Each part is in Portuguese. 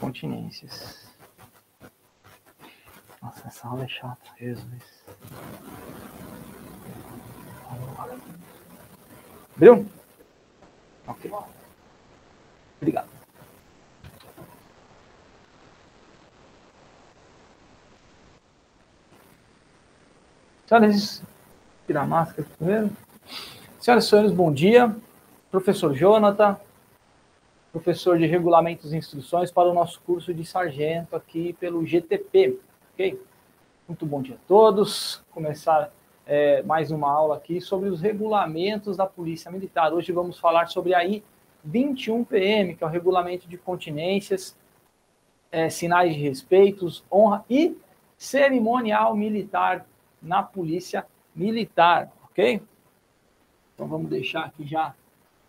continências. Nossa, essa aula é chata, Jesus. Abriu? Ok. Obrigado. Senhoras, tirar a máscara primeiro. Senhoras e senhores, bom dia. Professor Jonathan, professor de regulamentos e instruções para o nosso curso de sargento aqui pelo GTP, ok? Muito bom dia a todos. Começar é, mais uma aula aqui sobre os regulamentos da Polícia Militar. Hoje vamos falar sobre a I-21PM, que é o regulamento de continências, é, sinais de respeitos, honra e cerimonial militar na Polícia Militar, ok? Então vamos deixar aqui já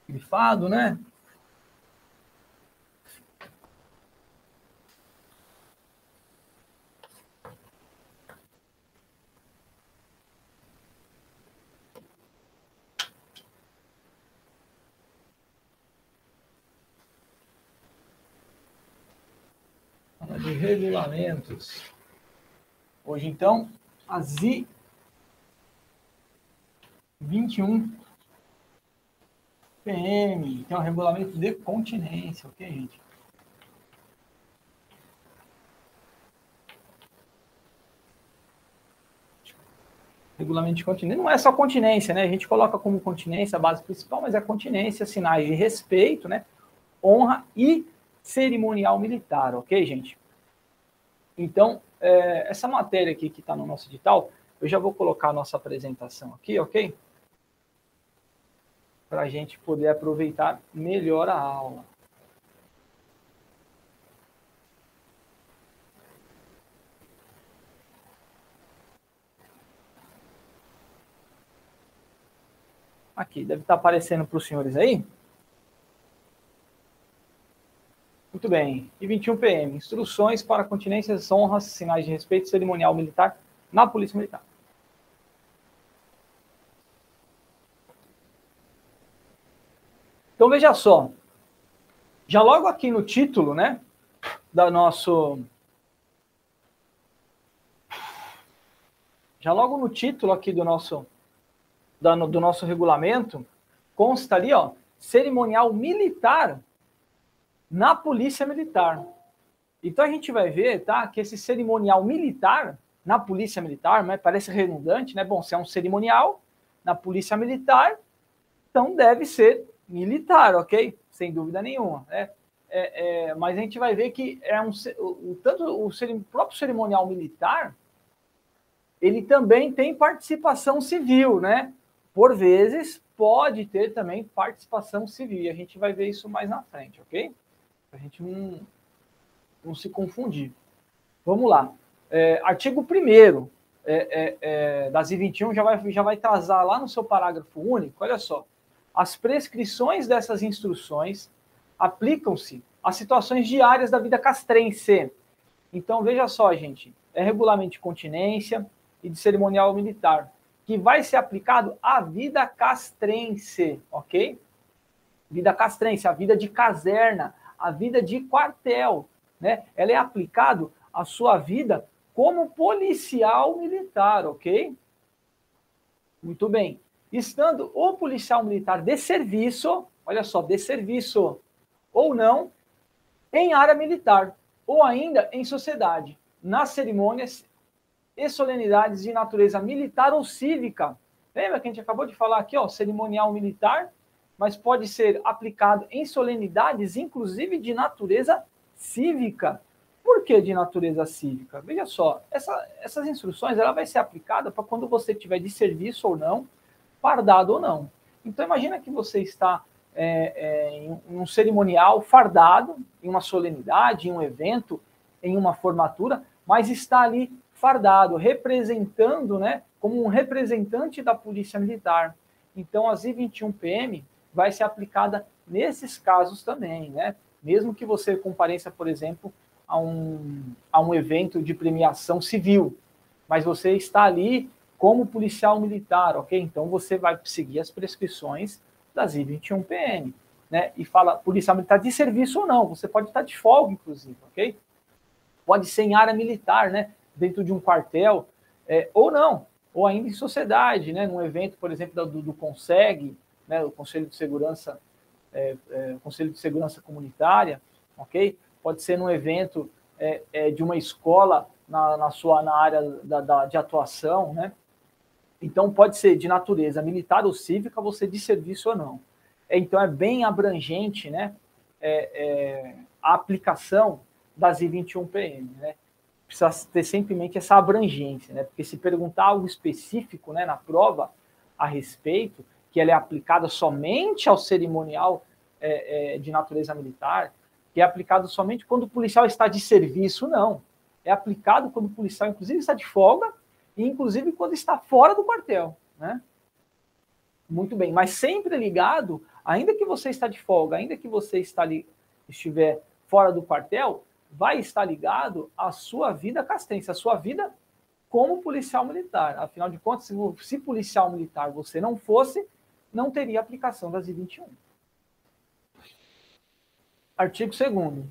grifado, né? de regulamentos. Hoje, então, as I 21 PM, que é o regulamento de continência, ok, gente? Regulamento de continência. Não é só continência, né? A gente coloca como continência a base principal, mas é continência, sinais de respeito, né? Honra e cerimonial militar, ok, gente? Então, é, essa matéria aqui que está no nosso edital, eu já vou colocar a nossa apresentação aqui, ok? Para a gente poder aproveitar melhor a aula. Aqui, deve estar tá aparecendo para os senhores aí. Muito bem. E 21 PM. Instruções para continências, honras, sinais de respeito cerimonial militar na Polícia Militar. Então veja só. Já logo aqui no título, né, da nosso Já logo no título aqui do nosso do nosso regulamento consta ali, ó, cerimonial militar na Polícia Militar. Então a gente vai ver, tá, que esse cerimonial militar na Polícia Militar, né, parece redundante, né? Bom, se é um cerimonial na Polícia Militar, então deve ser militar, ok? Sem dúvida nenhuma, né? É, é, mas a gente vai ver que é um, o, tanto o, o próprio cerimonial militar ele também tem participação civil, né? Por vezes pode ter também participação civil. E a gente vai ver isso mais na frente, ok? A gente não, não se confundir. Vamos lá. É, artigo 1 é, é, é, das I21 já vai, já vai trazar lá no seu parágrafo único, olha só. As prescrições dessas instruções aplicam-se às situações diárias da vida castrense. Então, veja só, gente, é regulamento de continência e de cerimonial militar, que vai ser aplicado à vida castrense, ok? Vida castrense, a vida de caserna, a vida de quartel, né? Ela é aplicado à sua vida como policial militar, ok? Muito bem. Estando o policial militar de serviço, olha só, de serviço ou não, em área militar, ou ainda em sociedade, nas cerimônias e solenidades de natureza militar ou cívica. Lembra que a gente acabou de falar aqui, ó, cerimonial militar mas pode ser aplicado em solenidades, inclusive de natureza cívica. Por que de natureza cívica? Veja só, essa, essas instruções ela vai ser aplicada para quando você tiver de serviço ou não, fardado ou não. Então imagina que você está é, é, em um cerimonial fardado, em uma solenidade, em um evento, em uma formatura, mas está ali fardado, representando, né, como um representante da Polícia Militar. Então, as I-21PM, vai ser aplicada nesses casos também, né? Mesmo que você compareça, por exemplo, a um, a um evento de premiação civil, mas você está ali como policial militar, ok? Então você vai seguir as prescrições das I-21PM. né, e fala policial militar de serviço ou não, você pode estar de folga, inclusive, ok? Pode ser em área militar, né, dentro de um quartel, é, ou não, ou ainda em sociedade, né, num evento, por exemplo, do, do CONSEG, né, o Conselho de Segurança, é, é, Conselho de Segurança Comunitária, ok? Pode ser num evento é, é, de uma escola na, na sua na área da, da, de atuação, né? Então pode ser de natureza militar ou cívica, você de serviço ou não. É, então é bem abrangente, né? A aplicação das I21PM, né? Precisa ter sempre em mente essa abrangência, né? Porque se perguntar algo específico, né, na prova a respeito, que ela é aplicada somente ao cerimonial é, é, de natureza militar, que é aplicado somente quando o policial está de serviço, não. É aplicado quando o policial, inclusive, está de folga e, inclusive, quando está fora do quartel, né? Muito bem, mas sempre ligado, ainda que você está de folga, ainda que você está ali, estiver fora do quartel, vai estar ligado à sua vida castrense, à sua vida como policial militar. Afinal de contas, se policial militar você não fosse, não teria aplicação das I-21. Artigo 2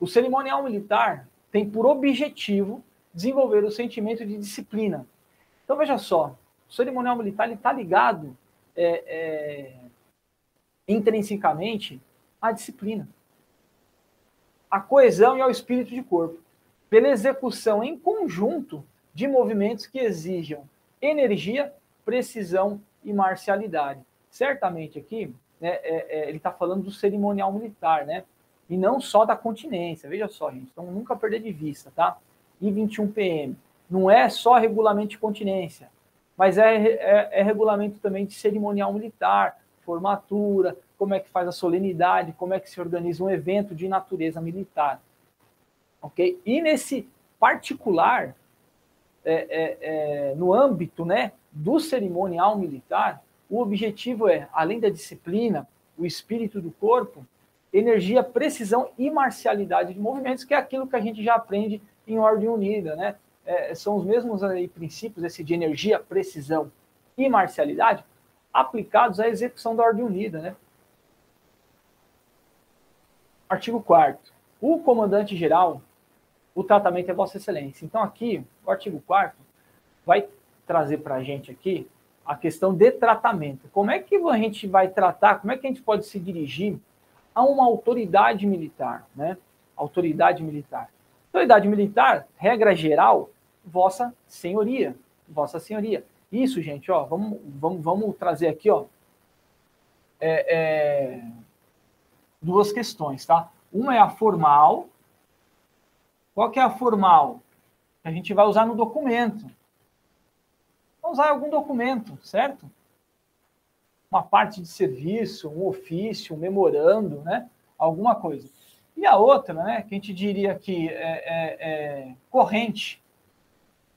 O cerimonial militar tem por objetivo desenvolver o sentimento de disciplina. Então, veja só, o cerimonial militar está ligado é, é, intrinsecamente à disciplina, à coesão e ao espírito de corpo, pela execução em conjunto de movimentos que exijam energia, precisão e marcialidade. Certamente aqui, né, é, é, ele está falando do cerimonial militar, né? E não só da continência. Veja só, gente. Então, nunca perder de vista, tá? I 21 PM. Não é só regulamento de continência, mas é, é, é regulamento também de cerimonial militar, formatura, como é que faz a solenidade, como é que se organiza um evento de natureza militar. Ok? E nesse particular, é, é, é, no âmbito né, do cerimonial militar, o objetivo é, além da disciplina, o espírito do corpo, energia, precisão e marcialidade de movimentos, que é aquilo que a gente já aprende em ordem unida, né? É, são os mesmos aí, princípios, esse de energia, precisão e marcialidade, aplicados à execução da ordem unida, né? Artigo 4 O comandante-geral, o tratamento é Vossa Excelência. Então, aqui, o artigo 4 vai trazer para a gente aqui a questão de tratamento. Como é que a gente vai tratar, como é que a gente pode se dirigir a uma autoridade militar, né? Autoridade militar. Autoridade militar, regra geral, Vossa Senhoria. Vossa Senhoria. Isso, gente, ó, vamos, vamos, vamos trazer aqui, ó, é, é, duas questões, tá? Uma é a formal. Qual que é a formal? Que a gente vai usar no documento usar algum documento, certo? Uma parte de serviço, um ofício, um memorando, né? Alguma coisa. E a outra, né, que a gente diria que é, é, é corrente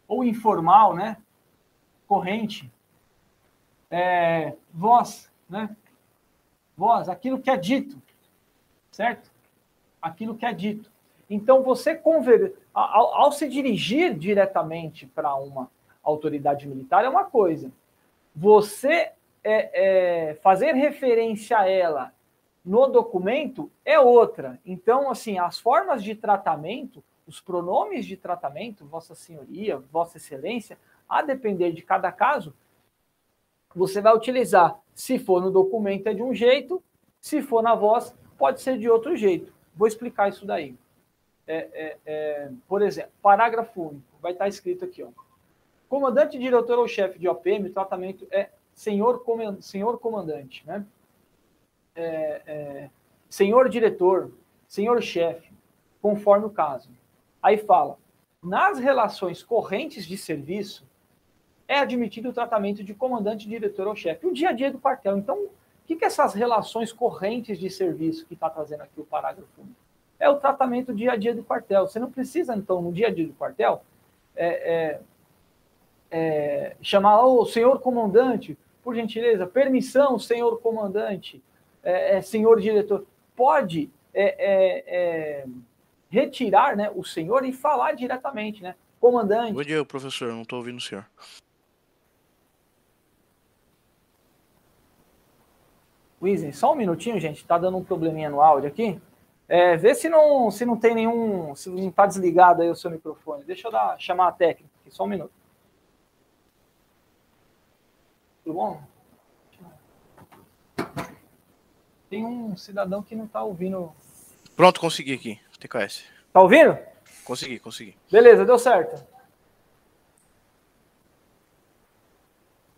ou informal, né? Corrente, é, voz, né? Voz, aquilo que é dito, certo? Aquilo que é dito. Então, você conver... ao, ao se dirigir diretamente para uma autoridade militar é uma coisa. Você é, é, fazer referência a ela no documento é outra. Então, assim, as formas de tratamento, os pronomes de tratamento, Vossa Senhoria, Vossa Excelência, a depender de cada caso, você vai utilizar. Se for no documento é de um jeito, se for na voz, pode ser de outro jeito. Vou explicar isso daí. É, é, é, por exemplo, parágrafo único, vai estar escrito aqui, ó. Comandante, diretor ou chefe de OPM, o tratamento é senhor, senhor comandante, né? É, é, senhor diretor, senhor chefe, conforme o caso. Aí fala, nas relações correntes de serviço, é admitido o tratamento de comandante, diretor ou chefe. O dia a dia do quartel. Então, o que, que essas relações correntes de serviço que está trazendo aqui o parágrafo? É o tratamento dia a dia do quartel. Você não precisa, então, no dia a dia do quartel, é, é, chamar o senhor comandante, por gentileza, permissão, senhor comandante, é, é, senhor diretor, pode é, é, é, retirar né, o senhor e falar diretamente, né? Comandante. Bom dia, professor, não estou ouvindo o senhor. Wizen, só um minutinho, gente. Tá dando um probleminha no áudio aqui. É, vê se não, se não tem nenhum. Se não tá desligado aí o seu microfone. Deixa eu dar, chamar a técnica aqui, só um minuto. Tudo bom? Tem um cidadão que não tá ouvindo. Pronto, consegui aqui. TKS. Tá ouvindo? Consegui, consegui. Beleza, deu certo.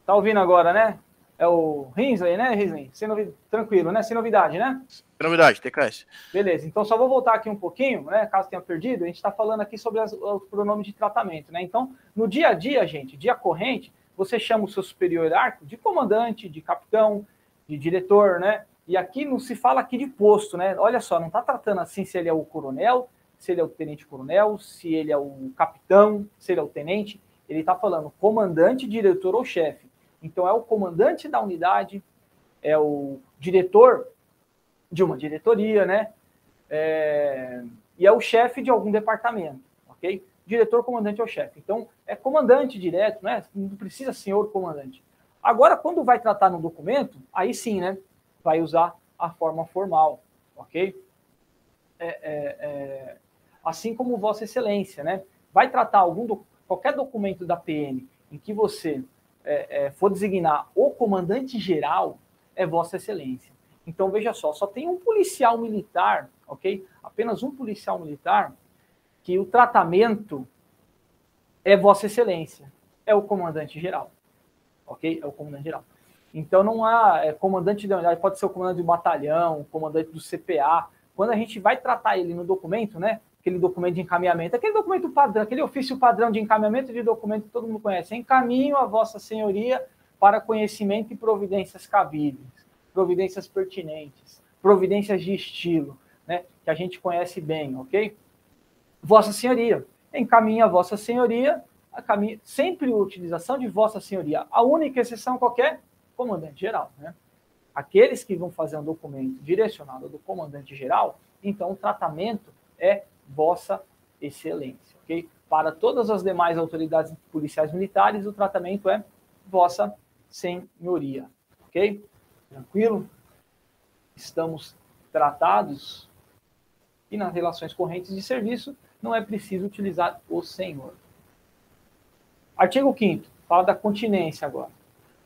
Tá ouvindo agora, né? É o Rinsley, né, Rinsley? Sem novi... Tranquilo, né? Sem novidade, né? Sem novidade, TKS. Beleza, então só vou voltar aqui um pouquinho, né? Caso tenha perdido, a gente está falando aqui sobre as, os pronomes de tratamento, né? Então, no dia a dia, gente, dia corrente, você chama o seu superior hierárquico de comandante, de capitão, de diretor, né? E aqui não se fala aqui de posto, né? Olha só, não está tratando assim se ele é o coronel, se ele é o tenente-coronel, se ele é o capitão, se ele é o tenente. Ele está falando comandante, diretor ou chefe. Então, é o comandante da unidade, é o diretor de uma diretoria, né? É, e é o chefe de algum departamento, ok? Diretor, comandante é o chefe. Então, é comandante direto, né? Não precisa senhor comandante. Agora, quando vai tratar no documento, aí sim, né? Vai usar a forma formal, ok? É, é, é, assim como Vossa Excelência, né? Vai tratar algum do, qualquer documento da PM em que você é, é, for designar o comandante geral, é Vossa Excelência. Então, veja só, só tem um policial militar, ok? Apenas um policial militar, que o tratamento é Vossa Excelência, é o comandante geral, ok? É o comandante geral. Então, não há é, comandante da unidade, pode ser o comandante do batalhão, comandante do CPA. Quando a gente vai tratar ele no documento, né? aquele documento de encaminhamento, aquele documento padrão, aquele ofício padrão de encaminhamento de documento que todo mundo conhece. Encaminho a Vossa Senhoria para conhecimento e providências cabíveis, providências pertinentes, providências de estilo, né, que a gente conhece bem, ok? Vossa Senhoria, encaminha a Vossa Senhoria, a caminho, sempre a utilização de Vossa Senhoria. A única exceção qualquer, comandante geral, né? Aqueles que vão fazer um documento direcionado do comandante geral, então o tratamento é Vossa Excelência, ok? Para todas as demais autoridades policiais militares, o tratamento é Vossa Senhoria, ok? Tranquilo? Estamos tratados e nas relações correntes de serviço não é preciso utilizar o senhor. Artigo 5 fala da continência agora.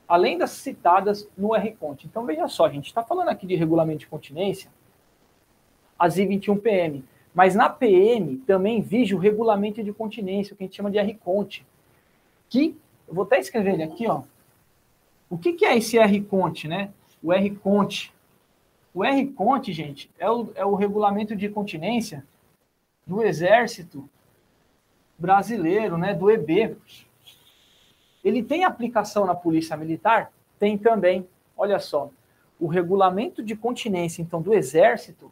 Além das citadas no RCONT. Então veja só, a gente está falando aqui de regulamento de continência, as I21PM. Mas na PM também vige o regulamento de continência, o que a gente chama de RCONT, que, eu vou até escrever ele aqui, ó. O que, que é esse RCONT, né? O RCONT. O RCONT, gente, é o, é o regulamento de continência do Exército Brasileiro, né? Do EB. Ele tem aplicação na Polícia Militar? Tem também. Olha só. O regulamento de continência, então, do Exército,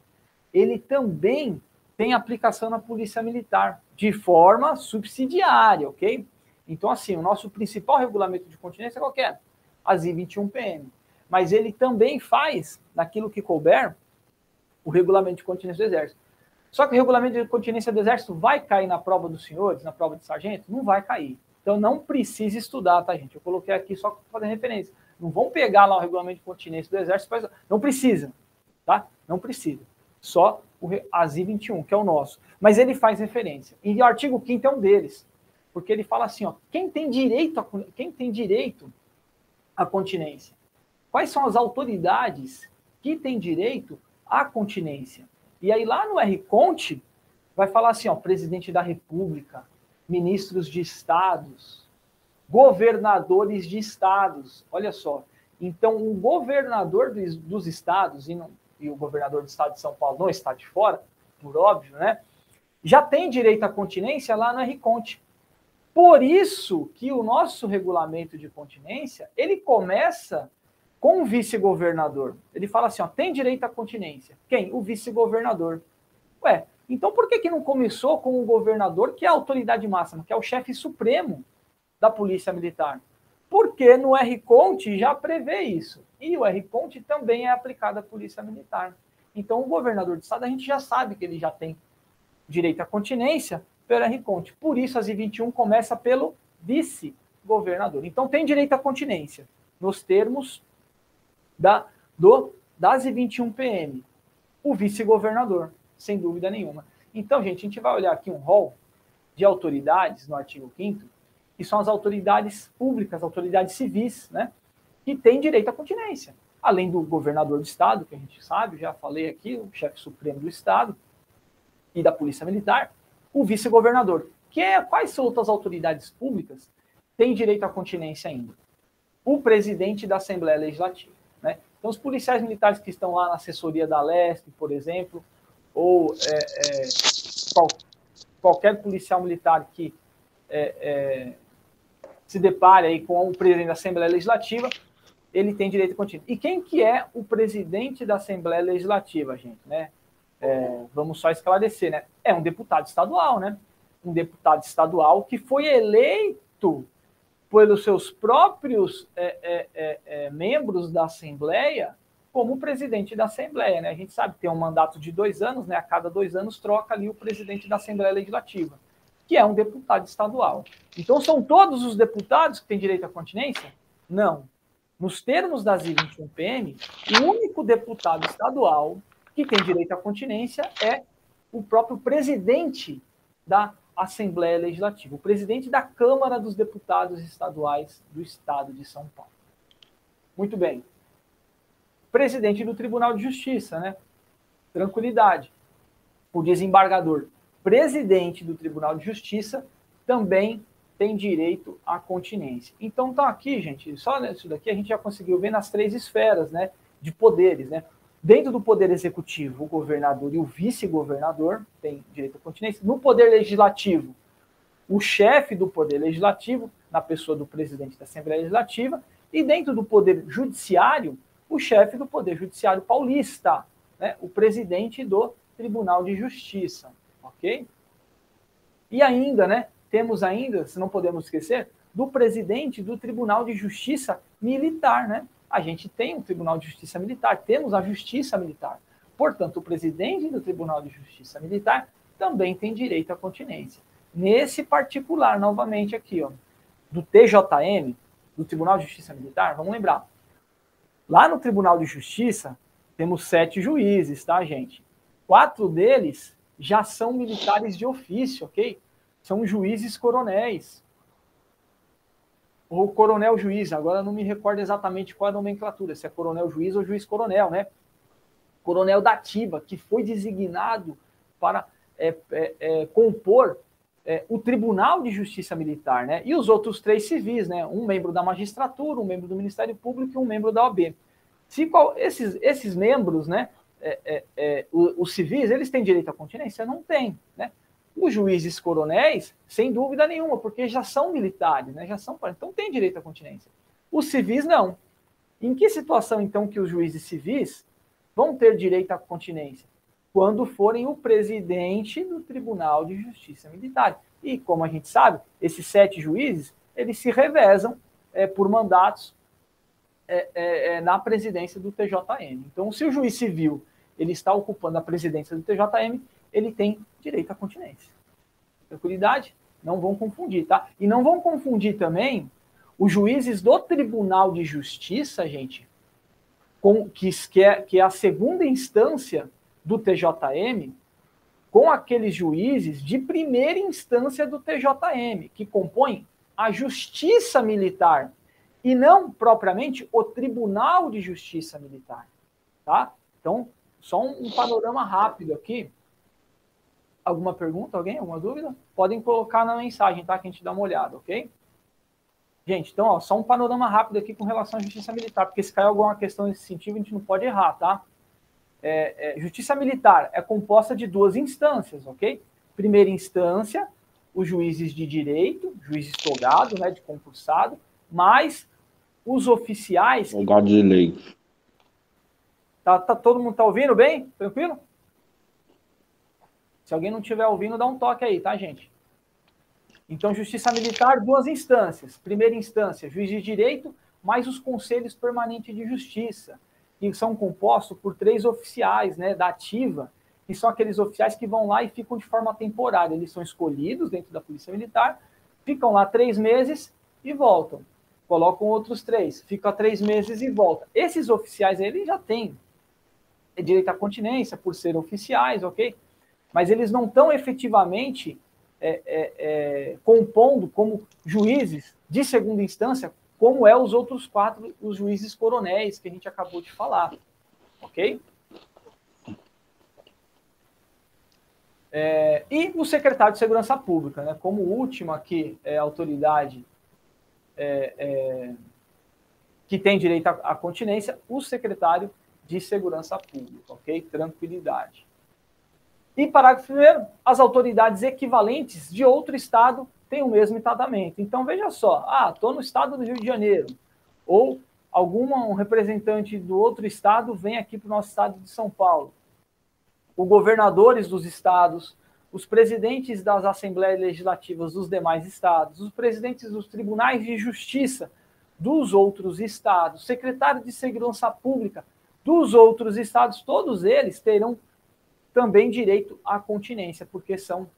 ele também tem aplicação na Polícia Militar, de forma subsidiária, ok? Então, assim, o nosso principal regulamento de continência é qualquer, as I-21PM. Mas ele também faz, naquilo que couber, o regulamento de continência do Exército. Só que o regulamento de continência do Exército vai cair na prova dos senhores, na prova de sargento? Não vai cair. Então, não precisa estudar, tá, gente? Eu coloquei aqui só para fazer referência. Não vão pegar lá o regulamento de continência do Exército, não precisa, tá? Não precisa. Só o ASI 21, que é o nosso. Mas ele faz referência. E o artigo 5 é um deles. Porque ele fala assim, ó, quem tem direito a, quem tem direito à continência? Quais são as autoridades que têm direito à continência? E aí lá no RConte vai falar assim, ó, presidente da República, ministros de estados, governadores de estados. Olha só. Então, o governador dos, dos estados, e não, e o governador do estado de São Paulo não está de fora, por óbvio, né? Já tem direito à continência lá no RConte. Por isso que o nosso regulamento de continência, ele começa com o vice-governador. Ele fala assim, ó, tem direito à continência. Quem? O vice-governador. Ué, então por que, que não começou com o governador, que é a autoridade máxima, que é o chefe supremo da Polícia Militar? Porque no RConte já prevê isso. E o R-Conte também é aplicado à Polícia Militar. Então, o governador do estado, a gente já sabe que ele já tem direito à continência pelo R-Conte. Por isso, as I-21 começa pelo vice-governador. Então, tem direito à continência, nos termos da, do das I21 PM? O vice-governador, sem dúvida nenhuma. Então, gente, a gente vai olhar aqui um rol de autoridades no artigo 5 que são as autoridades públicas, autoridades civis, né, que têm direito à continência. Além do governador do estado, que a gente sabe, já falei aqui, o chefe supremo do estado e da polícia militar, o vice-governador. Que é, quais são outras autoridades públicas têm direito à continência ainda? O presidente da Assembleia Legislativa. Então, os policiais militares que estão lá na assessoria da Leste, por exemplo, ou é, é, qual, qualquer policial militar que é, é, se depare aí com o presidente da Assembleia Legislativa, ele tem direito contínuo. E quem que é o presidente da Assembleia Legislativa, gente? Né? É, vamos só esclarecer, né? É um deputado estadual, né? Um deputado estadual que foi eleito pelos seus próprios é, é, é, é membros da Assembleia como presidente da Assembleia, né? A gente sabe que tem um mandato de dois anos, né? A cada dois anos troca ali o presidente da Assembleia Legislativa, que é um deputado estadual. Então são todos os deputados que têm direito à continência? Não. Nos termos das I21PM, o único deputado estadual que tem direito à continência é o próprio presidente da Assembleia Legislativa, o presidente da Câmara dos Deputados Estaduais do Estado de São Paulo. Muito bem presidente do Tribunal de Justiça, né? Tranquilidade. O desembargador, presidente do Tribunal de Justiça, também tem direito à continência. Então tá aqui, gente, só nisso daqui a gente já conseguiu ver nas três esferas, né, de poderes, né? Dentro do poder executivo, o governador e o vice-governador têm direito à continência. No poder legislativo, o chefe do poder legislativo, na pessoa do presidente da Assembleia Legislativa, e dentro do poder judiciário, o chefe do Poder Judiciário Paulista, né, o presidente do Tribunal de Justiça, ok? E ainda, né, temos ainda, se não podemos esquecer, do presidente do Tribunal de Justiça Militar, né? A gente tem um Tribunal de Justiça Militar, temos a Justiça Militar. Portanto, o presidente do Tribunal de Justiça Militar também tem direito à continência. Nesse particular, novamente aqui, ó, do TJM, do Tribunal de Justiça Militar, vamos lembrar, Lá no Tribunal de Justiça, temos sete juízes, tá, gente? Quatro deles já são militares de ofício, ok? São juízes coronéis. Ou coronel juiz, agora não me recordo exatamente qual é a nomenclatura, se é coronel juiz ou juiz coronel, né? Coronel da Tiba, que foi designado para é, é, é, compor é, o Tribunal de Justiça Militar, né? E os outros três civis, né? Um membro da magistratura, um membro do Ministério Público e um membro da OAB. Se qual, esses, esses membros, né? É, os, os civis, eles têm direito à continência? Não tem, né? Os juízes coronéis, sem dúvida nenhuma, porque já são militares, né? Já são, então tem direito à continência. Os civis não. Em que situação então que os juízes civis vão ter direito à continência? quando forem o presidente do Tribunal de Justiça Militar. E, como a gente sabe, esses sete juízes, eles se revezam é, por mandatos é, é, é na presidência do TJM. Então, se o juiz civil ele está ocupando a presidência do TJM, ele tem direito à continência. Tranquilidade? Não vão confundir, tá? E não vão confundir também os juízes do Tribunal de Justiça, gente, com, que, é, que é a segunda instância do TJM com aqueles juízes de primeira instância do TJM, que compõem a Justiça Militar e não propriamente o Tribunal de Justiça Militar, tá? Então, só um, um panorama rápido aqui. Alguma pergunta, alguém? Alguma dúvida? Podem colocar na mensagem, tá? Que a gente dá uma olhada, ok? Gente, então, ó, só um panorama rápido aqui com relação à justiça militar, porque se cair alguma questão nesse sentido, a gente não pode errar, tá? é, é, justiça militar é composta de duas instâncias, ok? Primeira instância, os juízes de direito, juiz togado, né, de concursado, mais os oficiais. Togado de lei. Tá, tá, todo mundo tá ouvindo bem? Tranquilo? Se alguém não estiver ouvindo, dá um toque aí, tá, gente? Então, justiça militar, duas instâncias. Primeira instância, juiz de direito, mais os conselhos permanentes de justiça que são compostos por três oficiais né, da ativa, que são aqueles oficiais que vão lá e ficam de forma temporária. Eles são escolhidos dentro da Polícia Militar, ficam lá três meses e voltam. Colocam outros três, ficam três meses e voltam. Esses oficiais eles já têm direito à continência por ser oficiais, ok? Mas eles não estão efetivamente é, é, é, compondo como juízes de segunda instância, como é os outros quatro, os juízes coronéis que a gente acabou de falar, ok? É, e o secretário de Segurança Pública, né, como última aqui é, autoridade é, que tem direito à, à continência, o secretário de Segurança Pública, ok? Tranquilidade. E parágrafo primeiro, as autoridades equivalentes de outro estado têm o mesmo tratamento. Então veja só, ah, estou no estado do Rio de Janeiro, ou algum um representante do outro estado vem aqui para o nosso estado de São Paulo. Os governadores dos estados, os presidentes das assembleias legislativas dos demais estados, os presidentes dos tribunais de justiça dos outros estados, secretário de segurança pública dos outros estados, todos eles terão também direito à continência, porque são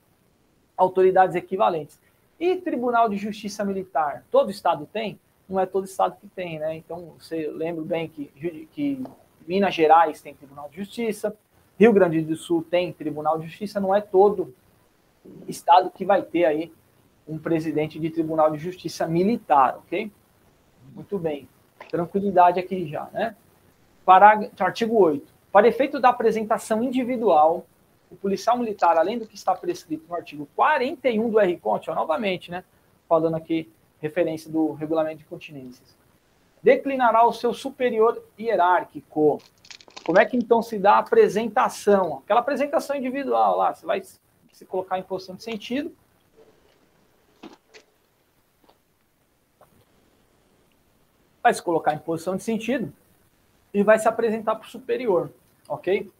autoridades equivalentes. E Tribunal de Justiça Militar, todo estado tem? Não é todo estado que tem, né? Então, você lembra bem que, que Minas Gerais tem Tribunal de Justiça, Rio Grande do Sul tem Tribunal de Justiça, não é todo estado que vai ter aí um presidente de Tribunal de Justiça militar, ok? Muito bem. Tranquilidade aqui já, né? Parágrafo, artigo 8. Para efeito da apresentação individual, o policial militar, além do que está prescrito no artigo 41 do RCONT, novamente, né? Falando aqui, referência do regulamento de continências, declinará o seu superior hierárquico. Como é que então se dá a apresentação? Aquela apresentação individual lá, você vai se colocar em posição de sentido. Vai se colocar em posição de sentido e vai se apresentar para o superior, ok?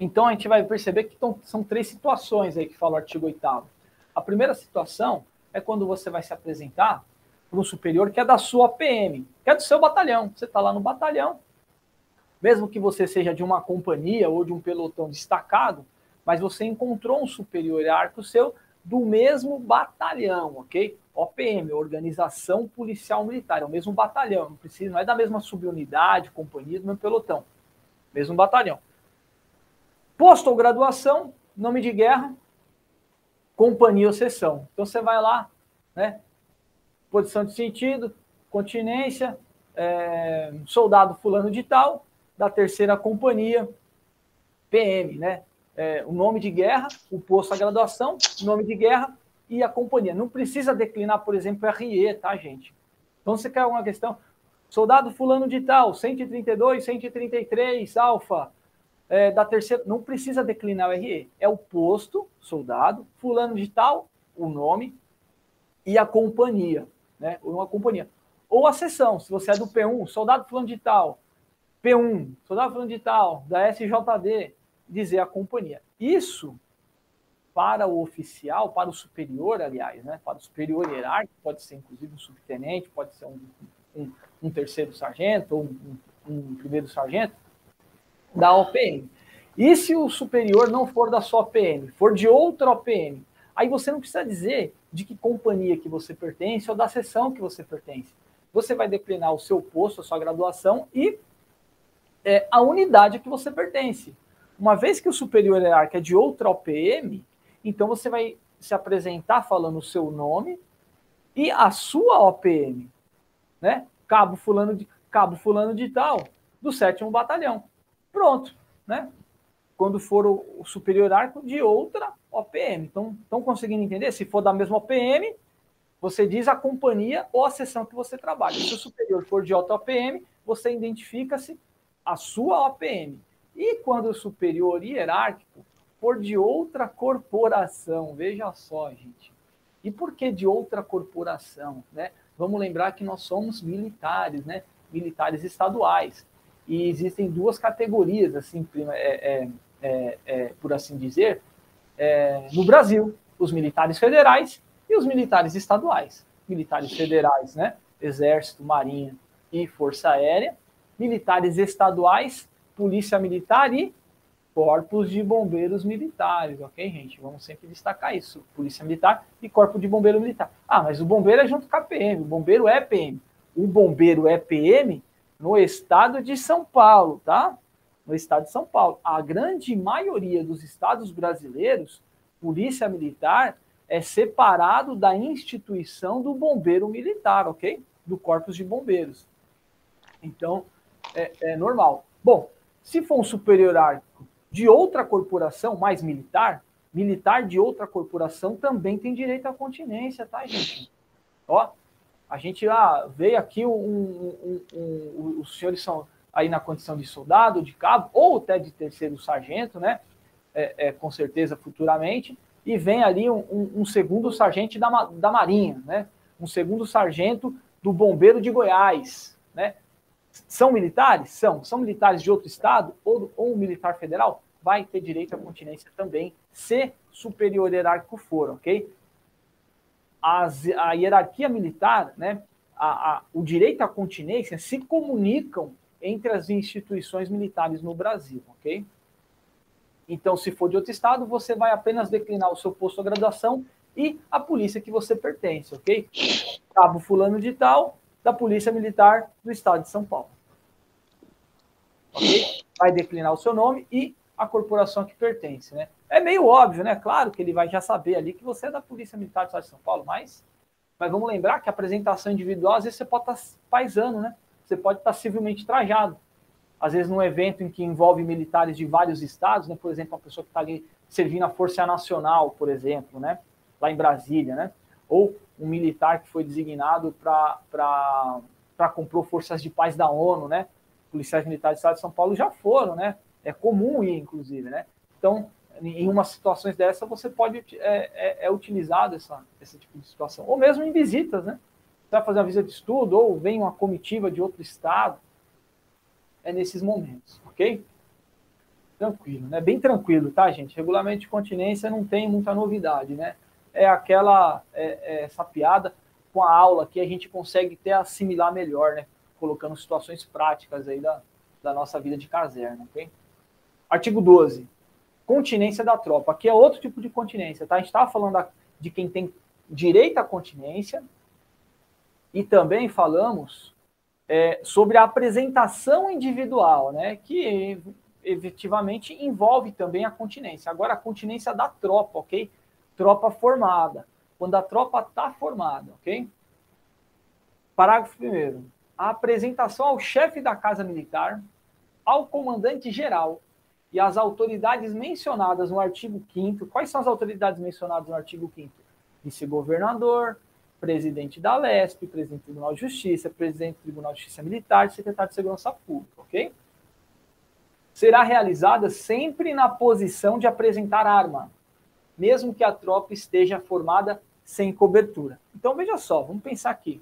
Então a gente vai perceber que são três situações aí que fala o artigo 8 A primeira situação é quando você vai se apresentar para um superior que é da sua PM, que é do seu batalhão. Você está lá no batalhão, mesmo que você seja de uma companhia ou de um pelotão destacado, mas você encontrou um superior hierárquico seu do mesmo batalhão, ok? OPM, Organização Policial Militar, é o mesmo batalhão, não precisa, não é da mesma subunidade, companhia, do mesmo pelotão, mesmo batalhão. Posto ou graduação, nome de guerra, companhia ou seção. Então você vai lá, né? Posição de sentido, continência, é, soldado fulano de tal, da terceira companhia, PM, né? É, o nome de guerra, o posto, a graduação, nome de guerra, e a companhia. Não precisa declinar, por exemplo, RE, tá, gente? Então, você quer alguma questão? Soldado fulano de tal, 132, 133, alfa, é, da terceira. Não precisa declinar o RE. É o posto, soldado, fulano de tal, o nome, e a companhia, né? Uma companhia. Ou a seção, se você é do P1, soldado fulano de tal, P1, soldado fulano de tal, da SJD, dizer a companhia. Isso para o oficial, para o superior, aliás, né, para o superior hierárquico, pode ser inclusive um subtenente, pode ser um, um, um terceiro sargento ou um, um, primeiro sargento, da OPM. E se o superior não for da sua OPM, for de outra OPM, aí você não precisa dizer de que companhia que você pertence ou da seção que você pertence. Você vai declinar o seu posto, a sua graduação e é, a unidade que você pertence. Uma vez que o superior hierárquico é de outra OPM, então você vai se apresentar falando o seu nome e a sua OPM, né? Cabo fulano de cabo fulano de tal do sétimo batalhão. Pronto, né? Quando for o, o superior arco de outra OPM. Então, estão conseguindo entender? Se for da mesma OPM, você diz a companhia ou a seção que você trabalha. Se o superior for de outra OPM, você identifica-se a sua OPM. E quando o superior hierárquico for de outra corporação. Veja só, gente. E por que de outra corporação? Né? Vamos lembrar que nós somos militares, né? militares estaduais. E existem duas categorias, assim, é, é, é, é, por assim dizer, é, no Brasil: os militares federais e os militares estaduais. Militares federais, né? Exército, Marinha e Força Aérea. Militares estaduais, Polícia Militar e corpos de bombeiros militares, ok, gente? Vamos sempre destacar isso. Polícia Militar e Corpo de Bombeiro Militar. Ah, mas o bombeiro é junto com a PM, o bombeiro é PM. O bombeiro é PM no estado de São Paulo, tá? no estado de São Paulo. A grande maioria dos estados brasileiros, polícia militar é separado da instituição do bombeiro militar, ok? Do corpus de bombeiros. Então, é, é normal. Bom, se for um superior de outra corporação, mais militar, militar de outra corporação também tem direito à continência, tá, gente? Ó, a gente ah, veio aqui, um, um, um, os senhores são aí na condição de soldado, de cabo, ou até de terceiro sargento, né? É, é, com certeza futuramente, e vem ali um, um, segundo sargento da, da Marinha, né? Um segundo sargento do Bombeiro de Goiás, né? São militares? São. São militares de outro estado ou, ou um militar federal? Vai ter direito à continência também, se superior hierárquico for, ok? As, a hierarquia militar, né? A, a, o direito à continência se comunicam entre as instituições militares no Brasil, ok? Então, se for de outro estado, você vai apenas declinar o seu posto de graduação e a polícia que você pertence, ok? Cabo fulano de tal, da Polícia Militar do Estado de São Paulo. Ok? Vai declinar o seu nome e a corporação que pertence, né? É meio óbvio, né? Claro que ele vai já saber ali que você é da Polícia Militar do Estado de São Paulo, mas, mas vamos lembrar que a apresentação individual, às vezes você pode estar paisando, né? você pode estar civilmente trajado. Às vezes, num evento em que envolve militares de vários estados, né? por exemplo, uma pessoa que está ali servindo a Força Nacional, por exemplo, né? lá em Brasília, né? ou um militar que foi designado para compor forças de paz da ONU, né? policiais militares do Estado de São Paulo já foram, né? é comum ir, inclusive. Né? Então, em umas situações dessa, você pode é, é, é utilizado essa, esse tipo de situação. Ou mesmo em visitas, né? vai fazer uma visita de estudo ou vem uma comitiva de outro estado. É nesses momentos, ok? Tranquilo, né? Bem tranquilo, tá, gente? Regulamento de continência não tem muita novidade, né? É aquela é, é essa piada com a aula que a gente consegue até assimilar melhor, né? Colocando situações práticas aí da, da nossa vida de caserna, ok? Artigo 12. Continência da tropa. Aqui é outro tipo de continência, tá? A gente estava falando de quem tem direito à continência, e também falamos é, sobre a apresentação individual, né, que efetivamente envolve também a continência. Agora, a continência da tropa, ok? Tropa formada. Quando a tropa está formada, ok? Parágrafo 1. A apresentação ao chefe da Casa Militar, ao comandante geral e às autoridades mencionadas no artigo 5. Quais são as autoridades mencionadas no artigo 5? Vice-governador, presidente da LESP, presidente do Tribunal de Justiça, presidente do Tribunal de Justiça Militar secretário de Segurança Pública, ok? Será realizada sempre na posição de apresentar arma, mesmo que a tropa esteja formada sem cobertura. Então, veja só, vamos pensar aqui.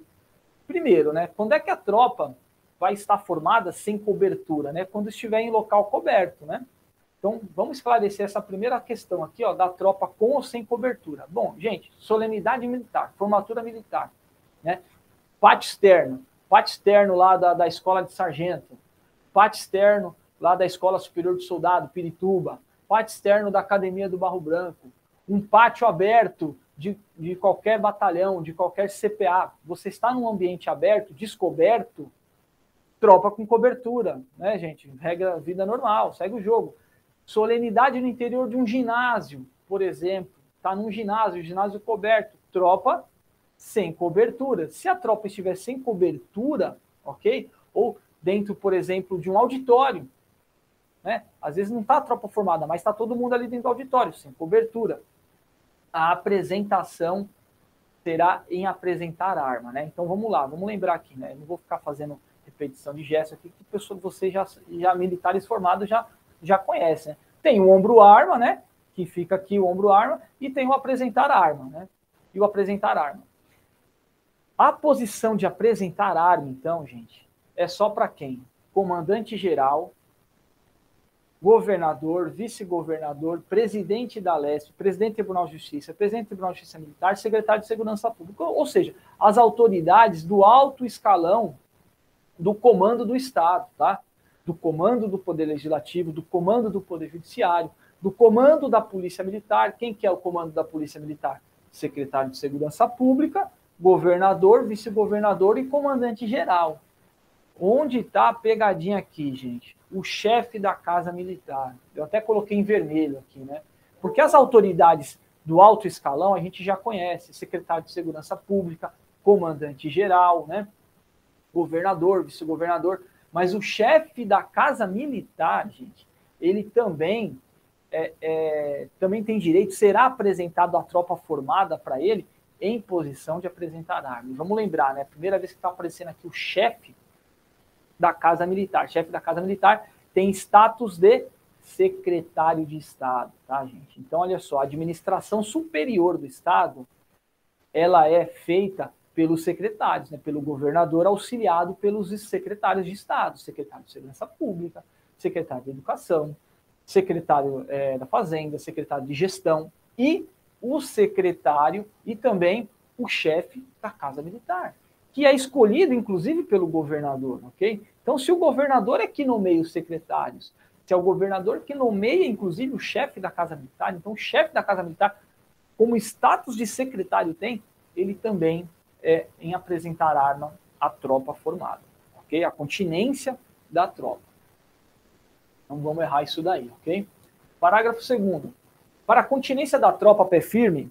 Primeiro, né, quando é que a tropa vai estar formada sem cobertura? Né? Quando estiver em local coberto, né? Então, vamos esclarecer essa primeira questão aqui, ó, da tropa com ou sem cobertura. Bom, gente, solenidade militar, formatura militar, né? Pátio externo, pátio externo lá da, da escola de sargento, pátio externo lá da Escola Superior de Soldado, Pirituba, pátio externo da Academia do Barro Branco, um pátio aberto de, de qualquer batalhão, de qualquer CPA. Você está num ambiente aberto, descoberto, tropa com cobertura, né, gente? Regra vida normal, segue o jogo. Solenidade no interior de um ginásio, por exemplo. Está num ginásio, ginásio coberto. Tropa sem cobertura. Se a tropa estiver sem cobertura, ok? Ou dentro, por exemplo, de um auditório, né? Às vezes não está a tropa formada, mas está todo mundo ali dentro do auditório, sem cobertura. A apresentação será em apresentar arma, né? Então vamos lá, vamos lembrar aqui, né? Eu não vou ficar fazendo repetição de gesto aqui, que pessoa, vocês já, já militares formados já já conhece. Né? Tem o ombro arma, né? Que fica aqui o ombro arma, e tem o apresentar arma, né? E o apresentar arma. A posição de apresentar arma, então, gente, é só para quem? Comandante geral, governador, vice-governador, presidente da LESP, presidente do Tribunal de Justiça, presidente do Tribunal de Justiça Militar, secretário de Segurança Pública, ou seja, as autoridades do alto escalão do comando do Estado, tá? do comando do Poder Legislativo, do comando do Poder Judiciário, do comando da Polícia Militar. Quem que é o comando da Polícia Militar? Secretário de Segurança Pública, governador, vice-governador e comandante geral. Onde está a pegadinha aqui, gente? O chefe da Casa Militar. Eu até coloquei em vermelho aqui, né? Porque as autoridades do alto escalão a gente já conhece: secretário de Segurança Pública, comandante-geral, né? governador, vice-governador. Mas o chefe da Casa Militar, gente, ele também, é, é, também tem direito, será apresentado a tropa formada para ele em posição de apresentar armas. Vamos lembrar, né? Primeira vez que está aparecendo aqui o chefe da Casa Militar. Chefe da Casa Militar tem status de secretário de Estado, tá, gente? Então, olha só, a administração superior do Estado, ela é feita pelos secretários, né, pelo governador auxiliado pelos secretários de Estado, secretário de Segurança Pública, secretário de Educação, secretário é, da Fazenda, secretário de Gestão e o secretário e também o chefe da Casa Militar, que é escolhido inclusive pelo governador, ok? Então, se o governador é que nomeia os secretários, se é o governador que nomeia, inclusive, o chefe da Casa Militar. Então, o chefe da Casa Militar, como status de secretário tem, ele também é em apresentar arma à tropa formada. Ok? A continência da tropa. Não vamos errar isso daí, ok? Parágrafo 2. Para a continência da tropa pé firme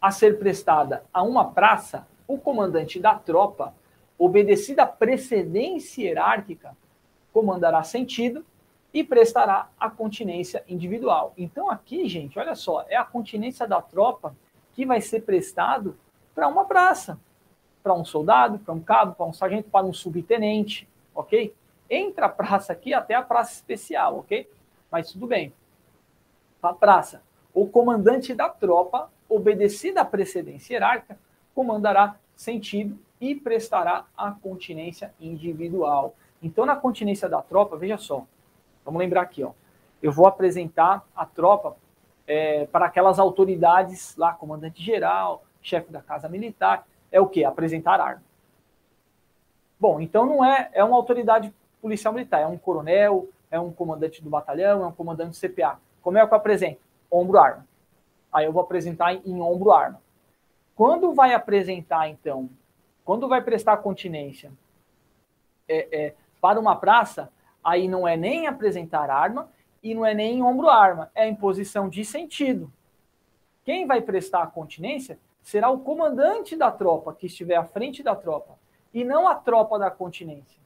a ser prestada a uma praça, o comandante da tropa, obedecida a precedência hierárquica, comandará sentido e prestará a continência individual. Então aqui, gente, olha só, é a continência da tropa que vai ser prestado para uma praça, para um soldado, para um cabo, para um sargento, para um subtenente, ok? Entra a praça aqui até a praça especial, ok? Mas tudo bem. A praça, o comandante da tropa, obedecida à precedência hierárquica, comandará sentido e prestará a continência individual. Então, na continência da tropa, veja só, vamos lembrar aqui, ó, eu vou apresentar a tropa é, para aquelas autoridades lá, comandante-geral, chefe da casa militar, é o que? Apresentar arma. Bom, então não é, é uma autoridade policial militar, é um coronel, é um comandante do batalhão, é um comandante do CPA. Como é que eu apresento? Ombro arma. Aí eu vou apresentar em, em ombro arma. Quando vai apresentar, então, quando vai prestar continência é, é, para uma praça, aí não é nem apresentar arma e não é nem ombro arma, é imposição de sentido. Quem vai prestar a continência será o comandante da tropa que estiver à frente da tropa e não a tropa da continência.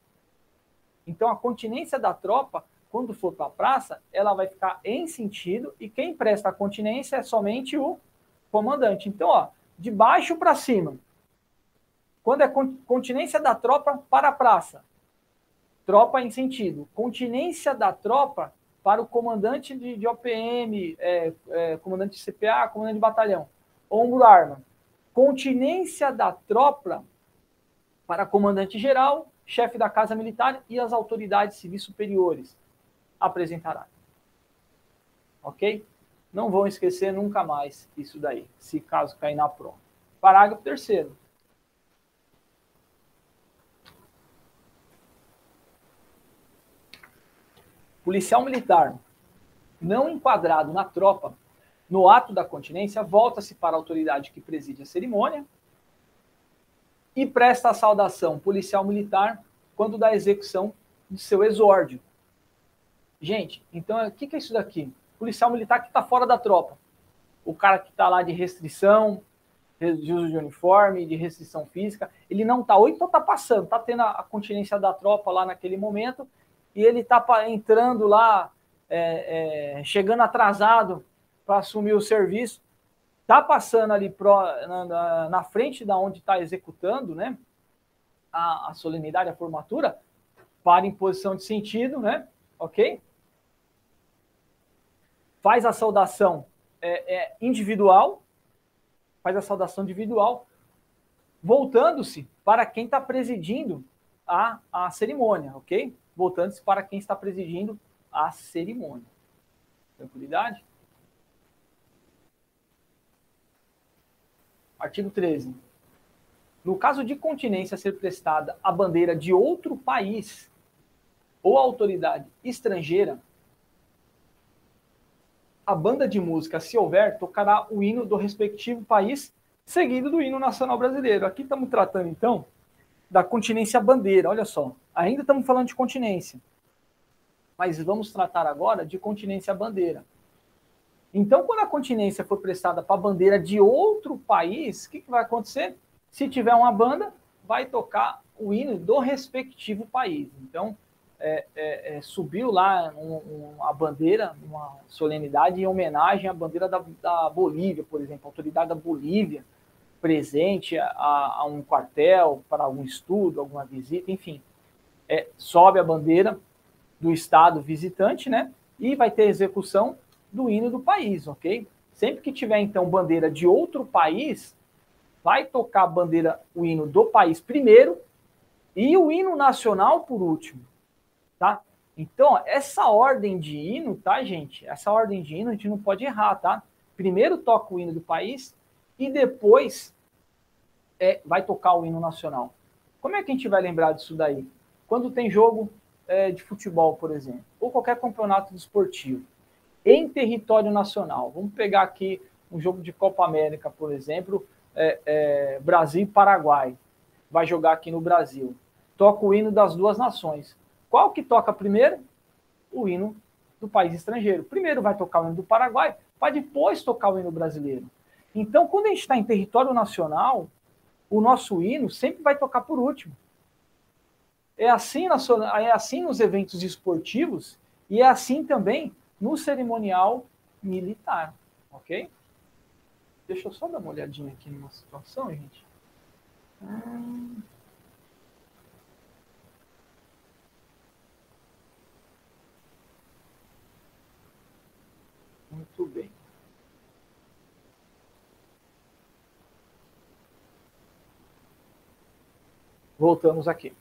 Então a continência da tropa, quando for para a praça, ela vai ficar em sentido e quem presta a continência é somente o comandante. Então, ó, de baixo para cima. Quando é continência da tropa para a praça, tropa em sentido. Continência da tropa para o comandante de, de OPM, é, é, comandante de CPA, comandante de batalhão. Ombro arma. Continência da tropa para comandante geral, chefe da Casa Militar e as autoridades civis superiores. Apresentará. Ok? Não vão esquecer nunca mais isso daí, se caso cair na prova. Parágrafo terceiro. policial militar não enquadrado na tropa, no ato da continência, volta-se para a autoridade que preside a cerimônia e presta a saudação policial militar quando dá execução de seu exórdio. Gente, então o que é isso daqui? Policial militar que está fora da tropa. O cara que está lá de restrição, de uso de uniforme, de restrição física, ele não está, ou então está passando, está tendo a continência da tropa lá naquele momento, e ele está entrando lá, é, é, chegando atrasado para assumir o serviço, está passando ali pro, na, na, frente da onde está executando né, a, a solenidade, a formatura, para em posição de sentido, né? Ok? Faz a saudação é, é, individual, faz a saudação individual, voltando-se para quem está presidindo a, a cerimônia, ok? voltando-se para quem está presidindo a cerimônia. Tranquilidade? Artigo 13. No caso de continência ser prestada a bandeira de outro país ou autoridade estrangeira, a banda de música, se houver, tocará o hino do respectivo país, seguido do hino nacional brasileiro. Aqui estamos tratando, então, da continência bandeira. Olha só, ainda estamos falando de continência, mas vamos tratar agora de continência bandeira. Então, quando a continência for prestada para a bandeira de outro país, o que, que vai acontecer? Se tiver uma banda, vai tocar o hino do respectivo país. Então, é, é, é, subiu lá um, um, a bandeira, uma solenidade em homenagem à bandeira da, da Bolívia, por exemplo, a autoridade da Bolívia presente a, a, um quartel para algum estudo, alguma visita, enfim. É, sobe a bandeira do estado visitante, né? E vai ter execução do hino do país, ok? Sempre que tiver, então, bandeira de outro país, vai tocar a bandeira, o hino do país primeiro e o hino nacional por último, tá? Então, essa ordem de hino, tá, gente? Essa ordem de hino a gente não pode errar, tá? Primeiro toca o hino do país e depois é, vai tocar o hino nacional. Como é que a gente vai lembrar disso daí? Quando tem jogo é, de futebol, por exemplo, ou qualquer campeonato esportivo em território nacional. Vamos pegar aqui um jogo de Copa América, por exemplo, é, é, Brasil e Paraguai. Vai jogar aqui no Brasil. Toca o hino das duas nações. Qual que toca primeiro? O hino do país estrangeiro. Primeiro vai tocar o hino do Paraguai, para depois tocar o hino brasileiro. Então, quando a gente está em território nacional, o nosso hino sempre vai tocar por último. É assim, na, é assim nos eventos esportivos e é assim também no cerimonial militar, ok? Deixa eu só dar uma olhadinha aqui numa situação, gente. Hum... Muito bem. Voltamos aqui.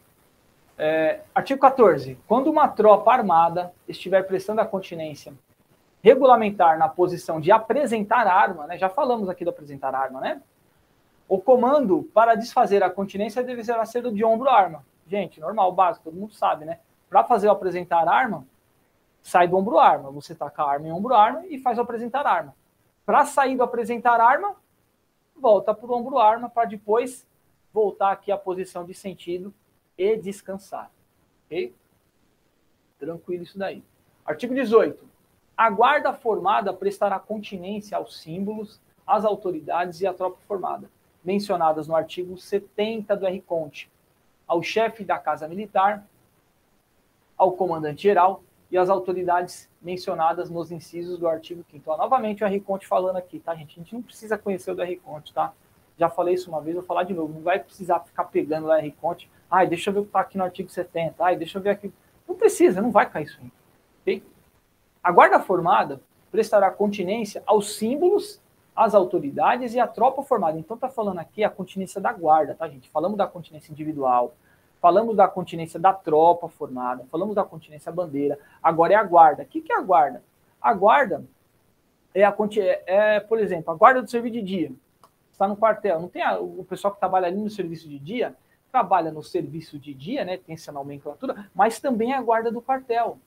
É, artigo 14. Quando uma tropa armada estiver prestando a continência regulamentar na posição de apresentar arma, né? Já falamos aqui do apresentar arma, né? O comando para desfazer a continência deverá ser de ombro arma. Gente, normal, básico, todo mundo sabe, né? Para fazer o apresentar arma, sai do ombro arma. Você taca a arma em ombro arma e faz o apresentar arma. Para sair do apresentar arma, volta para o ombro arma para depois voltar aqui à posição de sentido e descansar. Ok? Tranquilo isso daí. Artigo 18. A guarda formada prestará continência aos símbolos, às autoridades e à tropa formada, mencionadas no artigo 70 do RCONT, ao chefe da Casa Militar, ao comandante-geral e às autoridades mencionadas nos incisos do artigo 5 Ó, novamente o RCONT falando aqui, tá, gente? A gente não precisa conhecer o do RCONT, tá? Já falei isso uma vez, vou falar de novo. Não vai precisar ficar pegando lá RCONT Ai, deixa eu ver o que está aqui no artigo 70. Ai, deixa eu ver aqui. Não precisa, não vai cair isso aí. Okay? A guarda formada prestará continência aos símbolos, às autoridades e à tropa formada. Então está falando aqui a continência da guarda, tá, gente? Falamos da continência individual, falamos da continência da tropa formada, falamos da continência bandeira. Agora é a guarda. O que, que é a guarda? A guarda é, a, é, é, por exemplo, a guarda do serviço de dia. Está no quartel. Não tem a, o pessoal que trabalha ali no serviço de dia trabalha no serviço de dia, né, tem essa nomenclatura, mas também é a guarda do quartel.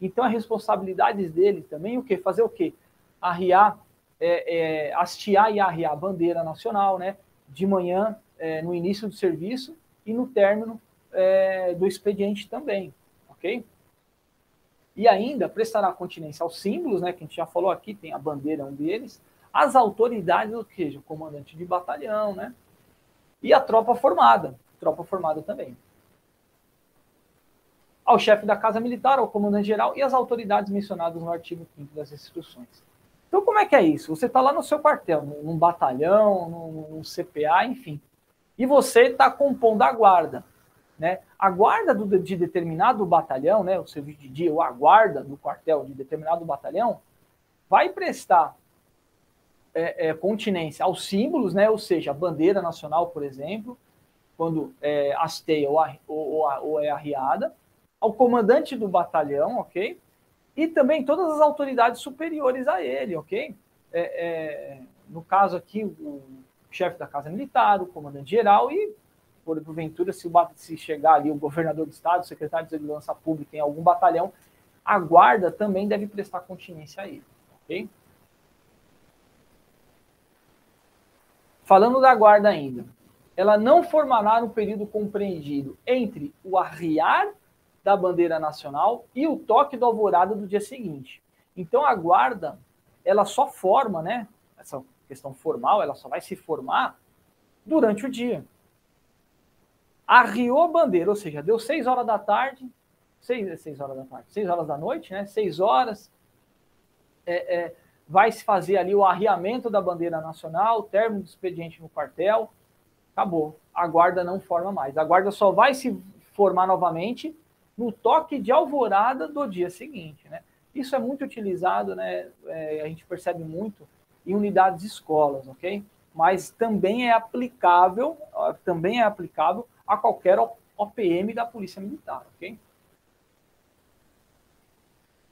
Então, as responsabilidades dele também o quê? Fazer o quê? Arriar, é, é, hastear e arriar a bandeira nacional, né? De manhã, é, no início do serviço e no término é, do expediente também, ok? E ainda prestará continência aos símbolos, né? Que a gente já falou aqui, tem a bandeira, um deles, as autoridades, ou seja, o comandante de batalhão, né? E a tropa formada, tropa formada também. Ao chefe da Casa Militar, ao comandante-geral e às autoridades mencionadas no artigo 5 das instruções. Então, como é que é isso? Você está lá no seu quartel, num batalhão, num, CPA, enfim. E você está compondo a guarda. Né? A guarda do, de determinado batalhão, né, o serviço de dia, ou a guarda do quartel de determinado batalhão, vai prestar é, é, continência aos símbolos, né, ou seja, a bandeira nacional, por exemplo, quando é, hasteia ou, ou, ou é arriada, ao comandante do batalhão, ok? E também todas as autoridades superiores a ele, ok? É, é, no caso aqui, o chefe da Casa Militar, o comandante-geral e, por porventura, se, se chegar ali o governador do estado, o secretário de Segurança Pública em algum batalhão, a guarda também deve prestar continência a ele, ok? Falando da guarda ainda, ela não formará no período compreendido entre o arriar da bandeira nacional e o toque do alvorada do dia seguinte. Então a guarda, ela só forma, né? Essa questão formal, ela só vai se formar durante o dia. Arriou a bandeira, ou seja, deu seis horas da tarde, seis, seis horas da tarde, seis horas da noite, né? Seis horas, é, é, vai se fazer ali o arriamento da bandeira nacional, término do expediente no quartel, acabou. A guarda não forma mais. A guarda só vai se formar novamente no toque de alvorada do dia seguinte, né? Isso é muito utilizado, né? É, a gente percebe muito em unidades de escolas, ok? Mas também é aplicável, também é aplicável a qualquer OPM da Polícia Militar, ok?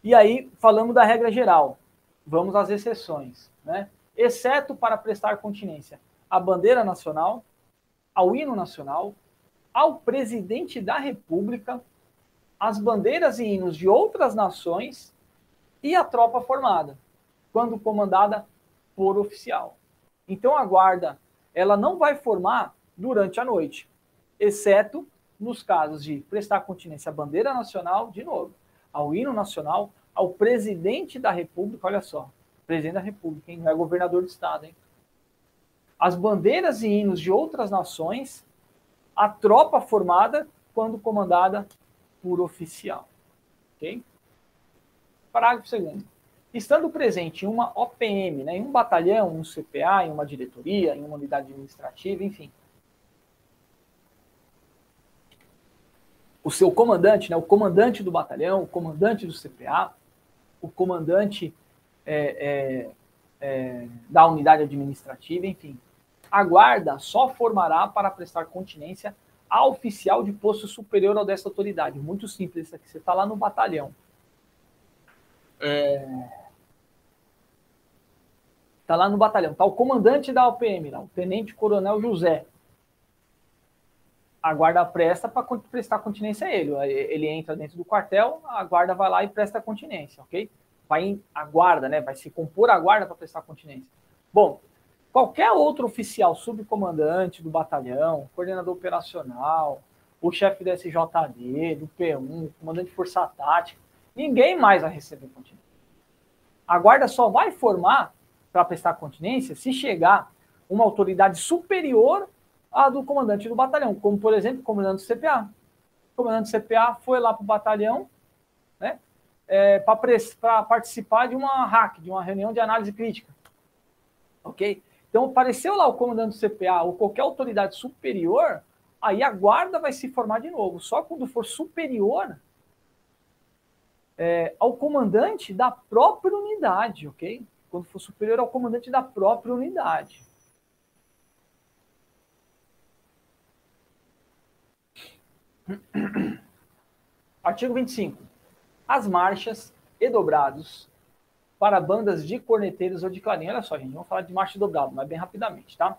E aí, falamos da regra geral. Vamos às exceções, né? Exceto para prestar continência à bandeira nacional, ao hino nacional, ao presidente da República, as bandeiras e hinos de outras nações e a tropa formada, quando comandada por oficial. Então a guarda, ela não vai formar durante a noite, exceto nos casos de prestar continência à bandeira nacional, de novo, ao hino nacional, ao presidente da República, olha só, presidente da República, hein? não é governador do estado, hein? As bandeiras e hinos de outras nações, a tropa formada quando comandada por oficial. Ok? Parágrafo 2 Estando presente em uma OPM, né, em um batalhão, um CPA, em uma diretoria, em uma unidade administrativa, enfim, o seu comandante, né, o comandante do batalhão, o comandante do CPA, o comandante é, é, é, da unidade administrativa, enfim. A guarda só formará para prestar continência a oficial de posto superior ao dessa autoridade. Muito simples isso aqui. Você está lá no batalhão. Está é, lá no batalhão. Está o comandante da OPM, o tenente coronel José a guarda presta para prestar continência a ele. Ele entra dentro do quartel, a guarda vai lá e presta continência, ok? Vai a guarda, né? Vai se compor a guarda para prestar continência. Bom, qualquer outro oficial subcomandante do batalhão, coordenador operacional, o chefe do SJD, do P1, comandante de força tática, ninguém mais vai receber continência. A guarda só vai formar para prestar continência se chegar uma autoridade superior a do comandante do batalhão, como, por exemplo, o comandante do CPA. O comandante do CPA foi lá para o batalhão né, é, para participar de uma hack, de uma reunião de análise crítica. Ok? Então, apareceu lá o comandante do CPA ou qualquer autoridade superior, aí a guarda vai se formar de novo. Só quando for superior é, ao comandante da própria unidade, ok? Quando for superior ao comandante da própria unidade. Artigo 25. As marchas e dobrados para bandas de corneteiros ou de clarim. Olha só, gente, vamos falar de marcha e dobrado, mas bem rapidamente, tá?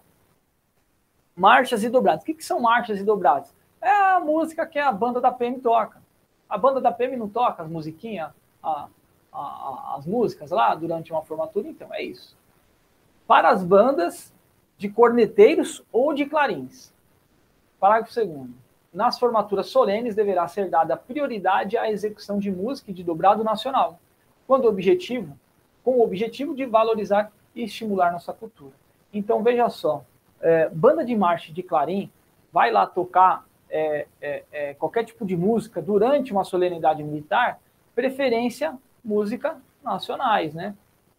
Marchas e dobrados. O que, que são marchas e dobrados? É a música que a banda da PM toca. A banda da PM não toca as musiquinhas, a, a, a, as músicas lá durante uma formatura, então é isso. Para as bandas de corneteiros ou de clarins. Parágrafo 2 nas formaturas solenes deverá ser dada prioridade à execução de música de dobrado nacional, quando objetivo, com o objetivo de valorizar e estimular nossa cultura. Então veja só, é, banda de marcha de clarim vai lá tocar é, é, é qualquer tipo de música durante uma solenidade militar, preferência música nacionais, né?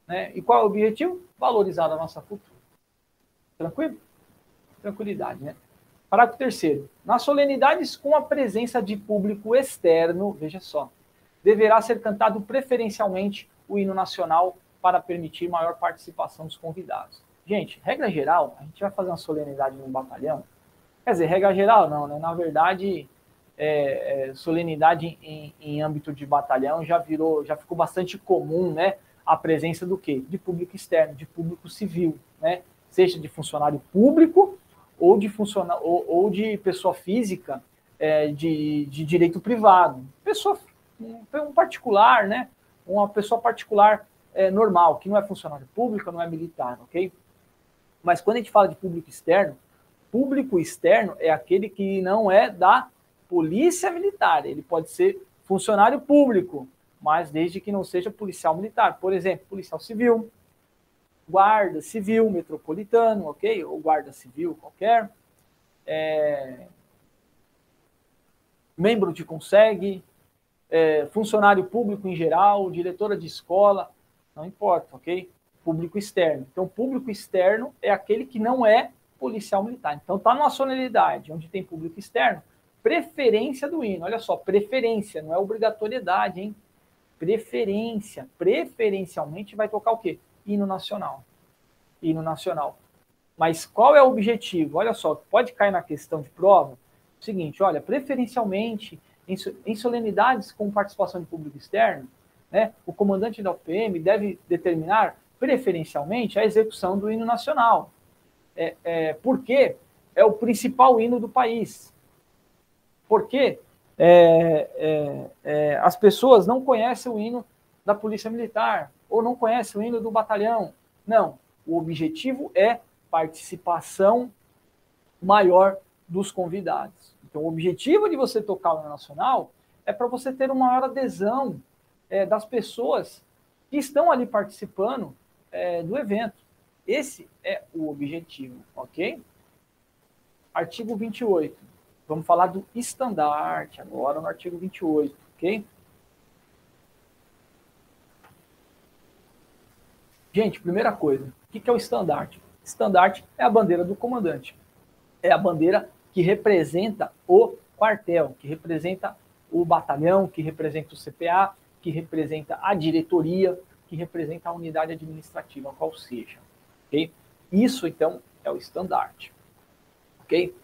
né? E qual é o objetivo? Valorizar a nossa cultura. Tranquilo? Tranquilidade, né? Parágrafo terceiro. Nas solenidades com a presença de público externo, veja só, deverá ser cantado preferencialmente o hino nacional para permitir maior participação dos convidados. Gente, regra geral, a gente vai fazer uma solenidade num batalhão. Quer dizer, regra geral não, né? Na verdade, é, é, solenidade em, em âmbito de batalhão já virou, já ficou bastante comum, né? A presença do quê? De público externo, de público civil, né? Seja de funcionário público ou de funcionar ou, ou de pessoa física é, de, de direito privado, pessoa um particular, né? Uma pessoa particular é, normal, que não é funcionário público, não é militar, ok? Mas quando a gente fala de público externo, Público externo é aquele que não é da polícia militar. Ele pode ser funcionário público, mas desde que não seja policial militar. Por exemplo, policial civil, guarda civil metropolitano, ok? Ou guarda civil qualquer. É... Membro de consegue, é... funcionário público em geral, diretora de escola, não importa, ok? Público externo. Então, público externo é aquele que não é policial militar. Então, está numa sonoridade onde tem público externo, preferência do hino. Olha só, preferência, não é obrigatoriedade, hein? Preferência. Preferencialmente vai tocar o quê? Hino nacional. Hino nacional. Mas qual é o objetivo? Olha só, pode cair na questão de prova. Seguinte, olha, preferencialmente, em solenidades com participação de público externo, né, o comandante da UPM deve determinar preferencialmente a execução do hino nacional. É, é, porque é o principal hino do país. Porque é, é, é, as pessoas não conhecem o hino da Polícia Militar ou não conhecem o hino do batalhão. Não. O objetivo é participação maior dos convidados. Então, o objetivo de você tocar o hino nacional é para você ter uma maior adesão é, das pessoas que estão ali participando é, do evento. Esse é o objetivo, ok? Artigo 28. Vamos falar do estandarte agora no artigo 28, ok? Gente, primeira coisa, o que é o estandarte? Estandarte é a bandeira do comandante. É a bandeira que representa o quartel, que representa o batalhão, que representa o CPA, que representa a diretoria, que representa a unidade administrativa, qual seja. Okay? Isso, então, é o estandarte. Ok?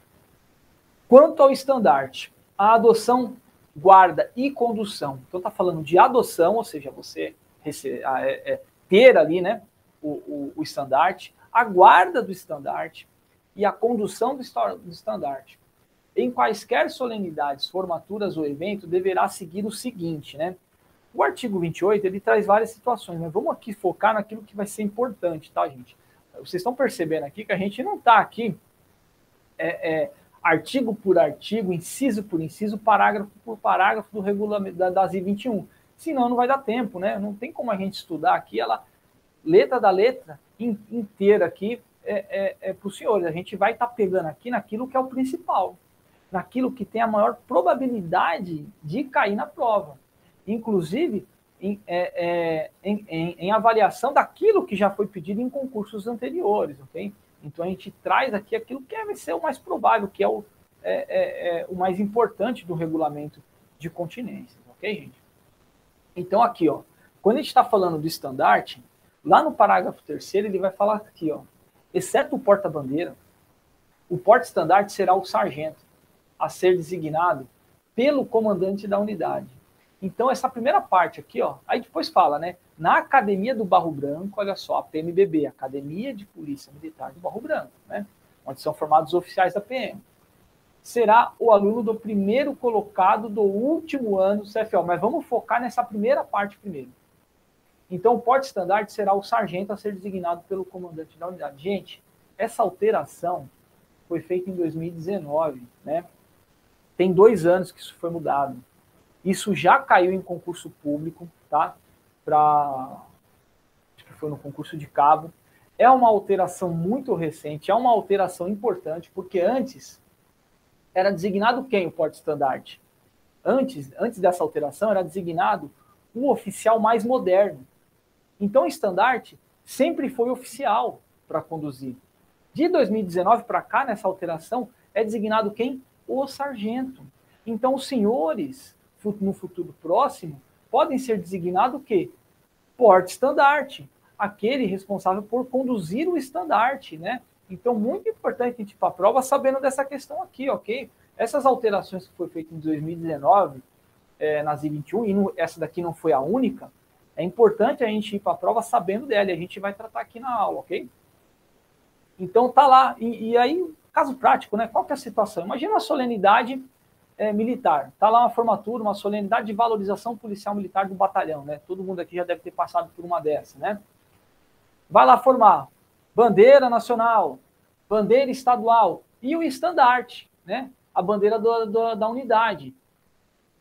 Quanto ao estandarte, a adoção, guarda e condução. Então, está falando de adoção, ou seja, você receber, é, é, ter ali né, o, o, estandarte, a guarda do estandarte e a condução do, do estandarte. Em quaisquer solenidades, formaturas ou evento, deverá seguir o seguinte, né? O artigo 28, ele traz várias situações, mas vamos aqui focar naquilo que vai ser importante, tá, gente? Vocês estão percebendo aqui que a gente não está aqui é, é, artigo por artigo, inciso por inciso, parágrafo por parágrafo do regulamento da, das I21. Senão não vai dar tempo, né? Não tem como a gente estudar aqui ela letra da letra in, inteira aqui é, é, é para os senhores. A gente vai estar tá pegando aqui naquilo que é o principal, naquilo que tem a maior probabilidade de cair na prova. Inclusive, em, é, é, em, em, em, avaliação daquilo que já foi pedido em concursos anteriores, ok? Então a gente traz aqui aquilo que vai ser o mais provável, que é o, é, é o mais importante do regulamento de continência, ok, gente? Então aqui, ó, quando a gente está falando do estandarte, lá no parágrafo terceiro ele vai falar aqui, ó, exceto o porta-bandeira, o porta-estandarte será o sargento a ser designado pelo comandante da unidade então, essa primeira parte aqui, ó, aí depois fala, né? Na Academia do Barro Branco, olha só, a PMBB, Academia de Polícia Militar do Barro Branco, né? Onde são formados oficiais da PM. Será o aluno do primeiro colocado do último ano do CFO. Mas vamos focar nessa primeira parte primeiro. Então, o porte estandarte será o sargento a ser designado pelo comandante da unidade. Gente, essa alteração foi feita em 2019, né? Tem dois anos que isso foi mudado. Isso já caiu em concurso público, tá? Para acho que foi no concurso de cabo. É uma alteração muito recente, é uma alteração importante, porque antes era designado quem o porte-estandarte? Antes, antes dessa alteração, era designado o oficial mais moderno. Então, o estandarte sempre foi oficial para conduzir. De 2019 para cá, nessa alteração, é designado quem? O sargento. Então, os senhores no futuro próximo, podem ser designados o quê? Porte-estandarte, aquele responsável por conduzir o estandarte, né? Então, muito importante a gente ir para a prova sabendo dessa questão aqui, ok? Essas alterações que foi feita em 2019, é, nas I-21, e não, essa daqui não foi a única, é importante a gente ir para a prova sabendo dela, e a gente vai tratar aqui na aula, ok? Então, tá lá. E, e aí, caso prático, né? Qual que é a situação? Imagina uma solenidade é, militar. Está lá uma formatura, uma solenidade de valorização policial militar do batalhão, né? Todo mundo aqui já deve ter passado por uma dessa, né? Vai lá formar bandeira nacional, bandeira estadual, e o estandarte, né? A bandeira do, do, da unidade.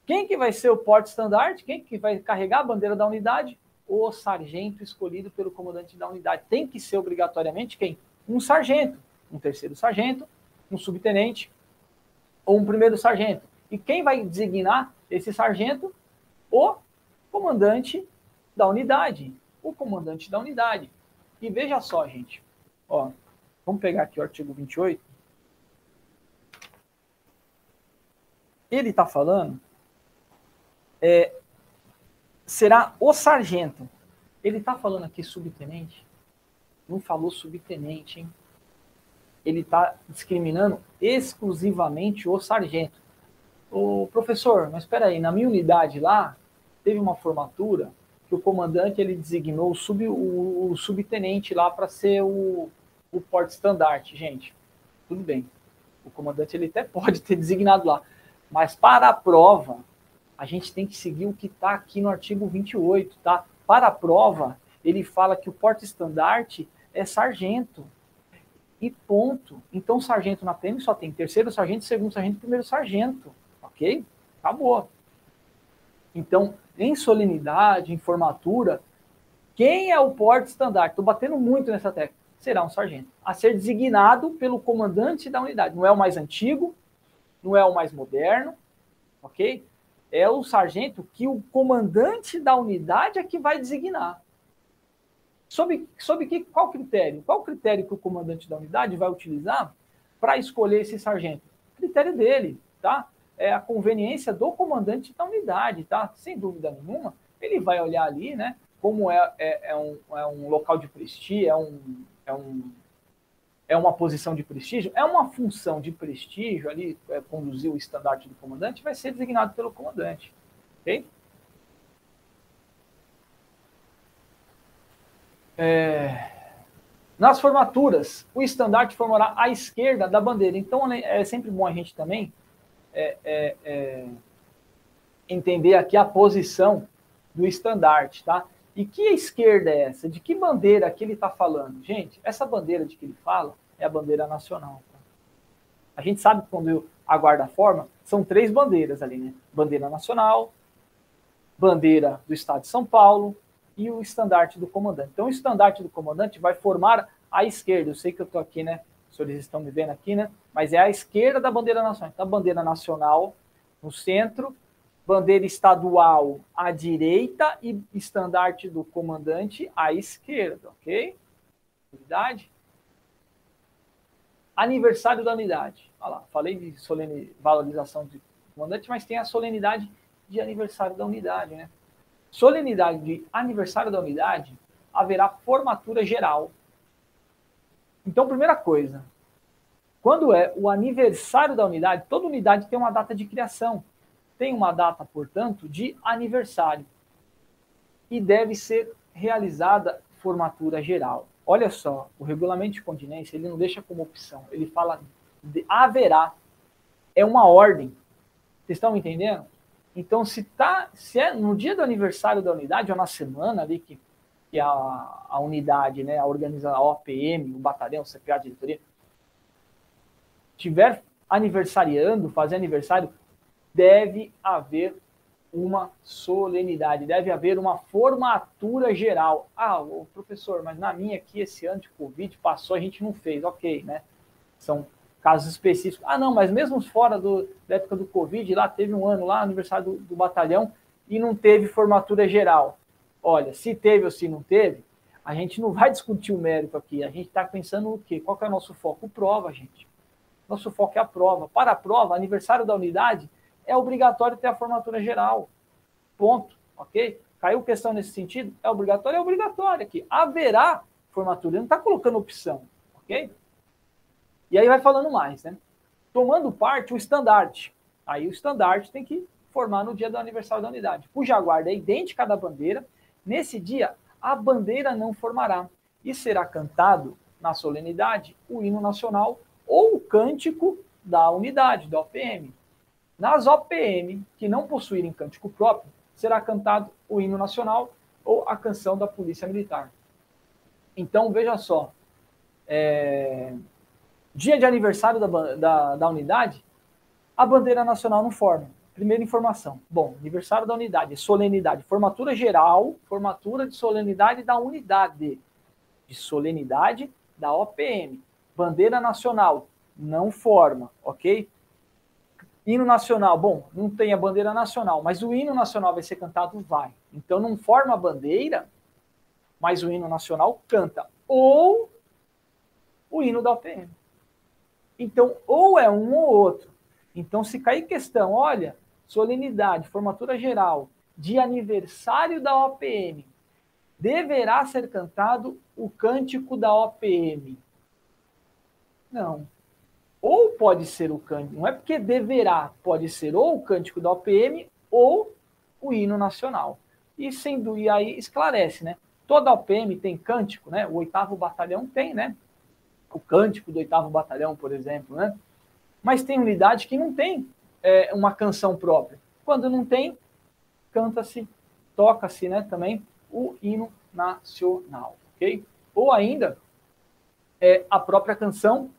Quem que vai ser o porte-estandarte? Quem que vai carregar a bandeira da unidade? O sargento escolhido pelo comandante da unidade. Tem que ser obrigatoriamente quem? Um sargento, um terceiro sargento, um subtenente ou um primeiro sargento. E quem vai designar esse sargento? O comandante da unidade. O comandante da unidade. E veja só, gente. Ó, vamos pegar aqui o artigo 28. Ele está falando é, será o sargento. Ele está falando aqui subtenente? Não falou subtenente, hein? Ele está discriminando exclusivamente o sargento. O professor, mas espera aí, na minha unidade lá, teve uma formatura que o comandante ele designou o, sub, o, o subtenente lá para ser o, o porte-estandarte. Gente, tudo bem. O comandante ele até pode ter designado lá. Mas para a prova, a gente tem que seguir o que está aqui no artigo 28, tá? Para a prova, ele fala que o porte-estandarte é sargento. E ponto. Então, sargento na PM só tem terceiro sargento, segundo sargento primeiro sargento. Ok? Acabou. Então, em solenidade, em formatura, quem é o porte-estandarte? Estou batendo muito nessa técnica. Será um sargento. A ser designado pelo comandante da unidade. Não é o mais antigo, não é o mais moderno, ok? é o sargento que o comandante da unidade é que vai designar. Sob, sob que, qual critério? Qual critério que o comandante da unidade vai utilizar para escolher esse sargento? Critério dele, tá? É a conveniência do comandante da unidade, tá? Sem dúvida nenhuma. Ele vai olhar ali, né? Como é, é, é um, é um local de prestígio, é um, é um é uma posição de prestígio, é uma função de prestígio ali, é, conduzir o estandarte do comandante, vai ser designado pelo comandante. Ok? É, nas formaturas, o estandarte formará à esquerda da bandeira. Então, é sempre bom a gente também é, é, é entender aqui a posição do estandarte, tá? E que esquerda é essa? De que bandeira que ele está falando? Gente, essa bandeira de que ele fala é a bandeira nacional. Tá? A gente sabe que quando a guarda forma, são três bandeiras ali, né? Bandeira nacional, bandeira do Estado de São Paulo e o estandarte do comandante. Então, o estandarte do comandante vai formar à esquerda. Eu sei que eu estou aqui, né? Os senhores estão me vendo aqui, né? Mas é à esquerda da bandeira nacional. Então, a bandeira nacional no centro bandeira estadual à direita e estandarte do comandante à esquerda, ok? Unidade. Aniversário da unidade. Olha lá, falei de solene valorização de comandante, mas tem a solenidade de aniversário da unidade, né? Solenidade de aniversário da unidade, haverá formatura geral. Então, primeira coisa, quando é o aniversário da unidade, toda unidade tem uma data de criação tem uma data, portanto, de aniversário e deve ser realizada formatura geral. Olha só, o regulamento de continência ele não deixa como opção, ele fala de haverá, é uma ordem. Vocês estão entendendo? Então, se tá, se é no dia do aniversário da unidade ou na semana ali que, que a, a unidade, né, a organização, a OPM, o batalhão, o CPA, a diretoria, tiver aniversariando, fazer aniversário, deve haver uma solenidade, deve haver uma formatura geral. Ah, o professor, mas na minha aqui esse ano de Covid passou, a gente não fez. Ok, né? São casos específicos. Ah, não, mas mesmo fora do, da época do Covid, lá teve um ano lá, aniversário do, do batalhão, e não teve formatura geral. Olha, se teve ou se não teve, a gente não vai discutir o mérito aqui. A gente está pensando o quê? Qual que é o nosso foco? Prova, gente. Nosso foco é a prova. Para a prova, aniversário da unidade, é obrigatório ter a formatura geral. Ponto. Ok? Caiu questão nesse sentido? É obrigatório? É obrigatório aqui. Haverá formatura. Ele não está colocando opção. Ok? E aí vai falando mais, né? Tomando parte o estandarte. Aí o estandarte tem que formar no dia do aniversário da unidade, cuja guarda é idêntica à da bandeira. Nesse dia, a bandeira não formará e será cantado na solenidade o hino nacional ou o cântico da unidade, da OPM. Nas OPM que não possuírem cântico próprio, será cantado o hino nacional ou a canção da Polícia Militar. Então, veja só. É... dia de aniversário da, da, da unidade, a bandeira nacional não forma. Primeira informação. Bom, aniversário da unidade, solenidade, formatura geral, formatura de solenidade da unidade, de solenidade da OPM. Bandeira nacional não forma, ok? Hino nacional, bom, não tem a bandeira nacional, mas o hino nacional vai ser cantado? Vai. Então não forma a bandeira, mas o hino nacional canta. Ou o hino da OPM. Então, ou é um ou outro. Então, se cair questão, olha, solenidade, formatura geral, de aniversário da OPM, deverá ser cantado o cântico da OPM. Não. Ou pode ser o cântico, não é porque deverá, pode ser ou o cântico da OPM ou o hino nacional. E sendo e aí esclarece, né? Toda OPM tem cântico, né? O oitavo batalhão tem, né? O cântico do oitavo batalhão, por exemplo, né? Mas tem unidade que não tem é, uma canção própria. Quando não tem, canta-se, toca-se né, também o hino nacional, ok? Ou ainda é, a própria canção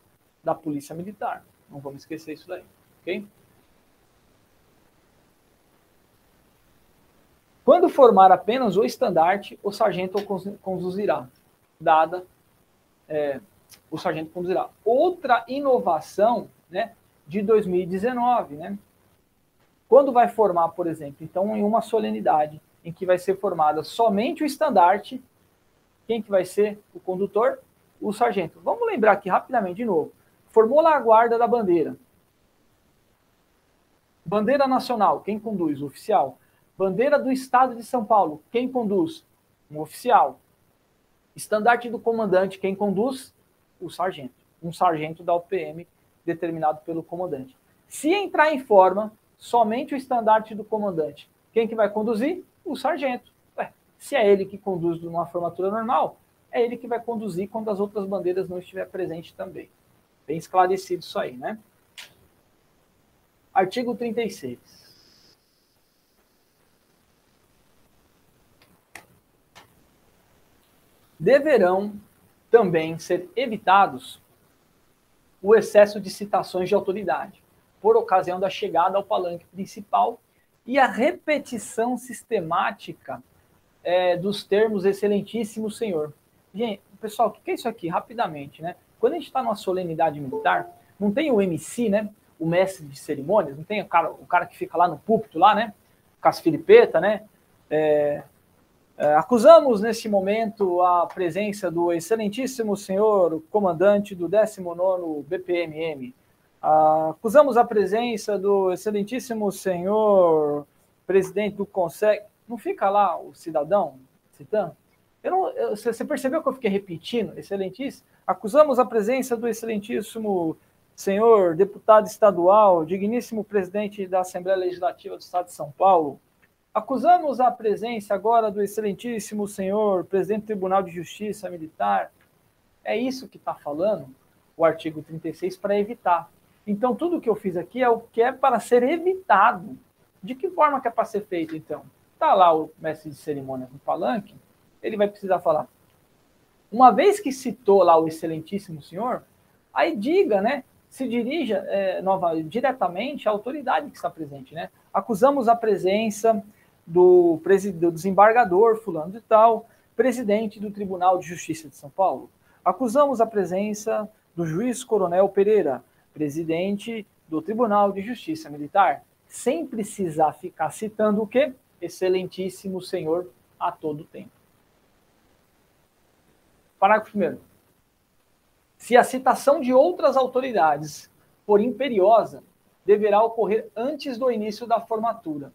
da Polícia Militar. Não vamos esquecer isso daí, ok? Quando formar apenas o estandarte, o sargento conduzirá, dada é, o sargento conduzirá. Outra inovação, né, de 2019, né? Quando vai formar, por exemplo, então em uma solenidade em que vai ser formada somente o estandarte, quem que vai ser o condutor? O sargento. Vamos lembrar aqui rapidamente de novo. Formou lá a guarda da bandeira. Bandeira nacional, quem conduz? O oficial. Bandeira do estado de São Paulo, quem conduz? Um oficial. Estandarte do comandante, quem conduz? O sargento. Um sargento da UPM determinado pelo comandante. Se entrar em forma, somente o estandarte do comandante. Quem que vai conduzir? O sargento. Ué, se é ele que conduz numa formatura normal, é ele que vai conduzir quando as outras bandeiras não estiver presente também. Bem esclarecido isso aí, né? Artigo 36. Deverão também ser evitados o excesso de citações de autoridade, por ocasião da chegada ao palanque principal e a repetição sistemática é, dos termos excelentíssimo senhor. Gente, pessoal, o que é isso aqui? Rapidamente, né? Quando a gente está numa solenidade militar, não tem o MC, né? O mestre de cerimônias, não tem o cara, o cara que fica lá no púlpito, lá, né? Com as filipetas, né? É, é, acusamos neste momento a presença do excelentíssimo senhor comandante do 19 BPMM. acusamos a presença do excelentíssimo senhor presidente do Conselho. Não fica lá o cidadão citando? Eu não, eu, você percebeu que eu fiquei repetindo? Excelentíssimo. Acusamos a presença do excelentíssimo senhor deputado estadual, digníssimo presidente da Assembleia Legislativa do Estado de São Paulo, Acusamos a presença agora do excelentíssimo senhor presidente do Tribunal de Justiça Militar. É isso que está falando o artigo 36 para evitar. Então, tudo que eu fiz aqui é o que é para ser evitado. De que forma que é para ser feito, então? Está lá o mestre de cerimônia no palanque, ele vai precisar falar. Uma vez que citou lá o excelentíssimo senhor, aí diga, né? Se dirija é, nova, diretamente à autoridade que está presente, né? Acusamos a presença do, do desembargador fulano de tal, presidente do Tribunal de Justiça de São Paulo. Acusamos a presença do juiz Coronel Pereira, presidente do Tribunal de Justiça Militar, sem precisar ficar citando o quê? Excelentíssimo senhor a todo tempo. Parágrafo 1. Se a citação de outras autoridades for imperiosa, deverá ocorrer antes do início da formatura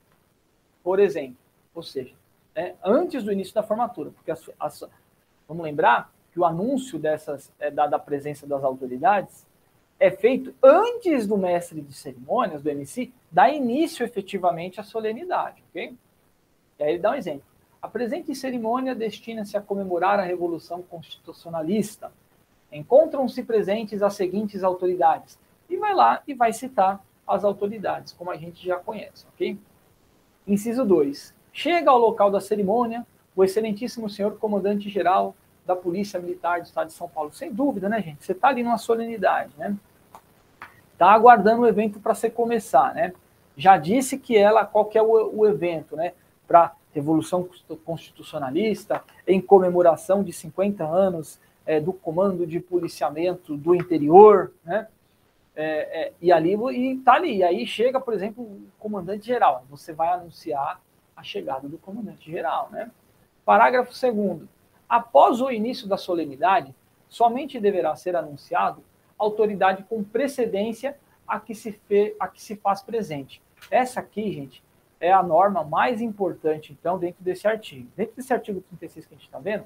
por exemplo. Ou seja, é, antes do início da formatura, porque vamos lembrar que o anúncio dessas é, da, da, presença das autoridades é feito antes do mestre de cerimônias, do MC, dar início efetivamente à solenidade, ok? E aí ele dá um exemplo. A presente cerimônia destina-se a comemorar a Revolução Constitucionalista. Encontram-se presentes as seguintes autoridades. E vai lá e vai citar as autoridades, como a gente já conhece, ok? Inciso 2. Chega ao local da cerimônia o excelentíssimo senhor comandante-geral da Polícia Militar do Estado de São Paulo. Sem dúvida, né, gente? Você está ali numa solenidade, né? Está aguardando o evento para você começar, né? Já disse que ela, qual que é o, o evento, né? Para Revolução Constitucionalista, em comemoração de 50 anos é, do Comando de Policiamento do Interior, né? É, é, e ali e tá ali. E aí chega, por exemplo, o comandante geral. Você vai anunciar a chegada do comandante geral, né? Parágrafo 2 Após o início da solenidade, somente deverá ser anunciado autoridade com precedência a que se, fe, a que se faz presente. Essa aqui, gente, é a norma mais importante, então, dentro desse artigo. Dentro desse artigo 36 que a gente está vendo,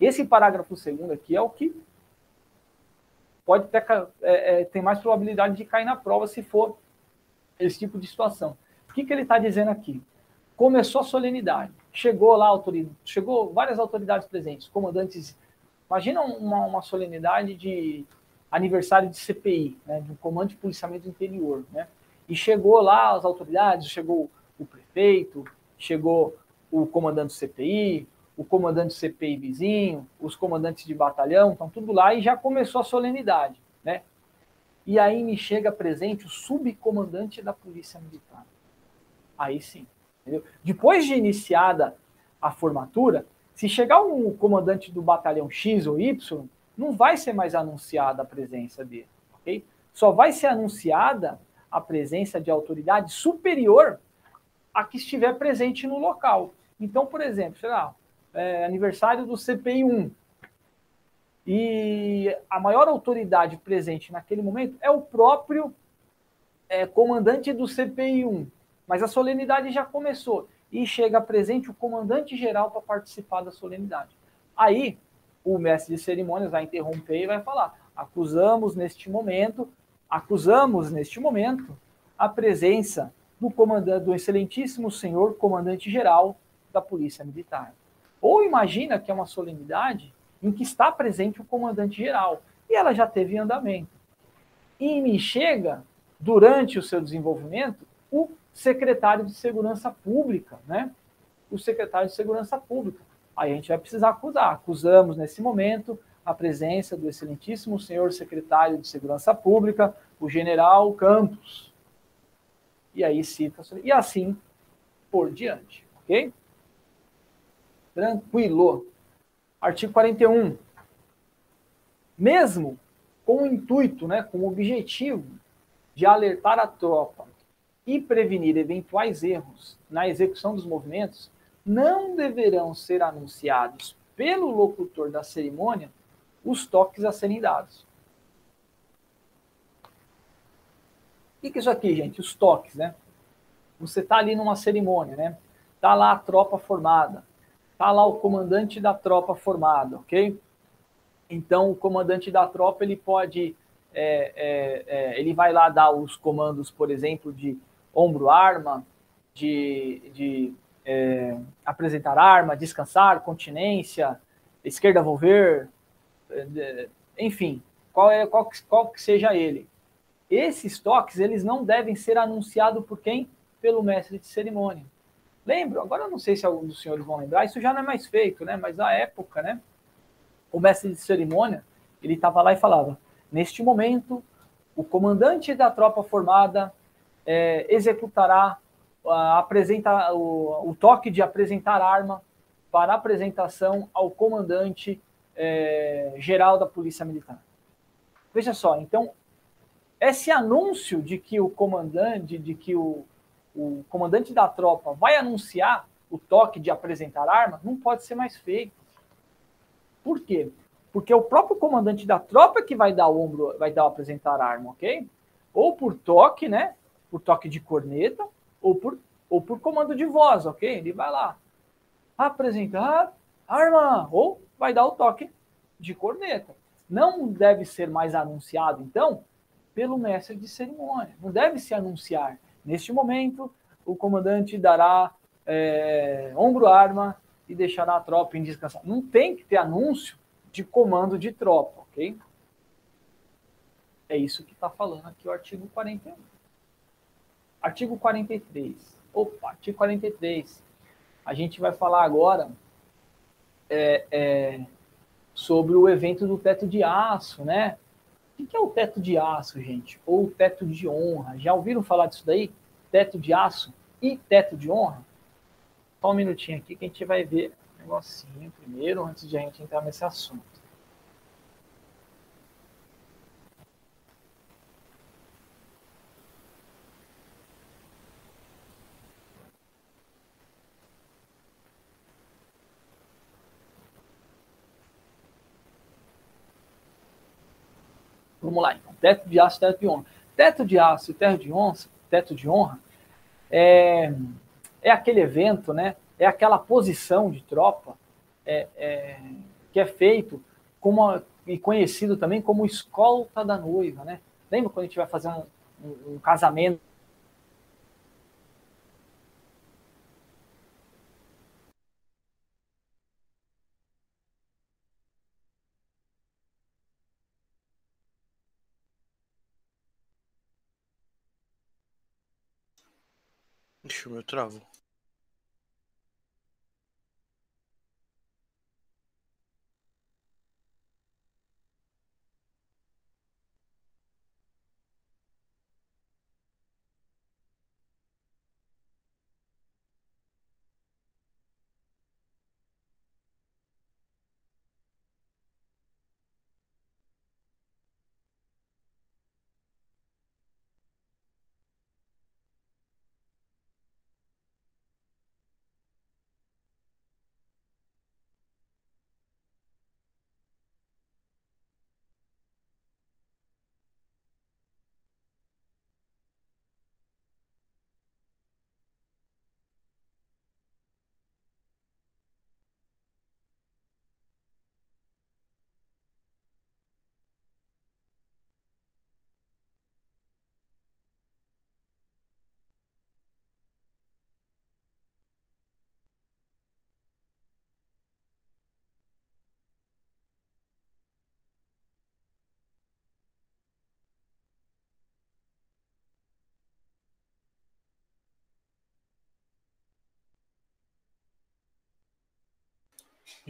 esse parágrafo segundo aqui é o que pode ter, é, é, tem mais probabilidade de cair na prova se for esse tipo de situação. O que, que ele está dizendo aqui? Começou a solenidade, chegou lá autoridade, chegou várias autoridades presentes, comandantes. Imagina uma, uma solenidade de aniversário de CPI, né, de um comando de policiamento interior, né? E chegou lá as autoridades, chegou o prefeito, chegou o comandante do CPI, o comandante do CPI vizinho, os comandantes de batalhão, estão tudo lá e já começou a solenidade, né? E aí me chega presente o subcomandante da Polícia Militar. Aí sim, entendeu? Depois de iniciada a formatura, se chegar um comandante do batalhão X ou Y, não vai ser mais anunciada a presença dele, ok? Só vai ser anunciada a presença de autoridade superior a que estiver presente no local. Então, por exemplo, sei lá, é, aniversário do CPI 1. E a maior autoridade presente naquele momento é o próprio é, comandante do CPI 1. Mas a solenidade já começou. E chega presente o comandante geral para participar da solenidade. Aí, o mestre de cerimônias vai interromper e vai falar: acusamos neste momento, acusamos neste momento a presença do do excelentíssimo senhor comandante geral da Polícia Militar. Ou imagina que é uma solenidade em que está presente o comandante-geral e ela já teve andamento. E me chega, durante o seu desenvolvimento, o secretário de Segurança Pública, né? O secretário de Segurança Pública. Aí a gente vai precisar acusar. Acusamos, nesse momento, a presença do excelentíssimo senhor secretário de Segurança Pública, o general Campos. E aí cita, e assim por diante, ok? Tranquilo. Artigo 41. Mesmo com o intuito, né, com o objetivo de alertar a tropa e prevenir eventuais erros na execução dos movimentos, não deverão ser anunciados pelo locutor da cerimônia os toques a serem dados. O que é isso aqui, gente? Os toques, né? Você está ali numa cerimônia, né? Está lá a tropa formada. Está lá o comandante da tropa formado, ok? Então, o comandante da tropa ele pode, é, é, é, ele vai lá dar os comandos, por exemplo, de ombro arma, de, de é, apresentar arma, descansar, continência, esquerda volver, enfim, qual é qual, qual que seja ele. Esses toques eles não devem ser anunciados por quem? Pelo mestre de cerimônia. Lembro, agora eu não sei se alguns dos senhores vão lembrar, isso já não é mais feito, né? Mas na época, né? O mestre de cerimônia, ele estava lá e falava: neste momento, o comandante da tropa formada é, executará a, apresenta, o, o, toque de apresentar arma para apresentação ao comandante é, geral da Polícia Militar. Veja só, então, esse anúncio de que o comandante, de que o, o comandante da tropa vai anunciar o toque de apresentar arma, não pode ser mais feito. Por quê? Porque o próprio comandante da tropa que vai dar o ombro, vai dar apresentar arma, ok? Ou por toque, né? Por toque de corneta, ou por, ou por comando de voz, ok? Ele vai lá apresentar arma, ou vai dar o toque de corneta. Não deve ser mais anunciado, então, pelo mestre de cerimônia. Não deve se anunciar Neste momento, o comandante dará é, ombro-arma e deixará a tropa em descansar. Não tem que ter anúncio de comando de tropa, ok? É isso que está falando aqui o artigo 41. Artigo 43. Opa, artigo 43. A gente vai falar agora é, é, sobre o evento do teto de aço, né? O que é o teto de aço, gente? Ou o teto de honra? Já ouviram falar disso daí? Teto de aço e teto de honra? Só um minutinho aqui que a gente vai ver um negocinho primeiro, antes de a gente entrar nesse assunto. Vamos lá, então. Teto de aço, teto de honra. Teto de aço e teto de honra, teto de honra é, é aquele evento, né? É aquela posição de tropa é, é, que é feito como e conhecido também como escolta da noiva, né? Lembra quando a gente vai fazer um, um, um casamento Ixi, o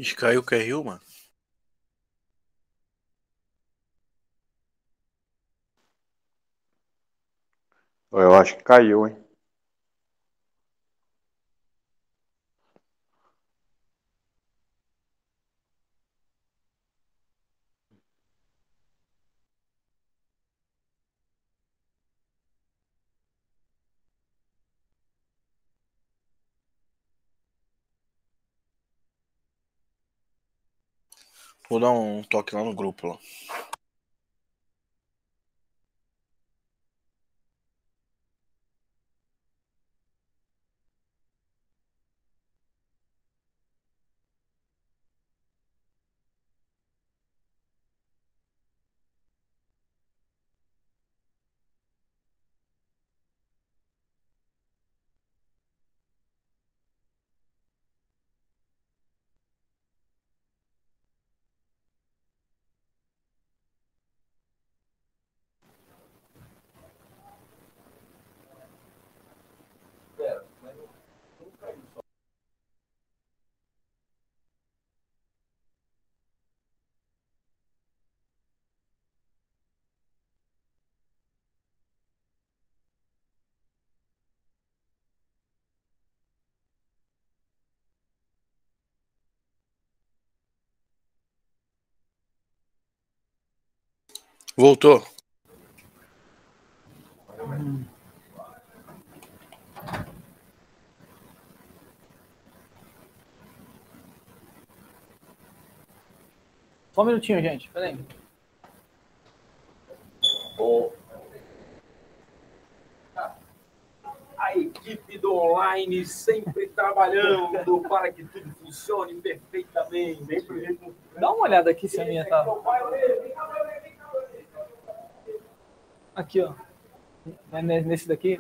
Ixi, caiu o QRU, mano. Eu acho que caiu, hein? Vou dar um toque lá no grupo lá. Voltou. Só um minutinho, gente. Peraí. A equipe do online sempre trabalhando para que tudo funcione perfeitamente. Dá uma olhada aqui se a minha tá. Aqui, ó. Vai nesse daqui.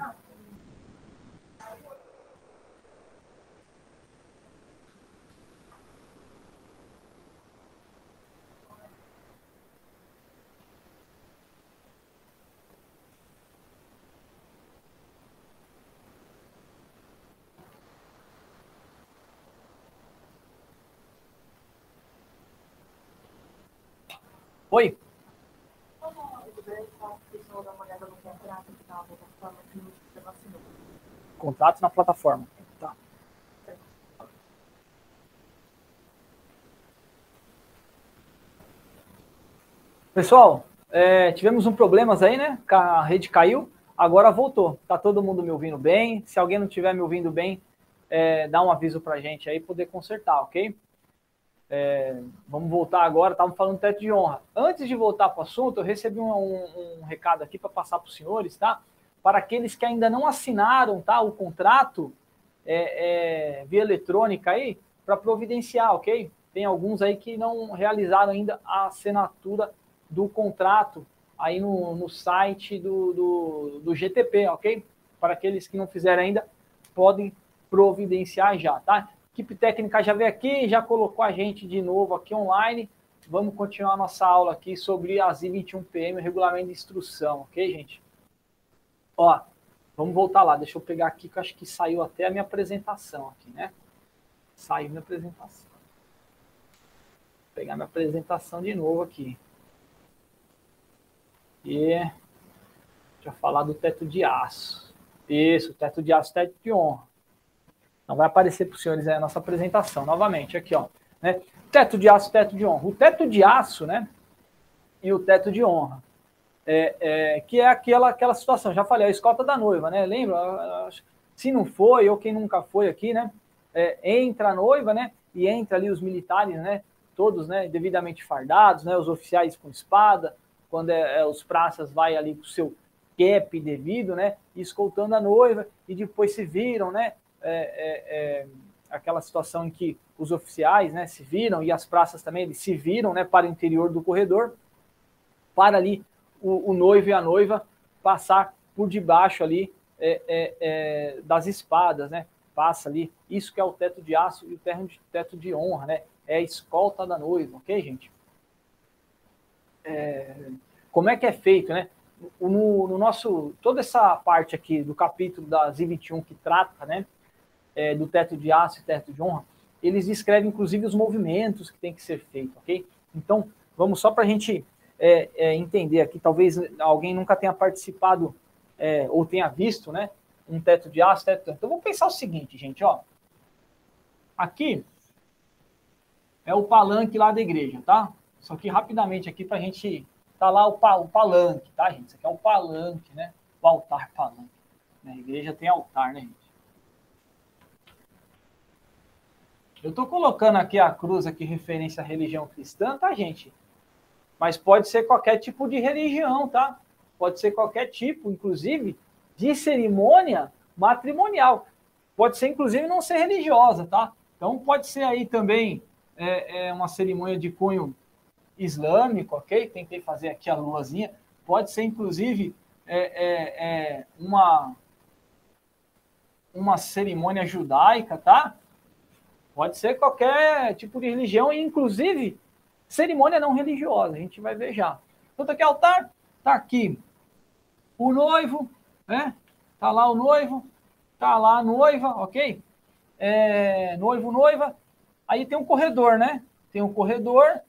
Oi. Contrato na plataforma. Tá. Pessoal, é, tivemos um problemas aí, né? A rede caiu, agora voltou. Tá todo mundo me ouvindo bem? Se alguém não estiver me ouvindo bem, é, dá um aviso pra gente aí poder consertar, ok? É, vamos voltar agora, estávamos falando do teto de honra. Antes de voltar para o assunto, eu recebi um, um, um recado aqui para passar para os senhores, tá? Para aqueles que ainda não assinaram tá, o contrato é, é, via eletrônica aí, para providenciar, ok? Tem alguns aí que não realizaram ainda a assinatura do contrato aí no, no site do, do, do GTP, ok? Para aqueles que não fizeram ainda, podem providenciar já, tá? Equipe técnica já veio aqui, já colocou a gente de novo aqui online. Vamos continuar nossa aula aqui sobre as I21PM, o regulamento de instrução, ok, gente? Ó, vamos voltar lá. Deixa eu pegar aqui, que eu acho que saiu até a minha apresentação aqui, né? Saiu minha apresentação. Vou pegar minha apresentação de novo aqui. E eu falar do teto de aço. Isso, teto de aço, teto de honra. Não vai aparecer para os senhores aí a nossa apresentação. Novamente, aqui, ó. Né? Teto de aço, teto de honra. O teto de aço, né? E o teto de honra. É, é, que é aquela, aquela situação, já falei, a escolta da noiva, né? Lembra? Se não foi, ou quem nunca foi aqui, né? É, entra a noiva, né? E entra ali os militares, né? Todos, né? Devidamente fardados, né? Os oficiais com espada, quando é, é os praças vai ali com o seu cap devido, né? Escoltando a noiva e depois se viram, né? É, é, é, aquela situação em que os oficiais né, se viram e as praças também eles se viram né, para o interior do corredor, para ali o, o noivo e a noiva passar por debaixo ali é, é, é, das espadas, né? Passa ali, isso que é o teto de aço e o teto de honra, né? É a escolta da noiva, ok, gente? como é que é feito, né? No, no, nosso, toda essa parte aqui do capítulo das I-21 que trata, né? É, do teto de aço e teto de honra, eles descrevem inclusive os movimentos que tem que ser feito, ok? Então, vamos só para a gente é, é, entender aqui, talvez alguém nunca tenha participado é, ou tenha visto, né? Um teto de aço, teto de. Então, vamos pensar o seguinte, gente, ó. Aqui é o palanque lá da igreja, tá? Só que rapidamente aqui para a gente tá lá o, pa, o, palanque, tá, gente? Isso aqui é o palanque, né? O altar palanque. Na igreja tem altar, né, gente? Eu estou colocando aqui a cruz aqui referência à religião cristã, tá, gente? Mas pode ser qualquer tipo de religião, tá? Pode ser qualquer tipo, inclusive, de cerimônia matrimonial. Pode ser, inclusive, não ser religiosa, tá? Então, pode ser aí também é, é uma cerimônia de cunho islâmico, ok? Tentei fazer aqui a luazinha. Pode ser, inclusive, é, é, é uma, uma cerimônia judaica, tá? Pode ser qualquer tipo de religião, inclusive cerimônia não religiosa. A gente vai ver já. Então, tá aqui altar, tá aqui o noivo, né? Tá lá o noivo, tá lá a noiva, ok? É, noivo, noiva. Aí tem um corredor, né? Tem um corredor.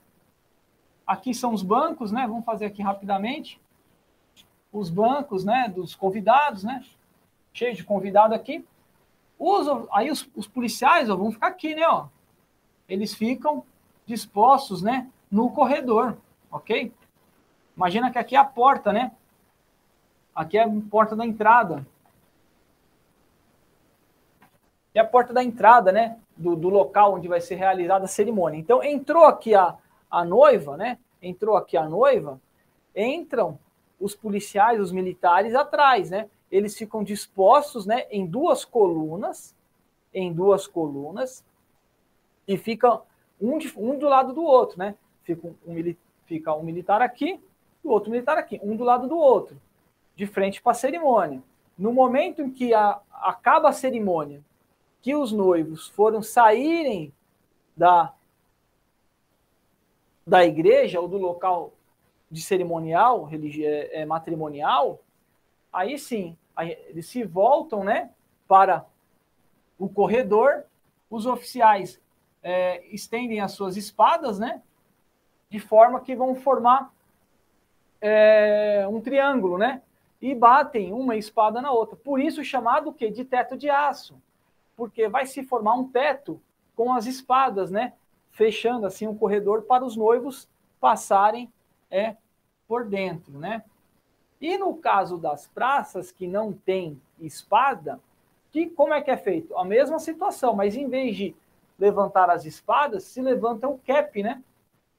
Aqui são os bancos, né? Vamos fazer aqui rapidamente. Os bancos, né? Dos convidados, né? Cheio de convidado aqui. Os, aí os, os policiais ó, vão ficar aqui, né? Ó. Eles ficam dispostos, né? No corredor, ok? Imagina que aqui é a porta, né? Aqui é a porta da entrada. É a porta da entrada, né? Do, do local onde vai ser realizada a cerimônia. Então, entrou aqui a, a noiva, né? Entrou aqui a noiva, entram os policiais, os militares atrás, né? Eles ficam dispostos né, em duas colunas, em duas colunas, e ficam um, um do lado do outro, né? Fica um, fica um militar aqui o outro militar aqui, um do lado do outro, de frente para a cerimônia. No momento em que a, acaba a cerimônia, que os noivos foram saírem da, da igreja ou do local de cerimonial, religi- é, é, matrimonial, aí sim, aí eles se voltam né, para o corredor, os oficiais é, estendem as suas espadas, né? de forma que vão formar é, um triângulo, né? E batem uma espada na outra. Por isso chamado o quê? De teto de aço. Porque vai se formar um teto com as espadas, né? Fechando assim um corredor para os noivos passarem é, por dentro, né? E no caso das praças que não tem espada, que como é que é feito? A mesma situação, mas em vez de levantar as espadas, se levanta o cap, né?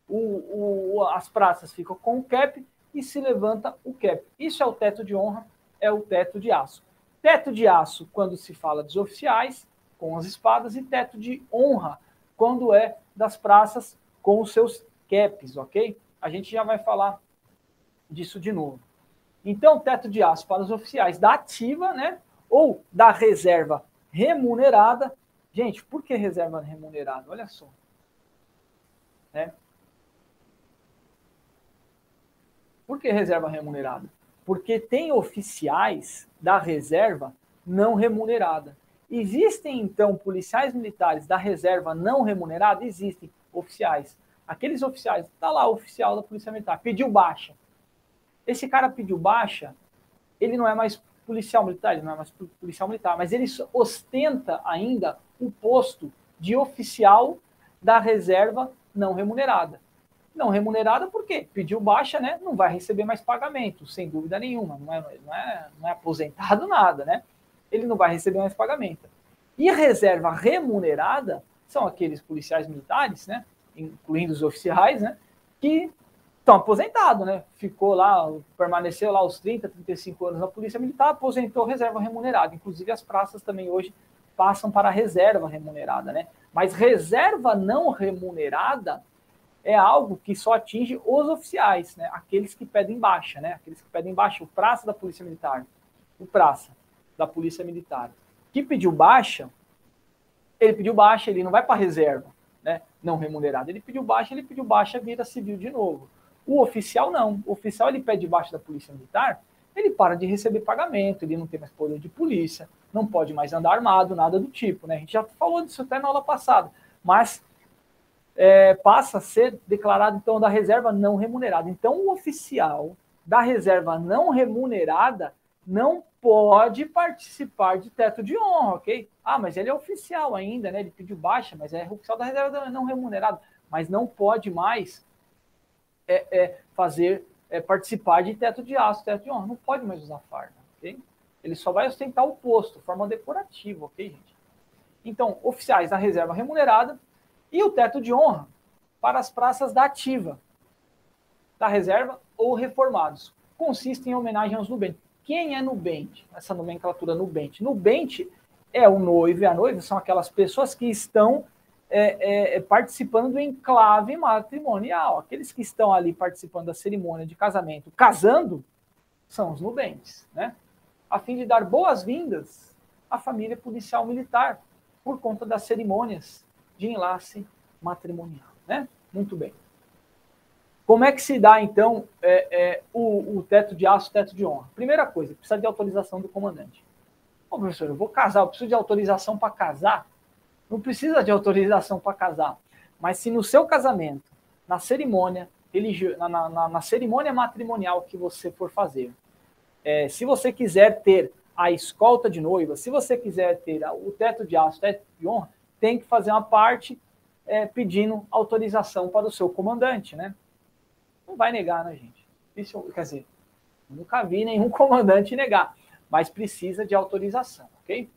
O, o, as praças ficam com o cap e se levanta o cap. Isso é o teto de honra, é o teto de aço. Teto de aço, quando se fala dos oficiais, com as espadas, e teto de honra, quando é das praças com os seus caps, ok? A gente já vai falar disso de novo. Então, teto de aço para os oficiais da ativa, né? Ou da reserva remunerada. Gente, por que reserva remunerada? Olha só. Né? Por que reserva remunerada? Porque tem oficiais da reserva não remunerada. Existem, então, policiais militares da reserva não remunerada? Existem oficiais. Aqueles oficiais, tá lá o oficial da Polícia Militar, pediu baixa. Esse cara pediu baixa, ele não é mais policial militar, ele não é mais policial militar, mas ele ostenta ainda o posto de oficial da reserva não remunerada. Não remunerada por quê? Pediu baixa, né? Não vai receber mais pagamento, sem dúvida nenhuma. Não é, não é, não é aposentado nada, né? Ele não vai receber mais pagamento. E reserva remunerada são aqueles policiais militares, né? Incluindo os oficiais, né? Que estão aposentados, né? Ficou lá, permaneceu lá os 30, 35 anos na Polícia Militar, aposentou reserva remunerada. Inclusive as praças também hoje passam para reserva remunerada, né? Mas reserva não remunerada é algo que só atinge os oficiais, né? Aqueles que pedem baixa, né? Aqueles que pedem baixa, o praça da Polícia Militar, o praça da Polícia Militar, que pediu baixa, ele pediu baixa, ele não vai para reserva, né? Não remunerada. Ele pediu baixa, ele pediu baixa, vira civil de novo. O oficial não. O oficial ele pede baixa da polícia militar, ele para de receber pagamento, ele não tem mais poder de polícia, não pode mais andar armado, nada do tipo, né? A gente já falou disso até na aula passada, mas é, passa a ser declarado então da reserva não remunerada. Então o oficial da reserva não remunerada não pode participar de teto de honra, ok? Ah, mas ele é oficial ainda, né? Ele pediu baixa, mas é oficial da reserva não remunerado, mas não pode mais é, é fazer é, participar de teto de aço, teto de honra. Não pode mais usar farda, ok? Ele só vai ostentar o posto, forma decorativa, ok, gente? Então, oficiais da reserva remunerada e o teto de honra para as praças da ativa, da reserva ou reformados. Consiste em homenagem aos nubentes. Quem é nubente? Essa nomenclatura nubente. Nubente é o noivo e a noiva, são aquelas pessoas que estão é, é, é, participando do enclave matrimonial. Aqueles que estão ali participando da cerimônia de casamento, casando, são os nubentes, né? A fim de dar boas-vindas à família policial militar por conta das cerimônias de enlace matrimonial, né? Muito bem. Como é que se dá, então, é, é, o, o, teto de aço, teto de honra? Primeira coisa, precisa de autorização do comandante. Professor, eu vou casar, eu preciso de autorização para casar? Não precisa de autorização para casar. Mas se no seu casamento, na cerimônia religio... na, na, na cerimônia matrimonial que você for fazer, é, se você quiser ter a escolta de noiva, se você quiser ter o teto de aço, teto de honra, tem que fazer uma parte é, pedindo autorização para o seu comandante, né? Não vai negar, né, gente? Isso, quer dizer, nunca vi nenhum comandante negar, mas precisa de autorização, ok?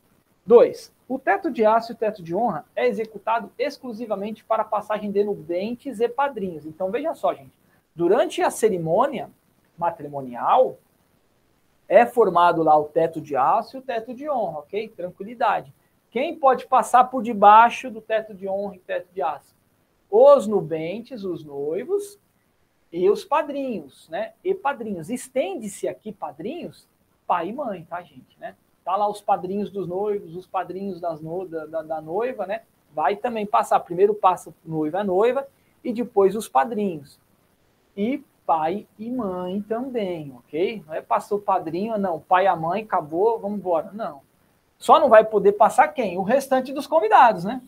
Dois, o teto de aço e o teto de honra é executado exclusivamente para passagem de nubentes e padrinhos. Então, veja só, gente. Durante a cerimônia matrimonial, é formado lá o teto de aço e o teto de honra, ok? Tranquilidade. Quem pode passar por debaixo do teto de honra e teto de aço? Os nubentes, os noivos e os padrinhos, né? E padrinhos. Estende-se aqui padrinhos, pai e mãe, tá, gente, né? Tá lá os padrinhos dos noivos, os padrinhos das no, da, da, da, noiva, né? Vai também passar. Primeiro passa noiva a noiva e depois os padrinhos. E pai e mãe também, ok? Não é passou o padrinho, não, pai e a mãe, acabou, vamos embora. Não. Só não vai poder passar quem? O restante dos convidados, né?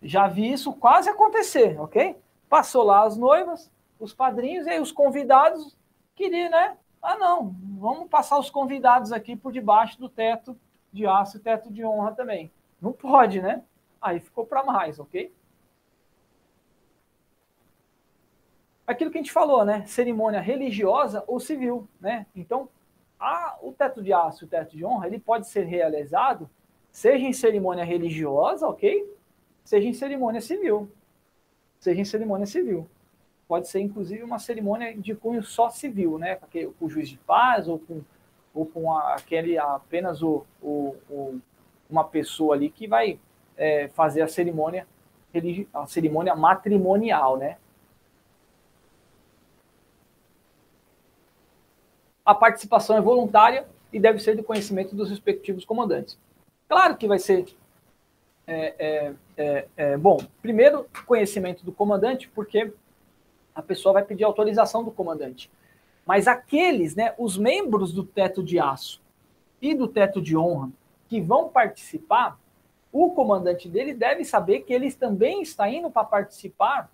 Já vi isso quase acontecer, ok? Passou lá as noivas, os padrinhos, e aí os convidados queriam, né? Ah, não, vamos passar os convidados aqui por debaixo do teto de aço e teto de honra também. Não pode, né? Aí ficou para mais, ok? Aquilo que a gente falou, né? Cerimônia religiosa ou civil, né? Então, a, o teto de aço e o teto de honra, ele pode ser realizado seja em cerimônia religiosa, ok? Seja em cerimônia civil. Seja em cerimônia civil. Pode ser, inclusive, uma cerimônia de cunho só civil, né? Com o juiz de paz ou com, ou com a, aquele apenas o, o, o, uma pessoa ali que vai é, fazer a cerimônia a cerimônia matrimonial, né? A participação é voluntária e deve ser do conhecimento dos respectivos comandantes. Claro que vai ser. É, é, é, é, bom, primeiro, conhecimento do comandante, porque a pessoa vai pedir autorização do comandante. Mas aqueles, né, os membros do teto de aço e do teto de honra que vão participar, o comandante dele deve saber que eles também está indo para participar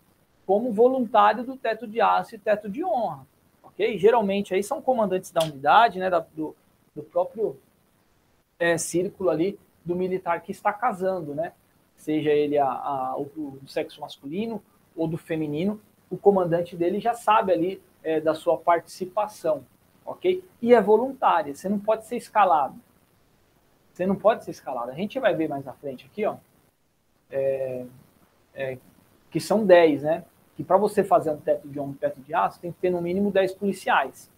como voluntário do teto de aço e teto de honra, ok? Geralmente aí são comandantes da unidade, né, da, do, do próprio é, círculo ali do militar que está casando, né? Seja ele a, a, do sexo masculino ou do feminino, o comandante dele já sabe ali é, da sua participação, ok? E é voluntária, você não pode ser escalado. Você não pode ser escalado. A gente vai ver mais à frente aqui, ó, é, é, que são 10, né? Que para você fazer um teto de um teto de aço, tem que ter no mínimo 10 policiais.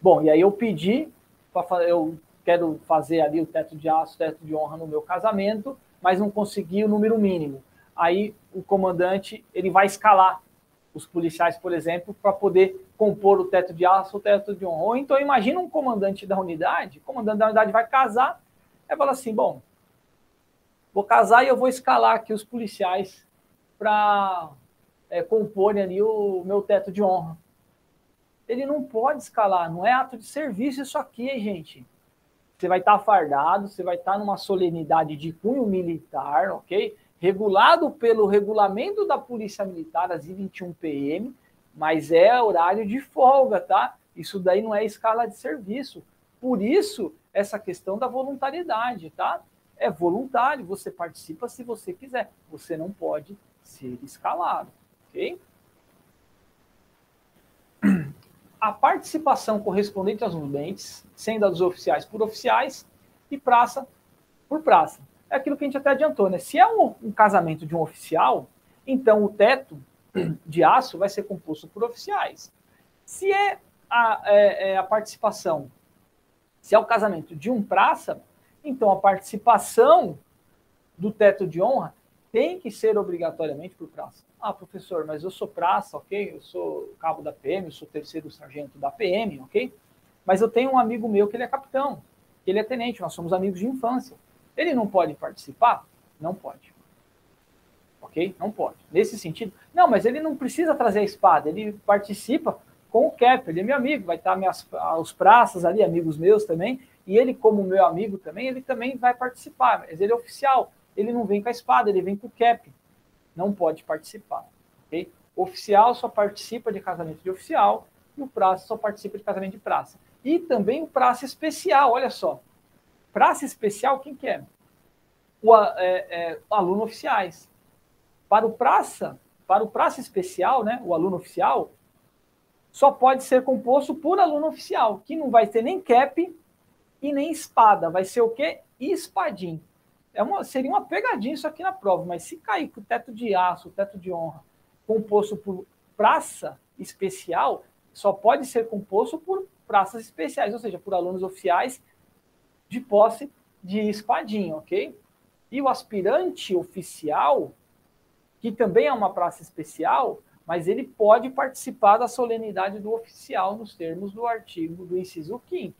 Bom, e aí eu pedi para eu quero fazer ali o teto de aço, teto de honra no meu casamento, mas não consegui o número mínimo. Aí o comandante ele vai escalar os policiais, por exemplo, para poder compor o teto de aço, o teto de honra. Então imagina um comandante da unidade, o comandante da unidade vai casar, e fala assim, bom, vou casar e eu vou escalar aqui os policiais para é, comporem ali o meu teto de honra. Ele não pode escalar, não é ato de serviço isso aqui, hein, gente você vai estar fardado, você vai estar numa solenidade de cunho militar, ok? Regulado pelo regulamento da Polícia Militar, às 21 PM, mas é horário de folga, tá? Isso daí não é escala de serviço. Por isso, essa questão da voluntariedade, tá? É voluntário, você participa se você quiser. Você não pode ser escalado, ok? a participação correspondente aos movimentos, sendo a dos oficiais por oficiais e praça por praça. É aquilo que a gente até adiantou, né? Se é um, um casamento de um oficial, então o teto de aço vai ser composto por oficiais. Se é a, é, é a participação, se é o casamento de um praça, então a participação do teto de honra tem que ser obrigatoriamente por praça. Ah, professor, mas eu sou praça, ok? Eu sou cabo da PM, eu sou terceiro sargento da PM, ok? Mas eu tenho um amigo meu que ele é capitão, que ele é tenente, nós somos amigos de infância. Ele não pode participar? Não pode. Ok? Não pode. Nesse sentido, não, mas ele não precisa trazer a espada, ele participa com o cap, ele é meu amigo, vai estar minhas, os praças ali, amigos meus também, e ele, como meu amigo também, ele também vai participar, mas ele é oficial, ele não vem com a espada, ele vem com o cap não pode participar. Okay? Oficial só participa de casamento de oficial e o praça só participa de casamento de praça. E também o praça especial, olha só. Praça especial, quem que é? O é, é, aluno oficiais. Para o praça, para o praça especial, né, o aluno oficial, só pode ser composto por aluno oficial, que não vai ter nem cap e nem espada. Vai ser o quê? Espadim é uma, seria uma pegadinha isso aqui na prova, mas se cair com o teto de aço, o teto de honra, composto por praça especial, só pode ser composto por praças especiais, ou seja, por alunos oficiais de posse de espadinha, ok? E o aspirante oficial, que também é uma praça especial, mas ele pode participar da solenidade do oficial nos termos do artigo do inciso 5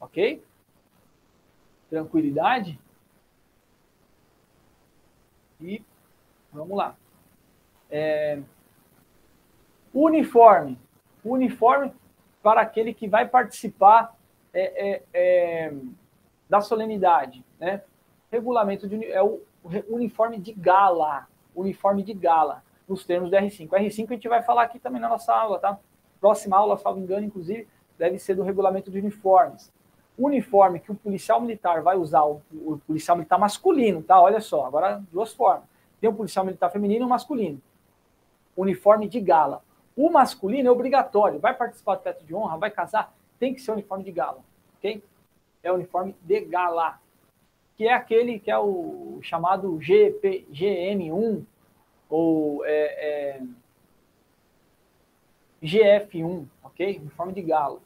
ok? Tranquilidade? E vamos lá. É, uniforme. Uniforme para aquele que vai participar é, é, é, da solenidade. Né? Regulamento de, é o uniforme de gala, uniforme de gala, nos termos do R5. O R5 a gente vai falar aqui também na nossa aula, tá? Próxima aula, salvo engano, inclusive, deve ser do regulamento de uniformes. Uniforme que o policial militar vai usar, o, o policial militar masculino, tá? Olha só, agora duas formas. Tem o policial militar feminino e o masculino. Uniforme de gala. O masculino é obrigatório. Vai participar do teto de honra, vai casar, tem que ser uniforme de gala, ok? É o uniforme de gala, que é aquele que é o chamado GP, GM1 ou é, é, GF1, ok? Uniforme de gala.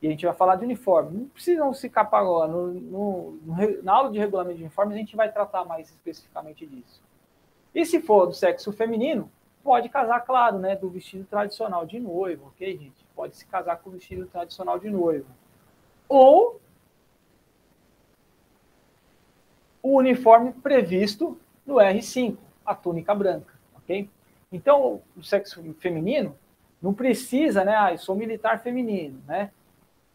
E a gente vai falar de uniforme. Não precisam se capar agora. No, no, na aula de regulamento de uniformes, a gente vai tratar mais especificamente disso. E se for do sexo feminino, pode casar, claro, né? Do vestido tradicional de noivo, ok, gente? Pode se casar com o vestido tradicional de noivo. Ou o uniforme previsto no R5, a túnica branca, ok? Então, o sexo feminino não precisa, né? Ah, eu sou militar feminino, né?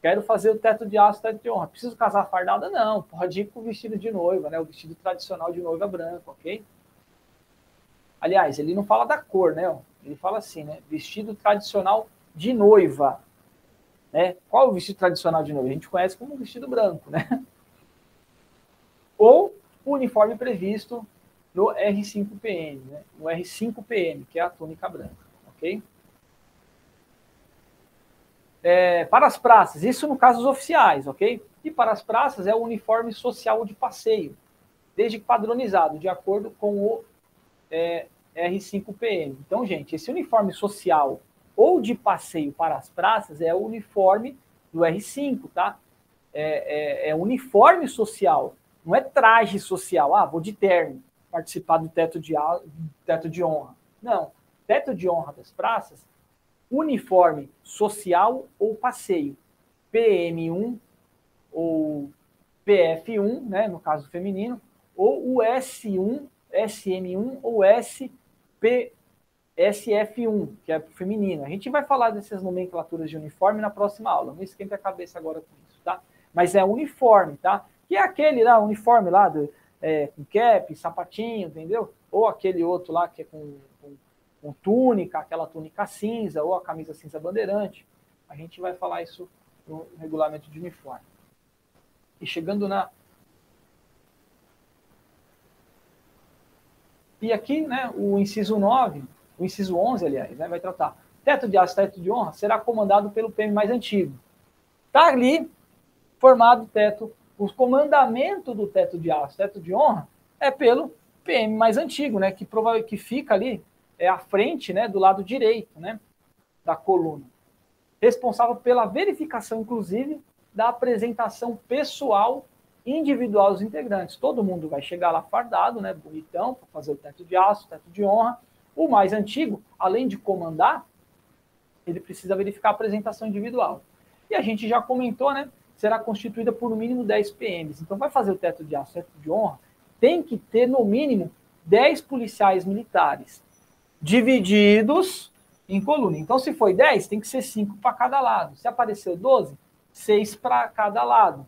Quero fazer o teto de aço, teto de honra. Preciso casar fardada? Não, pode ir com o vestido de noiva, né? O vestido tradicional de noiva branca, ok? Aliás, ele não fala da cor, né? Ele fala assim, né? Vestido tradicional de noiva. Né? Qual o vestido tradicional de noiva? A gente conhece como vestido branco, né? Ou o uniforme previsto no R5PM, né? no R5PM, que é a túnica branca, ok? É, para as praças, isso no caso dos oficiais, ok? E para as praças é o uniforme social de passeio, desde padronizado, de acordo com o é, R5PM. Então, gente, esse uniforme social ou de passeio para as praças é o uniforme do R5, tá? É, é, é uniforme social, não é traje social. Ah, vou de terno participar do teto de, teto de honra. Não. Teto de honra das praças, uniforme social ou passeio. PM1 ou PF1, né, no caso feminino, ou o S1, SM1 ou SP, SF1, que é feminino. A gente vai falar dessas nomenclaturas de uniforme na próxima aula. Não esquenta a cabeça agora com isso, tá? Mas é uniforme, tá? Que é aquele lá, uniforme lá, do, é, com cap, sapatinho, entendeu? Ou aquele outro lá que é com, com, com túnica, aquela túnica cinza, ou a camisa cinza bandeirante. A gente vai falar isso no regulamento de uniforme. E chegando na. E aqui, né, o inciso 9, o inciso 11, aliás, né, vai tratar. Teto de aço, teto de honra será comandado pelo PM mais antigo. Está ali formado o teto o comandamento do teto de aço, teto de honra, é pelo PM mais antigo, né? Que provavelmente que fica ali é à frente, né? Do lado direito, né? Da coluna, responsável pela verificação, inclusive, da apresentação pessoal individual dos integrantes. Todo mundo vai chegar lá fardado, né? Bonitão para fazer o teto de aço, teto de honra. O mais antigo, além de comandar, ele precisa verificar a apresentação individual. E a gente já comentou, né? será constituída por no mínimo 10 PMs. Então, vai fazer o teto de aço, teto de honra, tem que ter no mínimo 10 policiais militares, divididos em coluna. Então, se foi 10, tem que ser 5 para cada lado. Se apareceu 12, 6 para cada lado.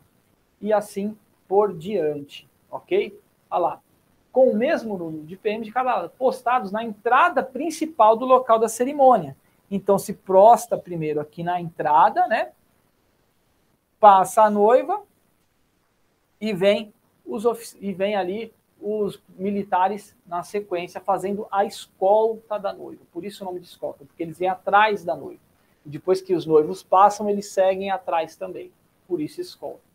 E assim por diante, ok? Olha lá. Com o mesmo número de PM de cada lado, postados na entrada principal do local da cerimônia. Então, se prosta primeiro aqui na entrada, né? passa a noiva e vem os e vem ali os militares na sequência fazendo a escolta da noiva. Por isso o nome de escolta, porque eles vêm atrás da noiva. Depois que os noivos passam, eles seguem atrás também. Por isso escolta?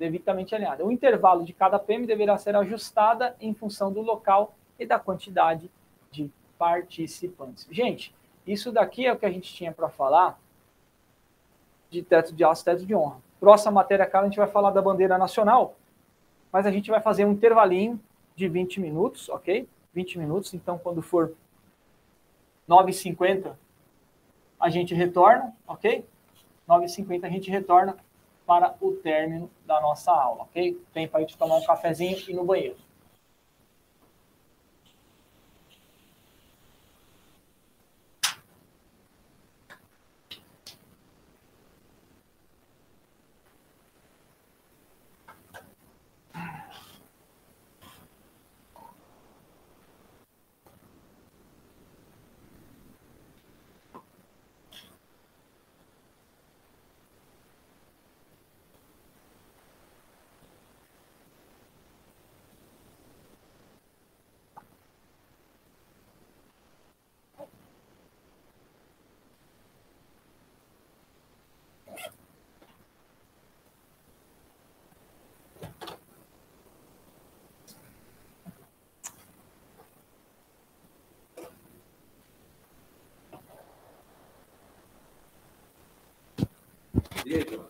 Devidamente alinhada. O intervalo de cada PM deverá ser ajustada em função do local e da quantidade de participantes. Gente, isso daqui é o que a gente tinha para falar de teto de aço, teto de honra. Próxima matéria, cara, a gente vai falar da bandeira nacional, mas a gente vai fazer um intervalinho de 20 minutos, ok? 20 minutos, então quando for 9h50, a gente retorna, ok? 9h50 a gente retorna para o término da nossa aula, ok? Tempo aí de tomar um cafezinho e ir no banheiro. dietro.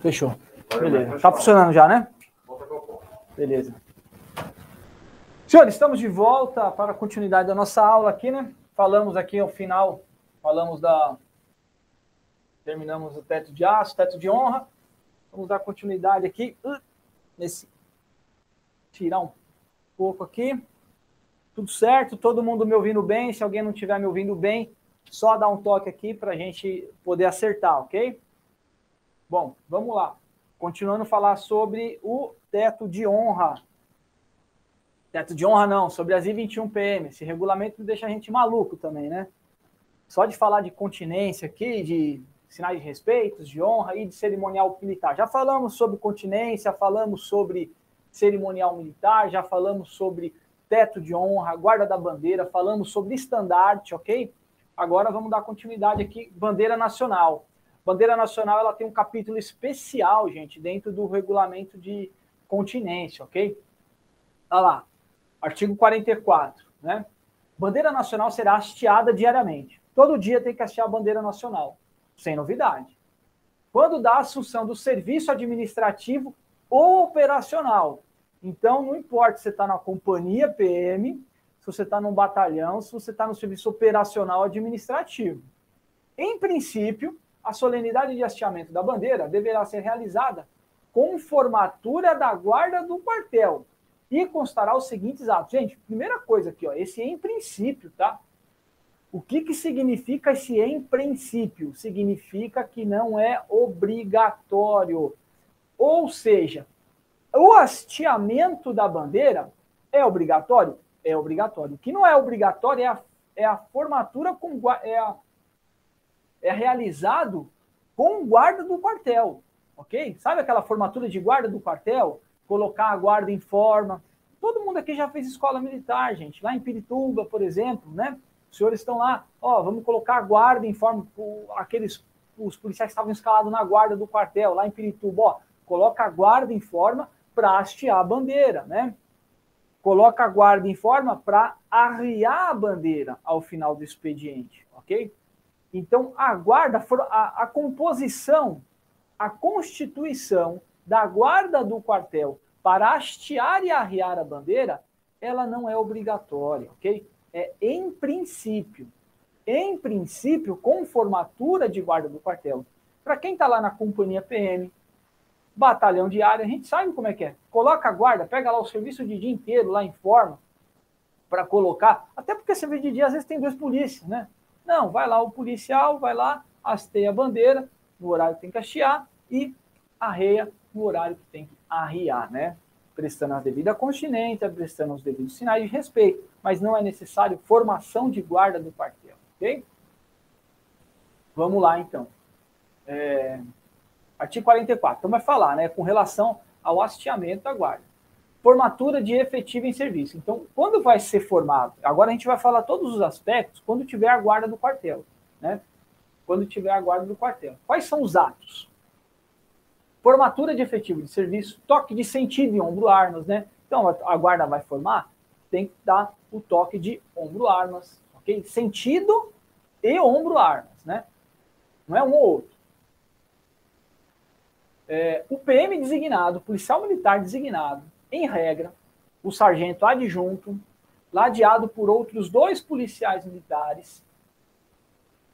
Fechou. Beleza. Tá funcionando já, né? Beleza. Senhores, estamos de volta para a continuidade da nossa aula aqui, né? Falamos aqui ao final, falamos da. Terminamos o teto de aço, teto de honra. Vamos dar continuidade aqui uh, nesse. Tirar um pouco aqui. Tudo certo? Todo mundo me ouvindo bem? Se alguém não estiver me ouvindo bem, só dá um toque aqui para a gente poder acertar, ok? Bom, vamos lá. Continuando a falar sobre o teto de honra. Teto de honra não, sobre as I-21PM. Esse regulamento deixa a gente maluco também, né? Só de falar de continência aqui, de sinais de respeito, de honra e de cerimonial militar. Já falamos sobre continência, falamos sobre cerimonial militar, já falamos sobre teto de honra, guarda da bandeira, falamos sobre estandarte, ok? Agora vamos dar continuidade aqui, bandeira nacional. Bandeira nacional ela tem um capítulo especial, gente, dentro do regulamento de continência, ok? Olha lá, artigo 44, né? Bandeira nacional será hasteada diariamente. Todo dia tem que hastear a bandeira nacional, sem novidade. Quando dá assunção do serviço administrativo ou operacional. Então, não importa se você está na companhia PM, se você está num batalhão, se você está no serviço operacional administrativo. Em princípio, a solenidade de hasteamento da bandeira deverá ser realizada com formatura da guarda do quartel e constará os seguintes atos. Gente, primeira coisa aqui, ó, esse em princípio, tá? O que, que significa esse em princípio? Significa que não é obrigatório. Ou seja, o hasteamento da bandeira é obrigatório? é obrigatório. O que não é obrigatório é a, é a formatura com é, a, é realizado com guarda do quartel, ok? Sabe aquela formatura de guarda do quartel? Colocar a guarda em forma. Todo mundo aqui já fez escola militar, gente. Lá em Pirituba, por exemplo, né? Os senhores estão lá, ó, vamos colocar a guarda em forma, aqueles os policiais estavam escalados na guarda do quartel, lá em Pirituba, ó, coloca a guarda em forma para hastear a bandeira, né? coloca a guarda em forma para arriar a bandeira ao final do expediente, ok? Então, a guarda, a, a composição, a constituição da guarda do quartel para hastear e arriar a bandeira, ela não é obrigatória, ok? É em princípio. Em princípio, com formatura de guarda do quartel. Para quem está lá na companhia PM, batalhão de área, a gente sabe como é que é. Coloca a guarda, pega lá o serviço de dia inteiro lá em forma para colocar, até porque serviço de dia às vezes tem dois polícias, né? Não, vai lá o policial, vai lá, hasteia a bandeira no horário que tem que hastear e arreia no horário que tem que arriar, né? Prestando a devida continência, prestando os devidos sinais de respeito, mas não é necessário formação de guarda do quartel, ok? Vamos lá, então. É, Artigo 44. Então vai falar, né, com relação ao hasteamento da guarda. Formatura de efetivo em serviço. Então, quando vai ser formado? Agora a gente vai falar todos os aspectos quando tiver a guarda do quartel, né? Quando tiver a guarda do quartel. Quais são os atos? Formatura de efetivo de serviço, toque de sentido em ombro armas, né? Então a guarda vai formar, tem que dar o toque de ombro armas, ok? Sentido e ombro armas, né? Não é um ou outro é, o PM designado, policial militar designado, em regra, o sargento adjunto, ladeado por outros dois policiais militares,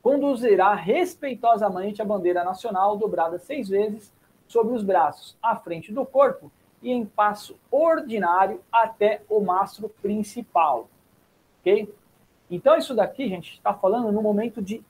conduzirá respeitosamente a bandeira nacional dobrada seis vezes sobre os braços, à frente do corpo e em passo ordinário até o mastro principal. Ok? Então, isso daqui, gente, está falando no momento de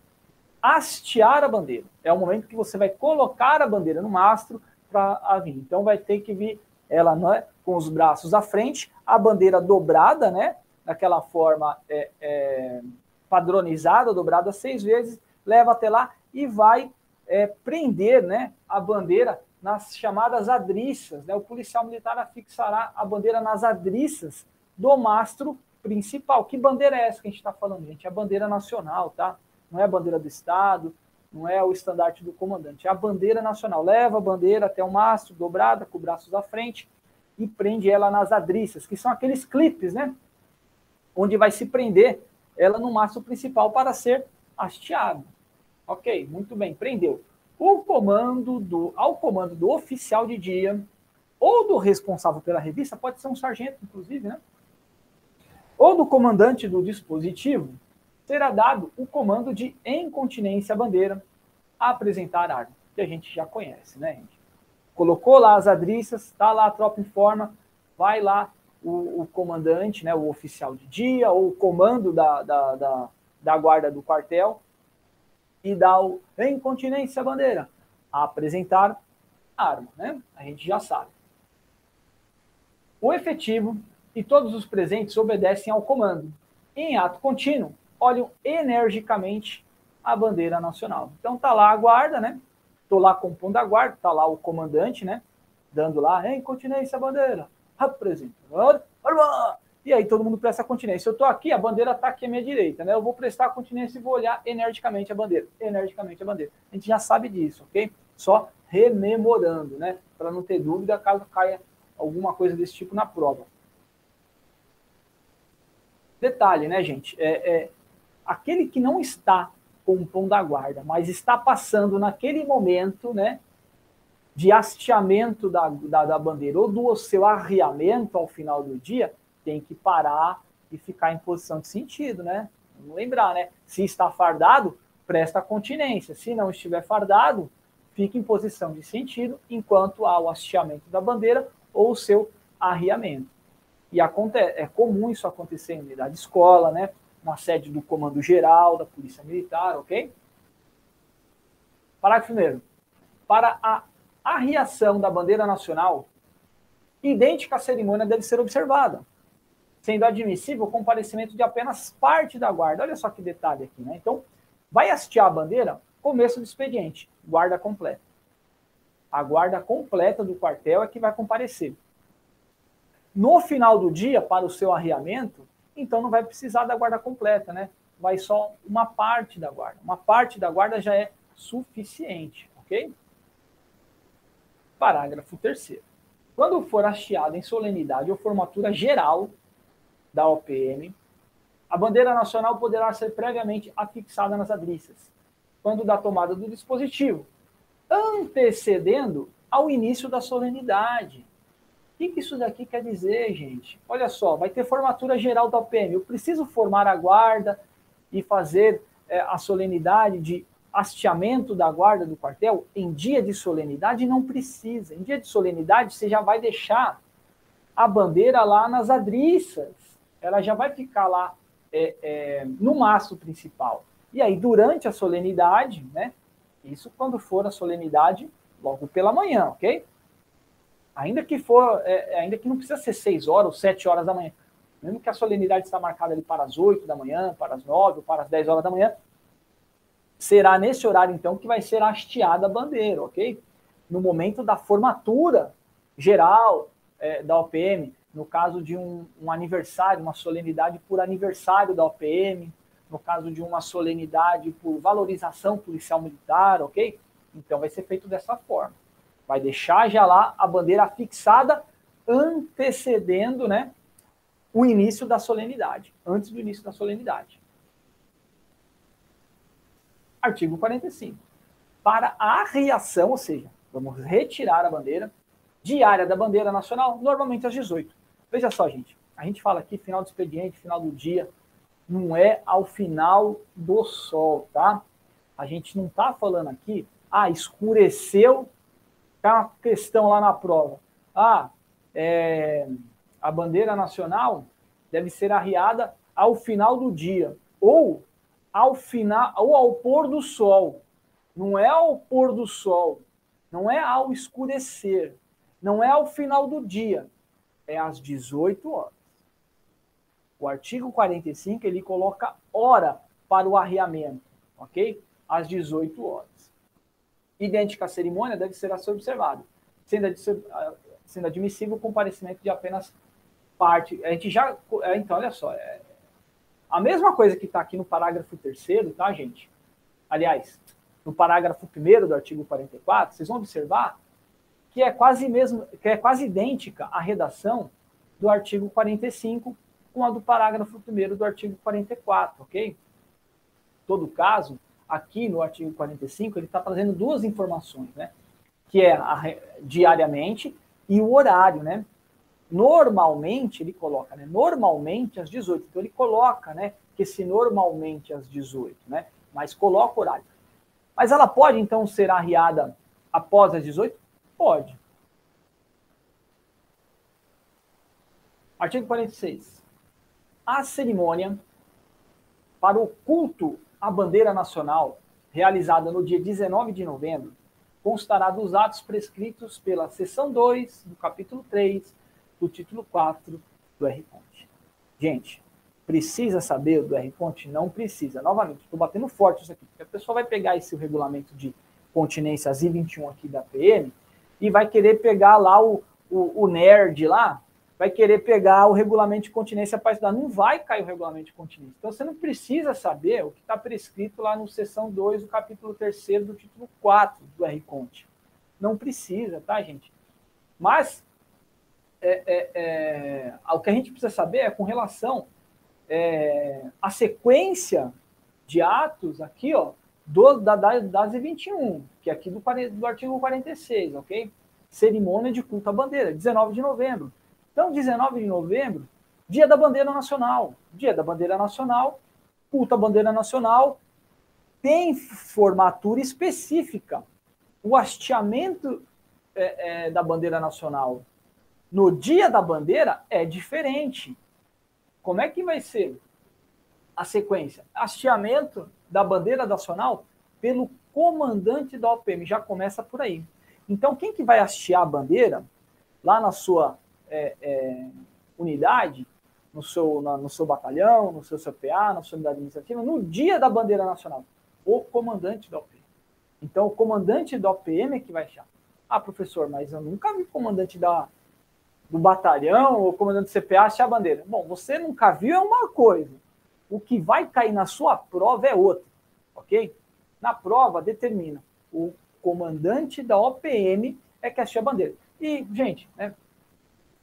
hastear a bandeira. É o momento que você vai colocar a bandeira no mastro para vir. Então vai ter que vir ela né, com os braços à frente, a bandeira dobrada, né? Daquela forma é, é, padronizada, dobrada seis vezes, leva até lá e vai é, prender né, a bandeira nas chamadas adriças. Né? O policial militar afixará a bandeira nas adriças do mastro principal. Que bandeira é essa que a gente está falando, gente? É a bandeira nacional, tá? não é a bandeira do Estado, não é o estandarte do comandante, é a bandeira nacional. Leva a bandeira até o mastro, dobrada, com braços à frente, e prende ela nas adriças, que são aqueles clipes, né? Onde vai se prender ela no mastro principal para ser hasteado. Ok, muito bem, prendeu. o comando do, ao comando do oficial de dia ou do responsável pela revista, pode ser um sargento, inclusive, né? Ou do comandante do dispositivo, será dado o comando de incontinência bandeira a apresentar arma, que a gente já conhece, né, gente? Colocou lá as adriças, tá lá a tropa em forma, vai lá o, o comandante, né, o oficial de dia, ou o comando da, da, da, da guarda do quartel, e dá o incontinência bandeira a apresentar arma, né? A gente já sabe. O efetivo e todos os presentes obedecem ao comando. Em ato contínuo, olham energicamente a bandeira nacional. Então tá lá a guarda, né? Tô lá compondo a guarda, tá lá o comandante, né? Dando lá, em continência bandeira, apresentando, e aí todo mundo presta continência. Eu tô aqui, a bandeira tá aqui à minha direita, né? Eu vou prestar continência e vou olhar energicamente a bandeira, energicamente a bandeira. A gente já sabe disso, ok? Só rememorando, né? Para não ter dúvida caso caia alguma coisa desse tipo na prova. Detalhe, né, gente? É, é, aquele que não está compondo a guarda, mas está passando naquele momento, né, de hasteamento da, da, da bandeira ou do seu arriamento ao final do dia, tem que parar e ficar em posição de sentido, né? Vamos lembrar, né? Se está fardado, presta continência. Se não estiver fardado, fica em posição de sentido enquanto há o hasteamento da bandeira ou o seu arriamento. E acontece, é comum isso acontecer em unidade escola, né? Na sede do Comando Geral da Polícia Militar, ok? Parágrafo primeiro. Para a arriação da bandeira nacional, idêntica cerimônia deve ser observada, sendo admissível o comparecimento de apenas parte da guarda. Olha só que detalhe aqui, né? Então, vai hastear a bandeira, começo do expediente, guarda completa. A guarda completa do quartel é que vai comparecer. No final do dia, para o seu arriamento, então não vai precisar da guarda completa, né? Vai só uma parte da guarda. Uma parte da guarda já é suficiente, ok? Parágrafo 3 Quando for hasteado em solenidade ou formatura geral da OPM, a bandeira nacional poderá ser previamente afixada nas adriças, quando da tomada do dispositivo, antecedendo ao início da solenidade. O que, isso daqui quer dizer, gente? Olha só, vai ter formatura geral da OPM. Eu preciso formar a guarda e fazer é, a solenidade de hasteamento da guarda do quartel em dia de solenidade? Não precisa. Em dia de solenidade, você já vai deixar a bandeira lá nas adriças. Ela já vai ficar lá é, é, no mastro principal. E aí, durante a solenidade, né? Isso quando for a solenidade logo pela manhã, ok? Ainda que for, é, é, ainda que não precisa ser 6 horas ou 7 horas da manhã. Mesmo que a solenidade está marcada ali para as 8 da manhã, para as 9 ou para as 10 horas da manhã, será nesse horário, então, que vai ser hasteada a bandeira, ok? No momento da formatura geral é, da OPM, no caso de um, um, aniversário, uma solenidade por aniversário da OPM, no caso de uma solenidade por valorização policial militar, ok? Então vai ser feito dessa forma. Vai deixar já lá a bandeira fixada antecedendo, né, o início da solenidade, antes do início da solenidade. Artigo 45. Para a arriação, ou seja, vamos retirar a bandeira diária da bandeira nacional, normalmente às 18. Veja só, gente, a gente fala aqui final do expediente, final do dia, não é ao final do sol, tá? A gente não está falando aqui, ah, escureceu, tá uma questão lá na prova. Ah, é, a bandeira nacional deve ser arriada ao final do dia, ou ao final, ou ao pôr do sol. Não é ao pôr do sol, não é ao escurecer, não é ao final do dia, é às 18 horas. O artigo 45 ele coloca hora para o arriamento, ok? Às 18 horas. Idêntica cerimônia deve ser a ser observada, sendo, sendo admissível o comparecimento de apenas parte. A gente já. É, então, olha só. É, a mesma coisa que está aqui no parágrafo 3, tá, gente? Aliás, no parágrafo 1 do artigo 44, vocês vão observar que é quase mesmo, que é quase idêntica à redação do artigo 45 com a do parágrafo 1 do artigo 44, ok? Todo caso, aqui no artigo 45, ele está trazendo duas informações, né? Que é a, diariamente e o horário, né? Normalmente, ele coloca, né? Normalmente às 18. Então, ele coloca, né? Que se normalmente às 18, né? Mas coloca o horário. Mas ela pode, então, ser arriada após as 18? Pode. Artigo 46. A cerimônia para o culto à bandeira nacional, realizada no dia 19 de novembro, constará dos atos prescritos pela seção 2 do capítulo 3 do título 4 do R-Ponte. Gente, precisa saber do R-Ponte? Não precisa. Novamente, estou batendo forte isso aqui, porque a pessoa vai pegar esse regulamento de continências I-21 aqui da PM e vai querer pegar lá o, o, o nerd lá, vai querer pegar o regulamento de continência para estudar. Não vai cair o regulamento de continência. Então, você não precisa saber o que está prescrito lá no seção 2 do capítulo 3 do título 4 do R-Conte. Não precisa, tá, gente? Mas é, é, é, o que a gente precisa saber é com relação é, à sequência de atos aqui, ó, do, da, da, das 21, que é aqui do, do artigo 46, ok? Cerimônia de culto à bandeira, 19 de novembro. Então, 19 de novembro, dia da bandeira nacional. Dia da bandeira nacional, culto à bandeira nacional, tem formatura específica. O hasteamento é, é, da bandeira nacional no dia da bandeira é diferente. Como é que vai ser a sequência? Hasteamento da bandeira nacional pelo comandante da OPM. Já começa por aí. Então, quem que vai hastear a bandeira lá na sua é, é, unidade, no seu, na, no seu batalhão, no seu CPA, na sua unidade administrativa, no dia da bandeira nacional, o comandante da OPM. Então, o comandante da OPM é que vai achar. Ah, professor, mas eu nunca vi comandante da, do batalhão ou comandante do CPA achar a bandeira. Bom, você nunca viu é uma coisa. O que vai cair na sua prova é outra, ok? Na prova, determina. O comandante da OPM é que achou a bandeira. E, gente, né,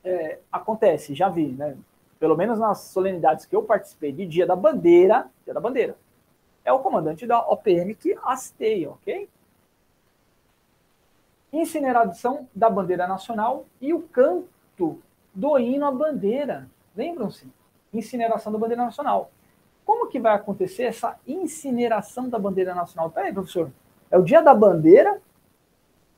é, acontece, já vi, né? Pelo menos nas solenidades que eu participei de Dia da Bandeira, Dia da Bandeira, é o comandante da OPM que hasteia, ok? Incineração da bandeira nacional e o canto do hino à bandeira. Lembram-se? Incineração da bandeira nacional. Como que vai acontecer essa incineração da bandeira nacional? Peraí, professor, é o dia da bandeira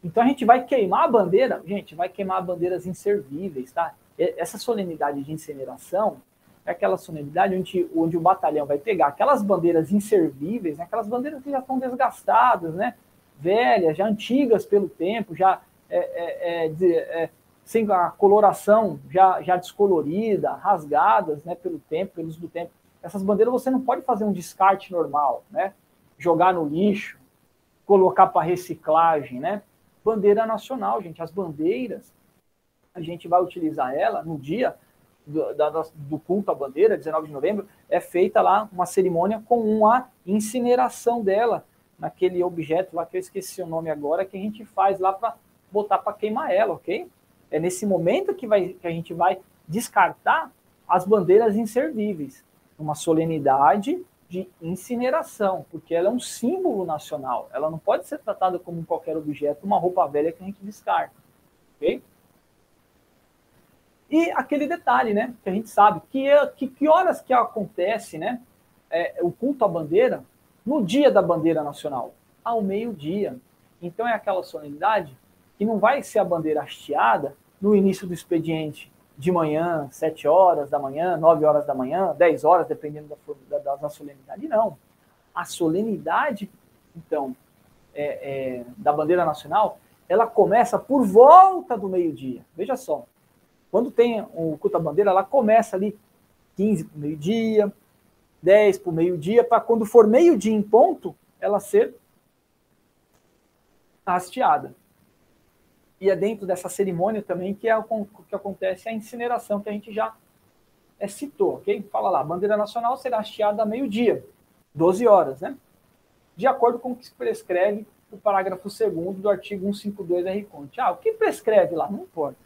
então a gente vai queimar a bandeira, gente, vai queimar bandeiras inservíveis, tá? Essa solenidade de incineração é aquela solenidade onde, onde o batalhão vai pegar aquelas bandeiras inservíveis, né? aquelas bandeiras que já estão desgastadas, né? Velhas, já antigas pelo tempo, já é, é, é, é, sem a coloração já, já descolorida, rasgadas né, pelo tempo, pelo uso do tempo. Essas bandeiras você não pode fazer um descarte normal, né? Jogar no lixo, colocar para reciclagem, né? Bandeira nacional, gente. As bandeiras, a gente vai utilizar ela no dia do, da, do culto à bandeira, 19 de novembro, é feita lá uma cerimônia com uma incineração dela, naquele objeto lá que eu esqueci o nome agora, que a gente faz lá para botar para queimar ela, ok? É nesse momento que, vai, que a gente vai descartar as bandeiras inservíveis. Uma solenidade de incineração, porque ela é um símbolo nacional. Ela não pode ser tratada como qualquer objeto, uma roupa velha que a gente descarta. Ok? E aquele detalhe, né, que a gente sabe, que, é, que, que horas que acontece, né, é, o culto à bandeira no dia da bandeira nacional? Ao meio-dia. Então é aquela solenidade que não vai ser a bandeira hasteada no início do expediente, de manhã, 7 horas da manhã, 9 horas da manhã, 10 horas, dependendo da, da, da solenidade. Não. A solenidade, então, é, é, da bandeira nacional, ela começa por volta do meio-dia. Veja só. Quando tem o culto à bandeira, ela começa ali 15 para o meio-dia, 10 para o meio-dia, para quando for meio-dia em ponto, ela ser hasteada e é dentro dessa cerimônia também que é o que acontece a incineração que a gente já é, citou, ok? Fala lá, a bandeira nacional será hasteada a meio-dia, 12 horas, né? De acordo com o que prescreve o parágrafo 2 do artigo 152 da RCONT. Ah, o que prescreve lá? Não importa.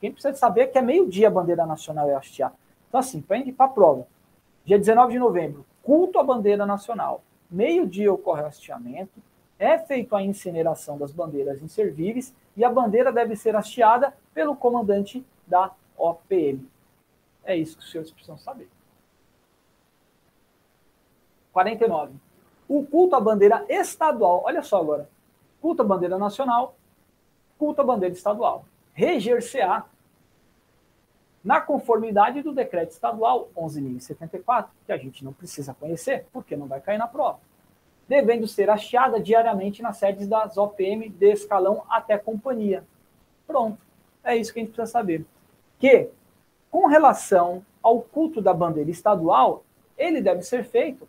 Quem precisa saber é que é meio-dia a bandeira nacional é hasteada. Então, assim, para a prova, dia 19 de novembro, culto à bandeira nacional. meio-dia ocorre o hasteamento, é feita a incineração das bandeiras inservíveis e a bandeira deve ser hasteada pelo comandante da OPM. É isso que os senhores precisam saber. 49. O culto à bandeira estadual, olha só agora, culto à bandeira nacional, culto à bandeira estadual. Reger-se-á na conformidade do decreto estadual 11.074, que a gente não precisa conhecer, porque não vai cair na prova, devendo ser hasteada diariamente nas sedes das OPM de escalão até companhia. Pronto, é isso que a gente precisa saber. Que, com relação ao culto da bandeira estadual, ele deve ser feito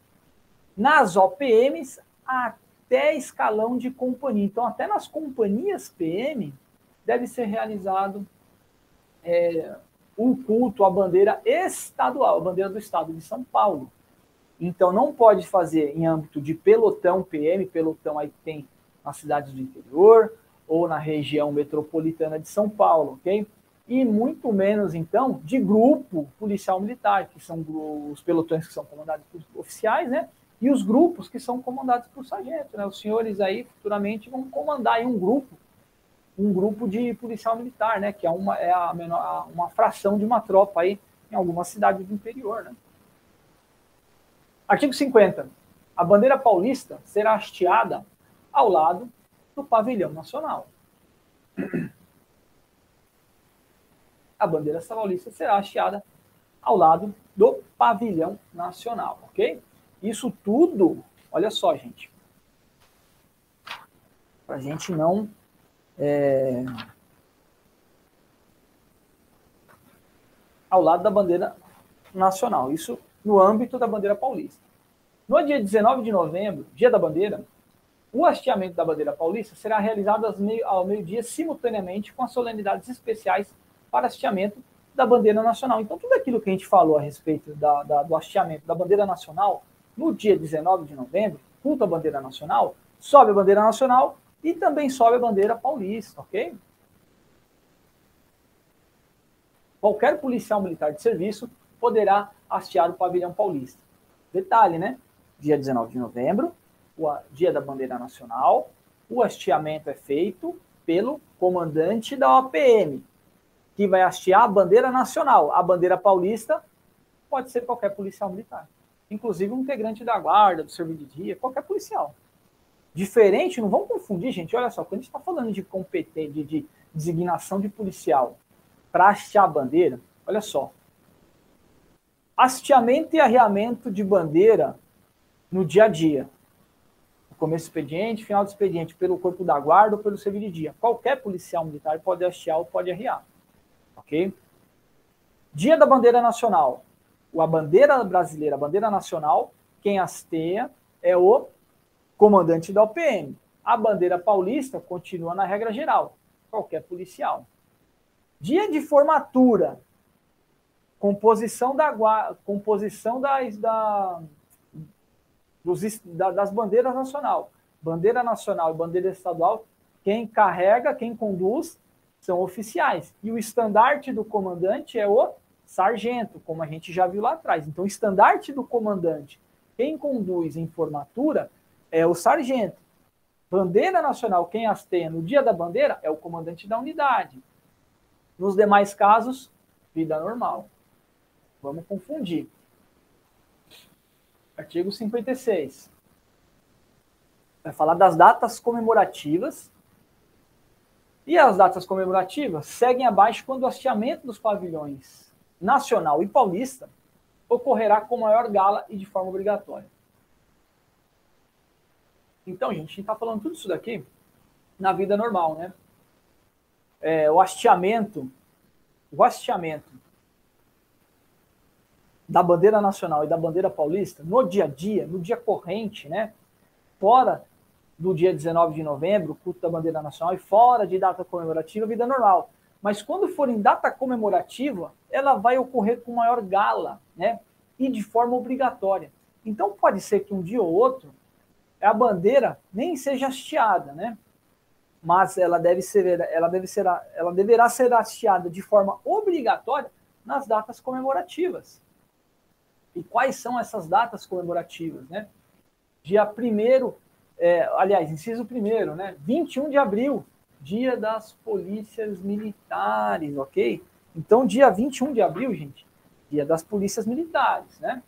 nas OPMs até escalão de companhia. Então, até nas companhias PM, deve ser realizado é, o culto à bandeira estadual, a bandeira do estado de São Paulo. Então, não pode fazer em âmbito de pelotão PM, pelotão aí tem nas cidades do interior ou na região metropolitana de São Paulo, ok? E muito menos, então, de grupo policial militar, que são os pelotões que são comandados por oficiais, né? E os grupos que são comandados por sargento, né? Os senhores aí futuramente vão comandar aí um grupo um grupo de policial militar, né? Que é uma, é a menor, uma fração de uma tropa aí em alguma cidade do interior, né? Artigo 50. A bandeira paulista será hasteada ao lado do pavilhão nacional. A bandeira paulista será hasteada ao lado do pavilhão nacional, ok? Isso tudo, olha só, gente, para a gente não é, ao lado da bandeira nacional. Isso no âmbito da bandeira paulista. No dia 19 de novembro, dia da bandeira, o hasteamento da bandeira paulista será realizado ao meio-dia simultaneamente com as solenidades especiais para hasteamento da bandeira nacional. Então, tudo aquilo que a gente falou a respeito da, da, do hasteamento da bandeira nacional, no dia 19 de novembro, culto à bandeira nacional, sobe a bandeira nacional e também sobe a bandeira paulista, ok? Qualquer policial militar de serviço poderá hastear o pavilhão paulista. Detalhe, né? Dia 19 de novembro, o dia da bandeira nacional, o hasteamento é feito pelo comandante da OPM, que vai hastear a bandeira nacional. A bandeira paulista pode ser qualquer policial militar, inclusive um integrante da guarda, do serviço de dia, qualquer policial. Diferente, não vamos confundir, gente. Olha só, quando a gente está falando de competência, de, de designação de policial para hastear a bandeira, olha só. Hasteamento e arreamento de bandeira no dia a dia. Começo do expediente, final do expediente, pelo corpo da guarda ou pelo serviço de dia. Qualquer policial militar pode hastear ou pode arrear. Ok? Dia da bandeira nacional. A bandeira brasileira, a bandeira nacional, quem hasteia é o comandante da OPM. A bandeira paulista continua na regra geral, qualquer policial. Dia de formatura, composição da composição das, da, dos, da, das bandeiras nacional. Bandeira nacional e bandeira estadual, quem carrega, quem conduz são oficiais. E o estandarte do comandante é o sargento, como a gente já viu lá atrás. Então, o estandarte do comandante, quem conduz em formatura, é o sargento. Bandeira nacional, quem as tem no dia da bandeira é o comandante da unidade. Nos demais casos, vida normal. Vamos confundir. Artigo 56. Vai falar das datas comemorativas. E as datas comemorativas seguem abaixo quando o hasteamento dos pavilhões nacional e paulista ocorrerá com maior gala e de forma obrigatória. Então, gente, a gente está falando tudo isso daqui na vida normal, né? É, o hasteamento, o hasteamento da bandeira nacional e da bandeira paulista no dia a dia, no dia corrente, né? Fora do dia 19 de novembro, culto da bandeira nacional, e fora de data comemorativa, vida normal. Mas quando for em data comemorativa, ela vai ocorrer com maior gala, né? E de forma obrigatória. Então pode ser que um dia ou outro a bandeira nem seja hasteada, né? Mas ela deve ser, ela deve ser, ela deverá ser hasteada de forma obrigatória nas datas comemorativas. E quais são essas datas comemorativas, né? Dia 1 é, aliás, inciso 1 né? 21 de abril, dia das polícias militares, ok? Então, dia 21 de abril, gente, dia das polícias militares, né?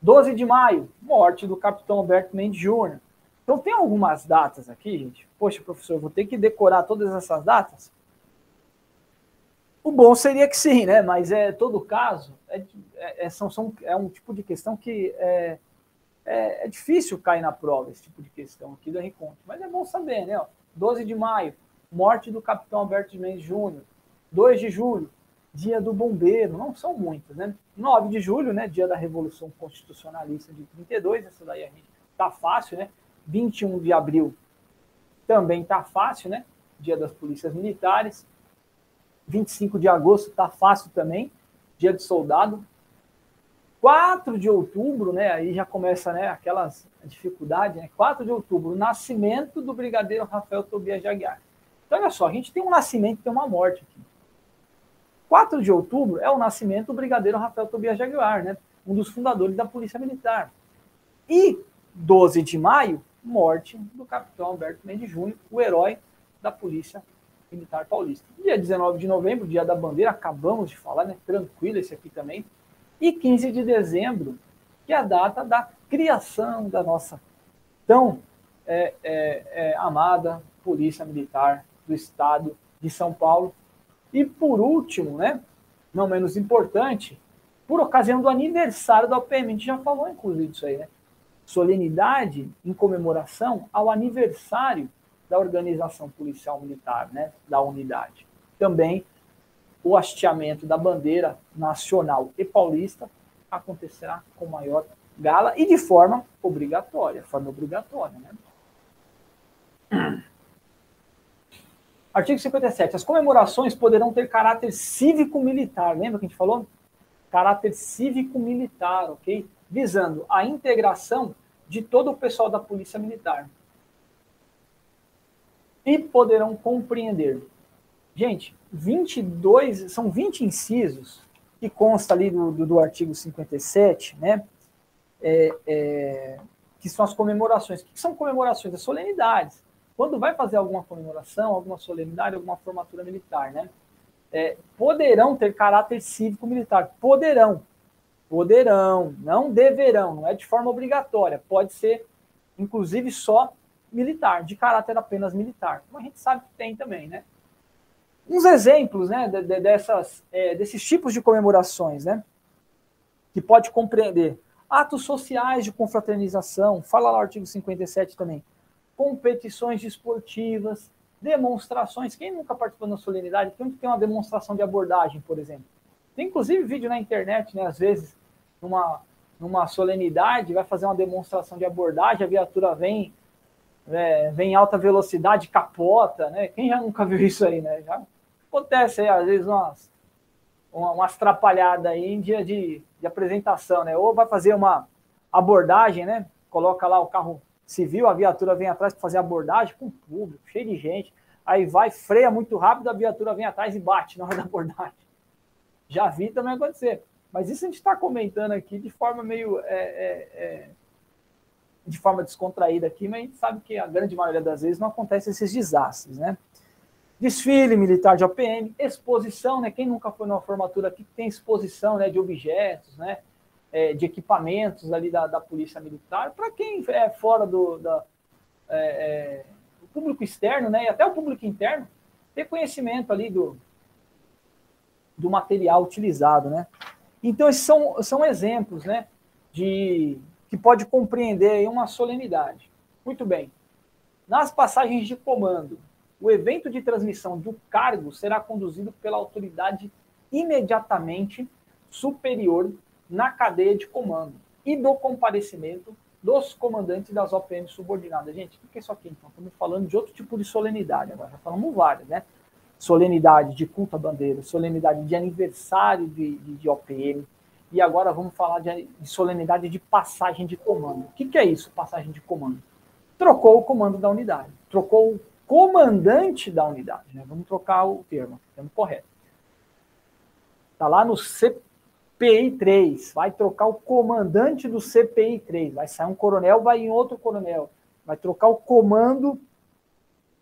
12 de maio, morte do capitão Alberto Mendes Júnior. Então, tem algumas datas aqui, gente. Poxa, professor, vou ter que decorar todas essas datas? O bom seria que sim, né? Mas é todo caso é, é, são, são, é um tipo de questão que é, é, é, difícil cair na prova, esse tipo de questão aqui do Reconto. Mas é bom saber, né? 12 de maio, morte do capitão Alberto de Mendes Júnior. 2 de julho, dia do bombeiro. Não são muitas, né? 9 de julho, né? Dia da Revolução Constitucionalista de 32. Essa daí a gente tá fácil, né? 21 de abril também tá fácil, né? Dia das Polícias Militares. 25 de agosto tá fácil também, dia de soldado. 4 de outubro, né? Aí já começa, né, aquelas dificuldades, né? 4 de outubro, nascimento do brigadeiro Rafael Tobias Jaguar. Então, olha só, a gente tem um nascimento e tem uma morte aqui. 4 de outubro é o nascimento do brigadeiro Rafael Tobias Jaguar, né? Um dos fundadores da Polícia Militar. E 12 de maio, morte do capitão Alberto Mendes Júnior, o herói da Polícia Militar Paulista. Dia 19 de novembro, dia da bandeira, acabamos de falar, né? Tranquilo esse aqui também. E 15 de dezembro, que é a data da criação da nossa tão é, é, é, amada Polícia Militar do Estado de São Paulo. E por último, né? Não menos importante, por ocasião do aniversário da OPM, a gente já falou inclusive disso aí, né? Solenidade em comemoração ao aniversário da organização policial militar, né, da unidade. Também o hasteamento da bandeira nacional e paulista acontecerá com maior gala e de forma obrigatória, forma obrigatória, né? Artigo 57. As comemorações poderão ter caráter cívico-militar. Lembra que a gente falou? Caráter cívico-militar, ok? Visando a integração de todo o pessoal da Polícia Militar e poderão compreender. Gente, 22, são 20 incisos que consta ali do, do, do artigo 57, né? É, é, que são as comemorações. O que são comemorações? As solenidades. Quando vai fazer alguma comemoração, alguma solenidade, alguma formatura militar, né? É, poderão ter caráter cívico-militar. Poderão. Poderão, não deverão, não é de forma obrigatória. Pode ser, inclusive, só militar, de caráter apenas militar, como a gente sabe que tem também, né? Uns exemplos, né, de, de, dessas, é, desses tipos de comemorações, né, que pode compreender atos sociais de confraternização, fala lá o artigo 57 também, competições desportivas, demonstrações. Quem nunca participou da solenidade, quem tem uma demonstração de abordagem, por exemplo? Tem inclusive vídeo na internet, né? Às vezes, numa, numa solenidade, vai fazer uma demonstração de abordagem, a viatura vem é, vem em alta velocidade, capota, né? Quem já nunca viu isso aí, né? Já acontece aí, às vezes, umas, umas atrapalhadas aí em dia de, de apresentação, né? Ou vai fazer uma abordagem, né? Coloca lá o carro civil, a viatura vem atrás para fazer abordagem com o público, cheio de gente. Aí vai, freia muito rápido, a viatura vem atrás e bate na hora da abordagem. Já vi também acontecer. Mas isso a gente está comentando aqui de forma meio é, é, é de forma descontraída aqui, mas a gente sabe que a grande maioria das vezes não acontece esses desastres, né? Desfile militar de OPM, exposição, né? Quem nunca foi numa formatura aqui tem exposição né, de objetos, né? É, de equipamentos ali da, da Polícia Militar. Para quem é fora do da, é, é, público externo, né? E até o público interno, ter conhecimento ali do, do material utilizado, né? Então, esses são, são exemplos, né? De, que pode compreender uma solenidade. Muito bem. Nas passagens de comando, o evento de transmissão do cargo será conduzido pela autoridade imediatamente superior na cadeia de comando e do comparecimento dos comandantes das OPM subordinadas. Gente, o que é isso aqui? Então, estamos falando de outro tipo de solenidade agora, já falamos várias, né? Solenidade de culto à bandeira, solenidade de aniversário de, de, de OPM, e agora vamos falar de, de solenidade de passagem de comando. O que, que é isso, passagem de comando? Trocou o comando da unidade, trocou comandante da unidade. Né? Vamos trocar o termo, termo correto. Está lá no CPI 3, vai trocar o comandante do CPI 3, vai sair um coronel, vai em outro coronel, vai trocar o comando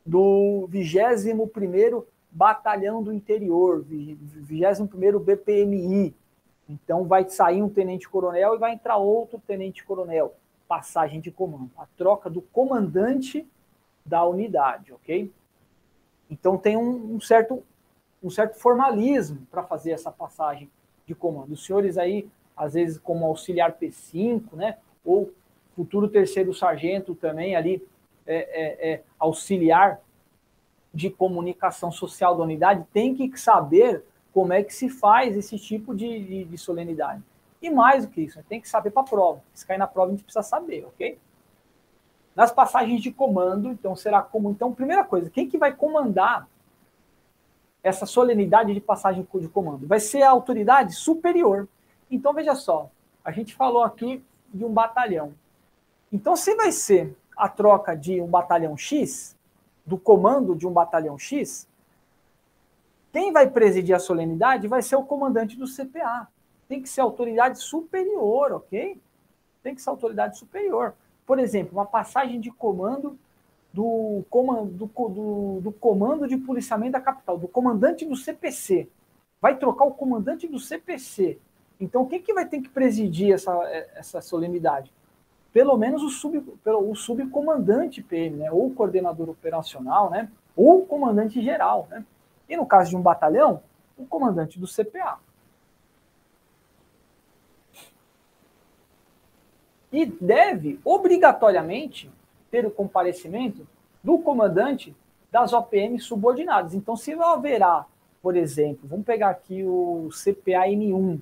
do 21º Batalhão do Interior, 21º BPMI. Então vai sair um tenente-coronel e vai entrar outro tenente-coronel. Passagem de comando. A troca do comandante da unidade, ok? Então tem um, um certo, um certo formalismo para fazer essa passagem de comando. Os senhores aí, às vezes, como auxiliar P5, né? Ou futuro terceiro sargento também ali, é, é, é, auxiliar de comunicação social da unidade, tem que saber como é que se faz esse tipo de, de, de solenidade. E mais do que isso, tem que saber para a prova. Se cair na prova, a gente precisa saber, ok? Nas passagens de comando, então será como. Então, primeira coisa, quem que vai comandar essa solenidade de passagem de comando? Vai ser a autoridade superior. Então, veja só, a gente falou aqui de um batalhão. Então, se vai ser a troca de um batalhão X, do comando de um batalhão X, quem vai presidir a solenidade vai ser o comandante do CPA. Tem que ser autoridade superior, ok? Tem que ser autoridade superior. Por exemplo, uma passagem de comando do comando, do, do, do comando de policiamento da capital, do comandante do CPC. Vai trocar o comandante do CPC. Então, quem que vai ter que presidir essa, essa solenidade? Pelo menos o, sub, o subcomandante PM, né? ou o coordenador operacional, né? ou o comandante geral. Né? E no caso de um batalhão, o comandante do CPA. E deve, obrigatoriamente, ter o comparecimento do comandante das OPM subordinadas. Então, se haverá, por exemplo, vamos pegar aqui o CPA-M1,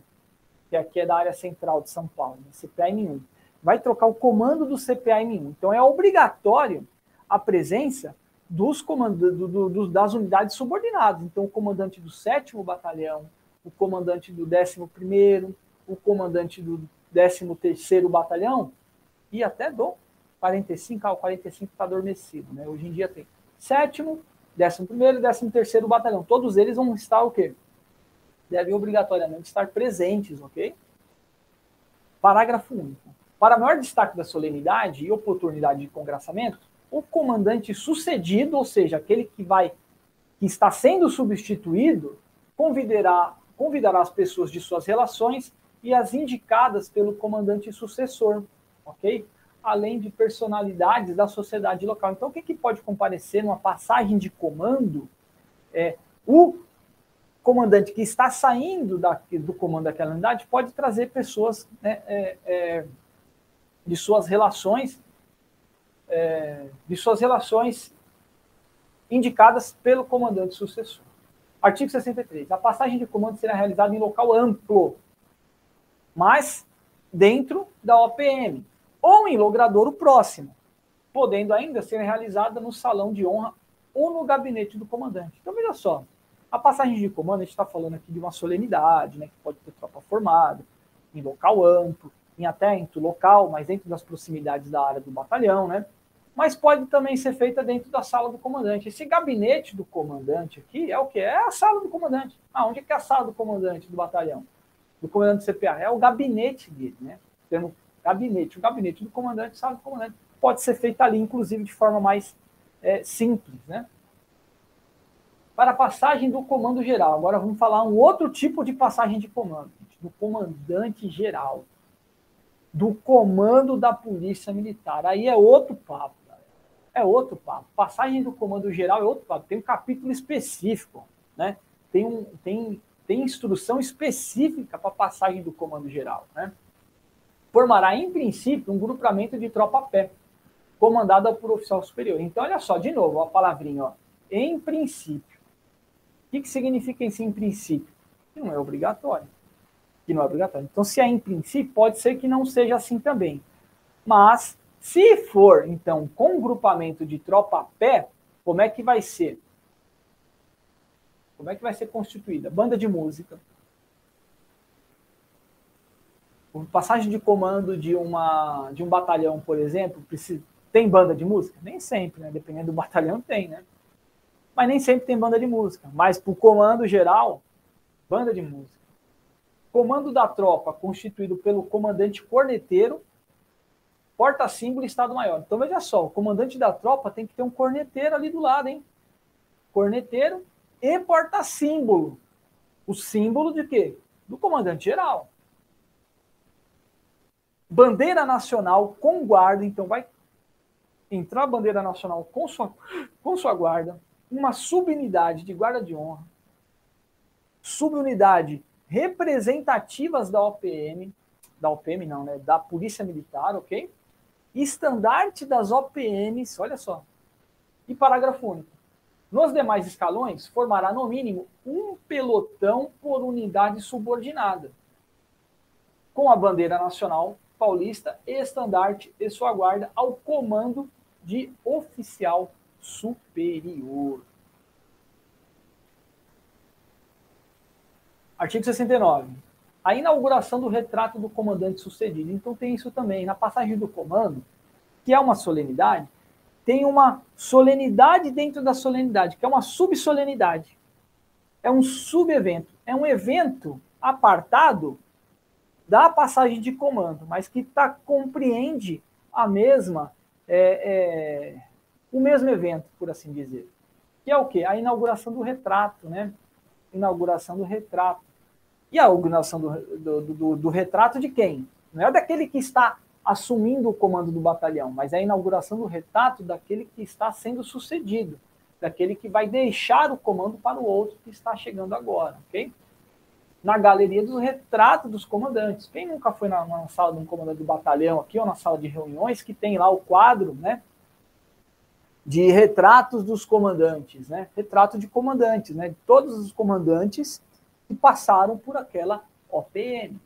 que aqui é da área central de São Paulo, né? CPA-M1, vai trocar o comando do CPA-M1. Então, é obrigatório a presença dos comandantes do, do, das unidades subordinadas. Então, o comandante do 7 Batalhão, o comandante do 11, o comandante do 13 Batalhão e até do 45, ah, o 45 está adormecido, né? Hoje em dia tem 7 11 e 13 Batalhão. Todos eles vão estar o quê? Devem obrigatoriamente estar presentes, ok? Parágrafo único. Para maior destaque da solenidade e oportunidade de congraçamento, o comandante sucedido, ou seja, aquele que vai que está sendo substituído, convidará, convidará as pessoas de suas relações e as indicadas pelo comandante sucessor, ok? Além de personalidades da sociedade local. Então, o que, que pode comparecer numa passagem de comando? É, o comandante que está saindo da, do comando daquela unidade pode trazer pessoas né, é, é, de suas relações é, de suas relações indicadas pelo comandante sucessor. Artigo 63. A passagem de comando será realizada em local amplo, mas dentro da OPM, ou em logradouro próximo, podendo ainda ser realizada no salão de honra ou no gabinete do comandante. Então, veja só, a passagem de comando, a gente está falando aqui de uma solenidade, né, que pode ter tropa formada, em local amplo, em atento local, mas dentro das proximidades da área do batalhão, né? mas pode também ser feita dentro da sala do comandante. Esse gabinete do comandante aqui é o que? É a sala do comandante. Ah, onde é que é a sala do comandante do batalhão? Do comandante do CPA? É o gabinete dele, né? Tendo gabinete. O gabinete do comandante, sala do comandante. Pode ser feita ali, inclusive, de forma mais é, simples, né? Para a passagem do comando geral. Agora vamos falar um outro tipo de passagem de comando, do comandante geral. Do comando da Polícia Militar. Aí é outro papo é outro papo. Passagem do comando geral é outro papo. Tem um capítulo específico, né? Tem, um, tem, tem instrução específica para passagem do comando geral, né? Formará, em princípio, um grupamento de tropa a pé, comandado por oficial superior. Então, olha só, de novo, a palavrinha, ó, em princípio. O que, que significa isso em princípio? Que não é obrigatório. Que não é obrigatório. Então, se é em princípio, pode ser que não seja assim também. Mas se for, então, com grupamento de tropa a pé, como é que vai ser? Como é que vai ser constituída? Banda de música. Passagem de comando de, uma, de um batalhão, por exemplo, precisa, tem banda de música? Nem sempre, né? Dependendo do batalhão, tem, né? Mas nem sempre tem banda de música. Mas para o comando geral, banda de música. Comando da tropa, constituído pelo comandante corneteiro, porta-símbolo e Estado-Maior. Então, veja só, o comandante da tropa tem que ter um corneteiro ali do lado, hein? Corneteiro e porta-símbolo. O símbolo de quê? Do comandante geral. Bandeira nacional com guarda, então vai entrar a bandeira nacional com sua, com sua guarda, uma subunidade de guarda de honra, subunidade representativas da OPM, da OPM não, né, da Polícia Militar, ok? Estandarte das OPMs, olha só. E parágrafo único. Nos demais escalões, formará no mínimo um pelotão por unidade subordinada, com a bandeira nacional paulista, estandarte e sua guarda ao comando de oficial superior. Artigo 69. A inauguração do retrato do comandante sucedido. Então tem isso também. Na passagem do comando, que é uma solenidade, tem uma solenidade dentro da solenidade, que é uma subsolenidade. É um subevento. É um evento apartado da passagem de comando, mas que tá, compreende a mesma, é, é, o mesmo evento, por assim dizer. Que é o quê? A inauguração do retrato, né? Inauguração do retrato. E a inauguração do, do, do, do retrato de quem? Não é daquele que está assumindo o comando do batalhão, mas é a inauguração do retrato daquele que está sendo sucedido, daquele que vai deixar o comando para o outro que está chegando agora, ok? Na galeria do retrato dos comandantes. Quem nunca foi na, na sala de um comandante do batalhão aqui ou na sala de reuniões que tem lá o quadro, né? De retratos dos comandantes, né? Retrato de comandantes, né? De todos os comandantes que passaram por aquela OPM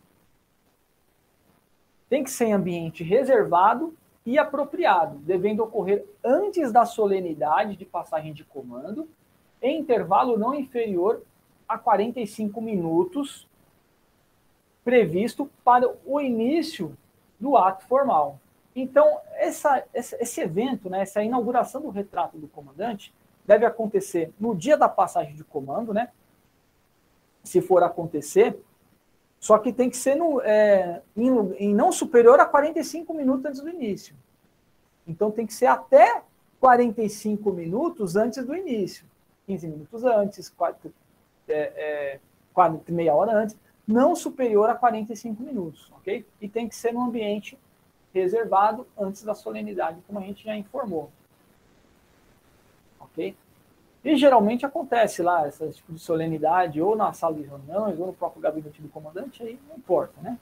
tem que ser em ambiente reservado e apropriado, devendo ocorrer antes da solenidade de passagem de comando, em intervalo não inferior a 45 minutos previsto para o início do ato formal. Então, essa, esse evento, né, essa inauguração do retrato do comandante, deve acontecer no dia da passagem de comando, né? Se for acontecer, só que tem que ser no, é, em, em, não superior a 45 minutos antes do início. Então tem que ser até 45 minutos antes do início. 15 minutos antes, 4, é, é, meia hora antes, não superior a 45 minutos, ok? E tem que ser no ambiente reservado antes da solenidade, como a gente já informou. Ok? E geralmente acontece lá, esse tipo de solenidade, ou na sala de reuniões, ou no próprio gabinete do comandante, aí não importa, né?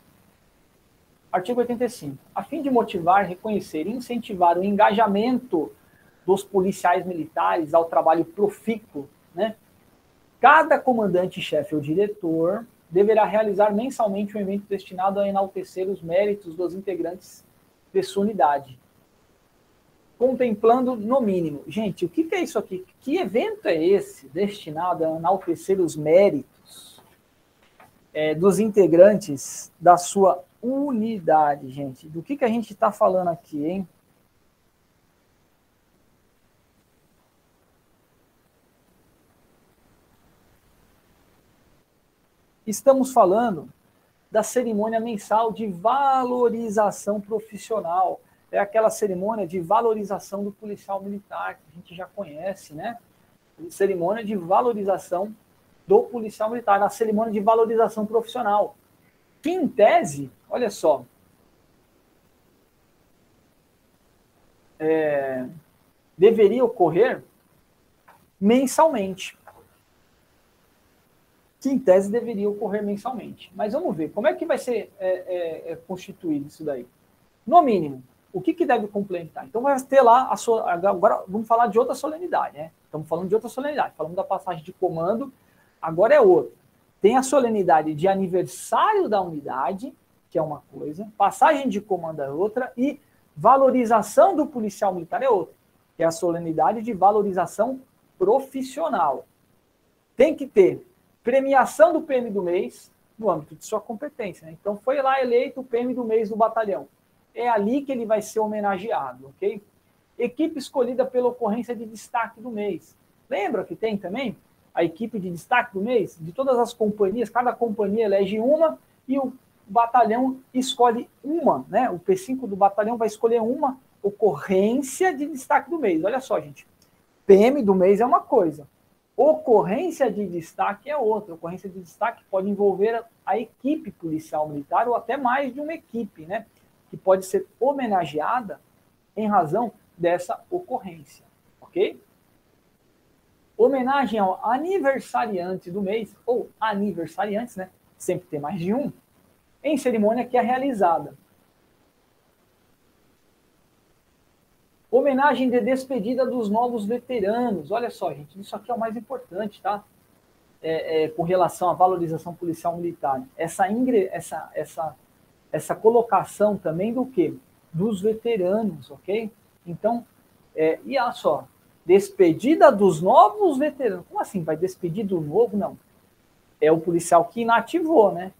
Artigo 85. A fim de motivar, reconhecer e incentivar o engajamento dos policiais militares ao trabalho profícuo, né? Cada comandante-chefe ou diretor deverá realizar mensalmente um evento destinado a enaltecer os méritos dos integrantes de sua unidade, contemplando no mínimo. Gente, o que, é isso aqui? Que evento é esse destinado a enaltecer os méritos é, dos integrantes da sua unidade, gente? Do que, que a gente está falando aqui, hein? Estamos falando da cerimônia mensal de valorização profissional é aquela cerimônia de valorização do policial militar, que a gente já conhece, né? Cerimônia de valorização do policial militar, a cerimônia de valorização profissional. Que, em tese, olha só, é, deveria ocorrer mensalmente. Que, em tese, deveria ocorrer mensalmente. Mas vamos ver, como é que vai ser é, é, é constituído isso daí? No mínimo, o que, que deve complementar? Então vai ter lá a so... agora vamos falar de outra solenidade, né? Estamos falando de outra solenidade, falamos da passagem de comando, agora é outra. Tem a solenidade de aniversário da unidade, que é uma coisa, passagem de comando é outra e valorização do policial militar é outra, que é a solenidade de valorização profissional. Tem que ter premiação do PM do mês no âmbito de sua competência. Né? Então foi lá eleito o PM do mês do batalhão é ali que ele vai ser homenageado, ok? Equipe escolhida pela ocorrência de destaque do mês. Lembra que tem também a equipe de destaque do mês? De todas as companhias, cada companhia elege uma e o batalhão escolhe uma, né? O P5 do batalhão vai escolher uma ocorrência de destaque do mês. Olha só, gente. PM do mês é uma coisa. Ocorrência de destaque é outra. Ocorrência de destaque pode envolver a equipe policial militar ou até mais de uma equipe, né? Que pode ser homenageada em razão dessa ocorrência, ok? Homenagem ao aniversariante do mês, ou aniversariantes, né? Sempre tem mais de um, em cerimônia que é realizada. Homenagem de despedida dos novos veteranos. Olha só, gente, isso aqui é o mais importante, tá? É, é, com relação à valorização policial militar. Essa, ingre, essa, essa, essa colocação também do quê? Dos veteranos, ok? Então, é, e olha só, despedida dos novos veteranos. Como assim? Vai despedir do novo? Não. É o policial que inativou, né?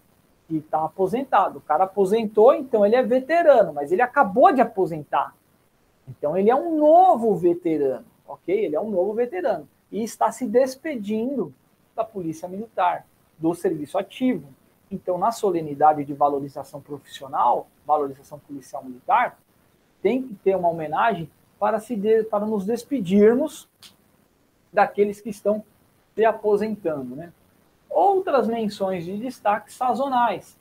Que está aposentado. O cara aposentou, então ele é veterano, mas ele acabou de aposentar. Então ele é um novo veterano, ok? Ele é um novo veterano e está se despedindo da Polícia Militar, do serviço ativo. Então, na solenidade de valorização profissional, valorização policial militar, tem que ter uma homenagem para, se de, para nos despedirmos daqueles que estão se aposentando. Né? Outras menções de destaque sazonais,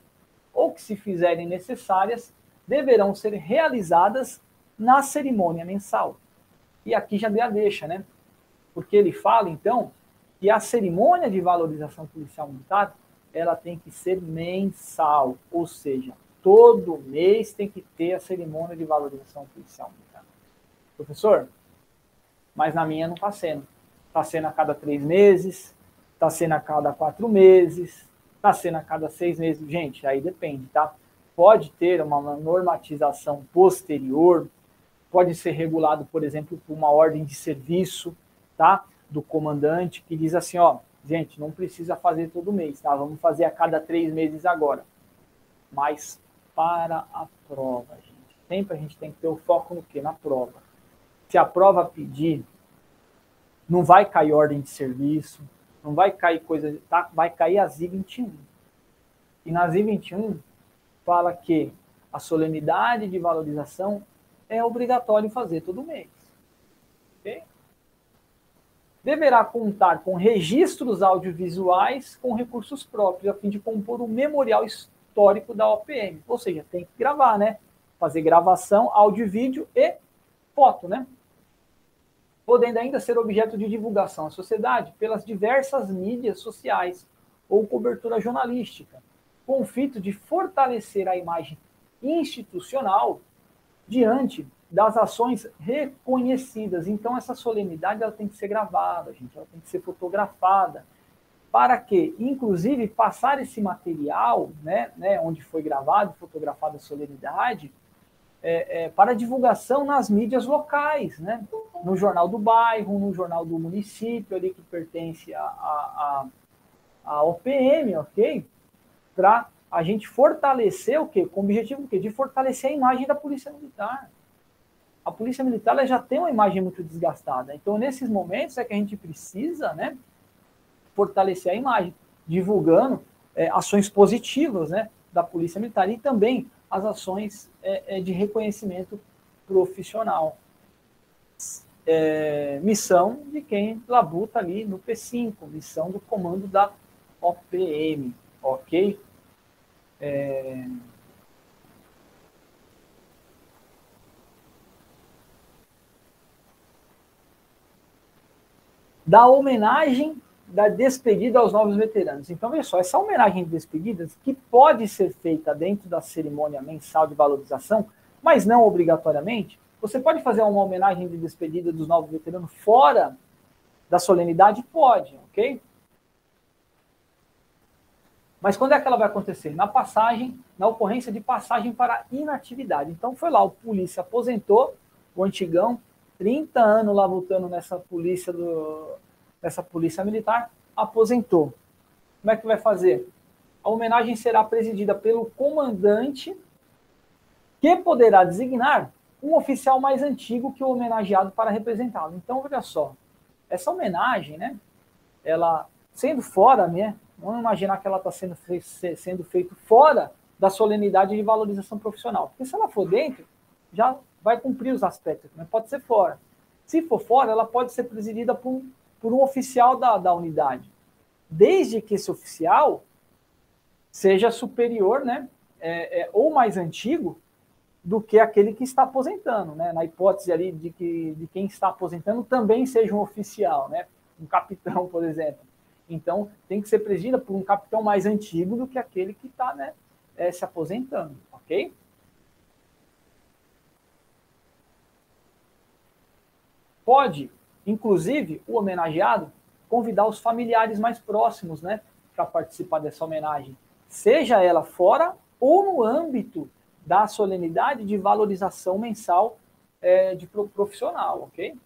ou que, se fizerem necessárias, deverão ser realizadas na cerimônia mensal. E aqui já dei a deixa, né? Porque ele fala, então, que a cerimônia de valorização policial militar ela tem que ser mensal, ou seja, todo mês tem que ter a cerimônia de valorização militar. Professor, mas na minha não está sendo. Está sendo a cada três meses, está sendo a cada quatro meses, está sendo a cada seis meses. Gente, aí depende, tá? Pode ter uma normatização posterior, pode ser regulado, por exemplo, por uma ordem de serviço, tá? Do comandante, que diz assim, ó, gente, não precisa fazer todo mês, tá? Vamos fazer a cada três meses agora. Mas para a prova, gente. Sempre a gente tem que ter o foco no quê? Na prova. Se a prova pedir, não vai cair ordem de serviço, não vai cair coisa, tá? Vai cair a ZI 21. E na ZI 21 fala que a solenidade de valorização é obrigatório fazer todo mês. Deverá contar com registros audiovisuais com recursos próprios, a fim de compor o memorial histórico da OPM. Ou seja, tem que gravar, né? Fazer gravação, áudio vídeo e foto, né? Podendo ainda ser objeto de divulgação à sociedade pelas diversas mídias sociais ou cobertura jornalística, com o fito de fortalecer a imagem institucional diante das ações reconhecidas. Então, essa solenidade ela tem que ser gravada, gente, ela tem que ser fotografada, para que, inclusive, passar esse material, né, né onde foi gravado, fotografada a solenidade, é, é, para divulgação nas mídias locais, né, no jornal do bairro, no jornal do município, ali que pertence à a, a, a, OPM, ok? Para a gente fortalecer o quê? Com o objetivo quê? de fortalecer a imagem da Polícia Militar. A Polícia Militar já tem uma imagem muito desgastada. Então, nesses momentos é que a gente precisa né, fortalecer a imagem, divulgando é, ações positivas né, da Polícia Militar e também as ações é, é de reconhecimento profissional. É, missão de quem labuta ali no P5, missão do comando da OPM, ok? É... Da homenagem da despedida aos novos veteranos. Então, veja só, essa homenagem de despedidas, que pode ser feita dentro da cerimônia mensal de valorização, mas não obrigatoriamente, você pode fazer uma homenagem de despedida dos novos veteranos fora da solenidade? Pode, ok? Mas quando é que ela vai acontecer? Na passagem, na ocorrência de passagem para inatividade. Então foi lá, o polícia aposentou, o antigão, 30 anos lá lutando nessa polícia do, nessa polícia militar, aposentou. Como é que vai fazer? A homenagem será presidida pelo comandante, que poderá designar um oficial mais antigo que o homenageado para representá-lo. Então, olha só, essa homenagem, né, ela sendo fora, né, Vamos imaginar que ela está sendo, fe sendo feito fora da solenidade de valorização profissional. Porque se ela for dentro, já vai cumprir os aspectos, mas pode ser fora. Se for fora, ela pode ser presidida por um, por um oficial da, da unidade. Desde que esse oficial seja superior, né, é, é, ou mais antigo do que aquele que está aposentando, né? Na hipótese ali de que de quem está aposentando também seja um oficial, né? Um capitão, por exemplo. Então, tem que ser presidida por um capitão mais antigo do que aquele que está né, é, se aposentando, ok? Pode, inclusive, o homenageado convidar os familiares mais próximos, né, para participar dessa homenagem, seja ela fora ou no âmbito da solenidade de valorização mensal é, de profissional, ok?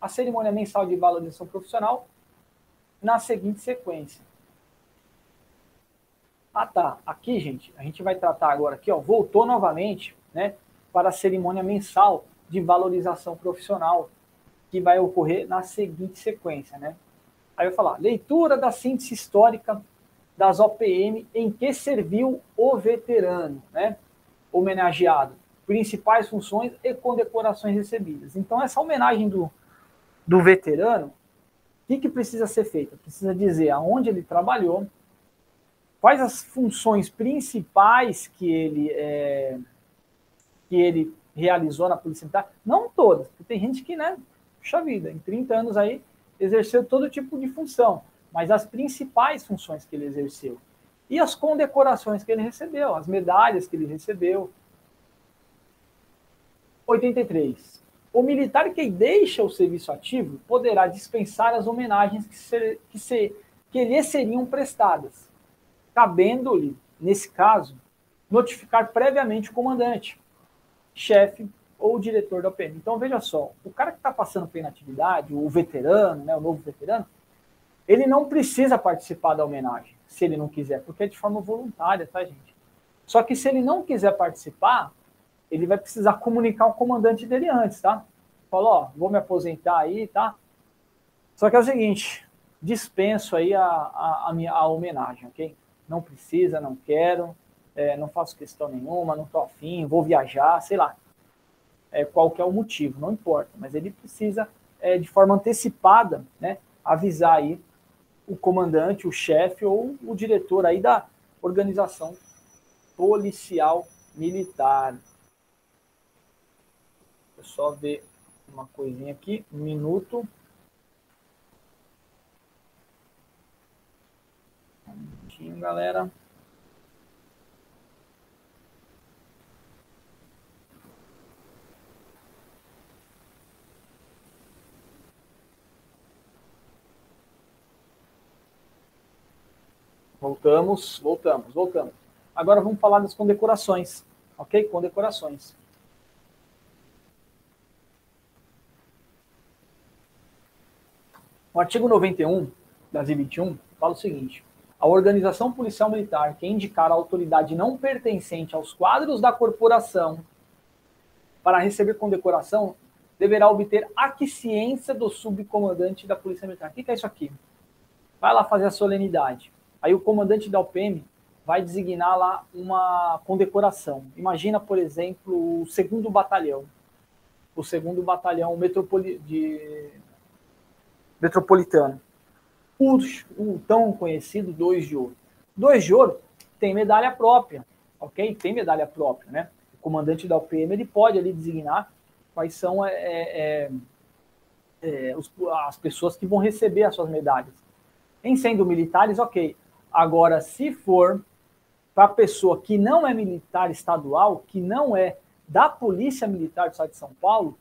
A cerimônia mensal de valorização profissional na seguinte sequência. Ah, tá. Aqui, gente, a gente vai tratar agora aqui, ó, voltou novamente, né, para a cerimônia mensal de valorização profissional, que vai ocorrer na seguinte sequência, né? Aí eu falar, leitura da síntese histórica das OPM em que serviu o veterano, né? Homenageado, principais funções e condecorações recebidas. Então, essa homenagem do, do veterano o que, que precisa ser feito? Precisa dizer aonde ele trabalhou, quais as funções principais que ele, é, que ele realizou na Polícia Militar. Não todas, porque tem gente que, né, puxa vida, em 30 anos aí, exerceu todo tipo de função, mas as principais funções que ele exerceu. E as condecorações que ele recebeu, as medalhas que ele recebeu. 83. O militar que deixa o serviço ativo poderá dispensar as homenagens que, ser, que, ser, que lhe seriam prestadas, cabendo-lhe, nesse caso, notificar previamente o comandante, chefe ou o diretor da OPM. Então, veja só, o cara que está passando pela inatividade, o veterano, né, o novo veterano, ele não precisa participar da homenagem, se ele não quiser, porque é de forma voluntária, tá, gente? Só que se ele não quiser participar, ele vai precisar comunicar o comandante dele antes, tá? Falou, ó, vou me aposentar aí, tá? Só que é o seguinte, dispenso aí a, a, a minha a homenagem, ok? Não precisa, não quero, é, não faço questão nenhuma, não tô afim, vou viajar, sei lá. É, qual que é o motivo, não importa, mas ele precisa, é, de forma antecipada, né, avisar aí o comandante, o chefe ou o diretor aí da organização policial militar só ver uma coisinha aqui, um minuto. Um minutinho, galera. Voltamos, voltamos, voltamos. Agora vamos falar das condecorações, ok? Condecorações. O artigo 91 da Z21 fala o seguinte: a organização policial militar que indicar a autoridade não pertencente aos quadros da corporação para receber condecoração deverá obter aquiescência do subcomandante da Polícia Militar. O que é isso aqui? Vai lá fazer a solenidade. Aí o comandante da UPM vai designar lá uma condecoração. Imagina, por exemplo, o segundo batalhão. O segundo batalhão metropoli de metropolitano. O, o tão conhecido 2 de ouro. 2 de ouro tem medalha própria, ok? Tem medalha própria, né? O comandante da UPM ele pode ali designar quais são é, é, é, é, os, as pessoas que vão receber as suas medalhas. Em sendo militares, ok. Agora, se for para pessoa que não é militar estadual, que não é da Polícia Militar do Estado de São Paulo,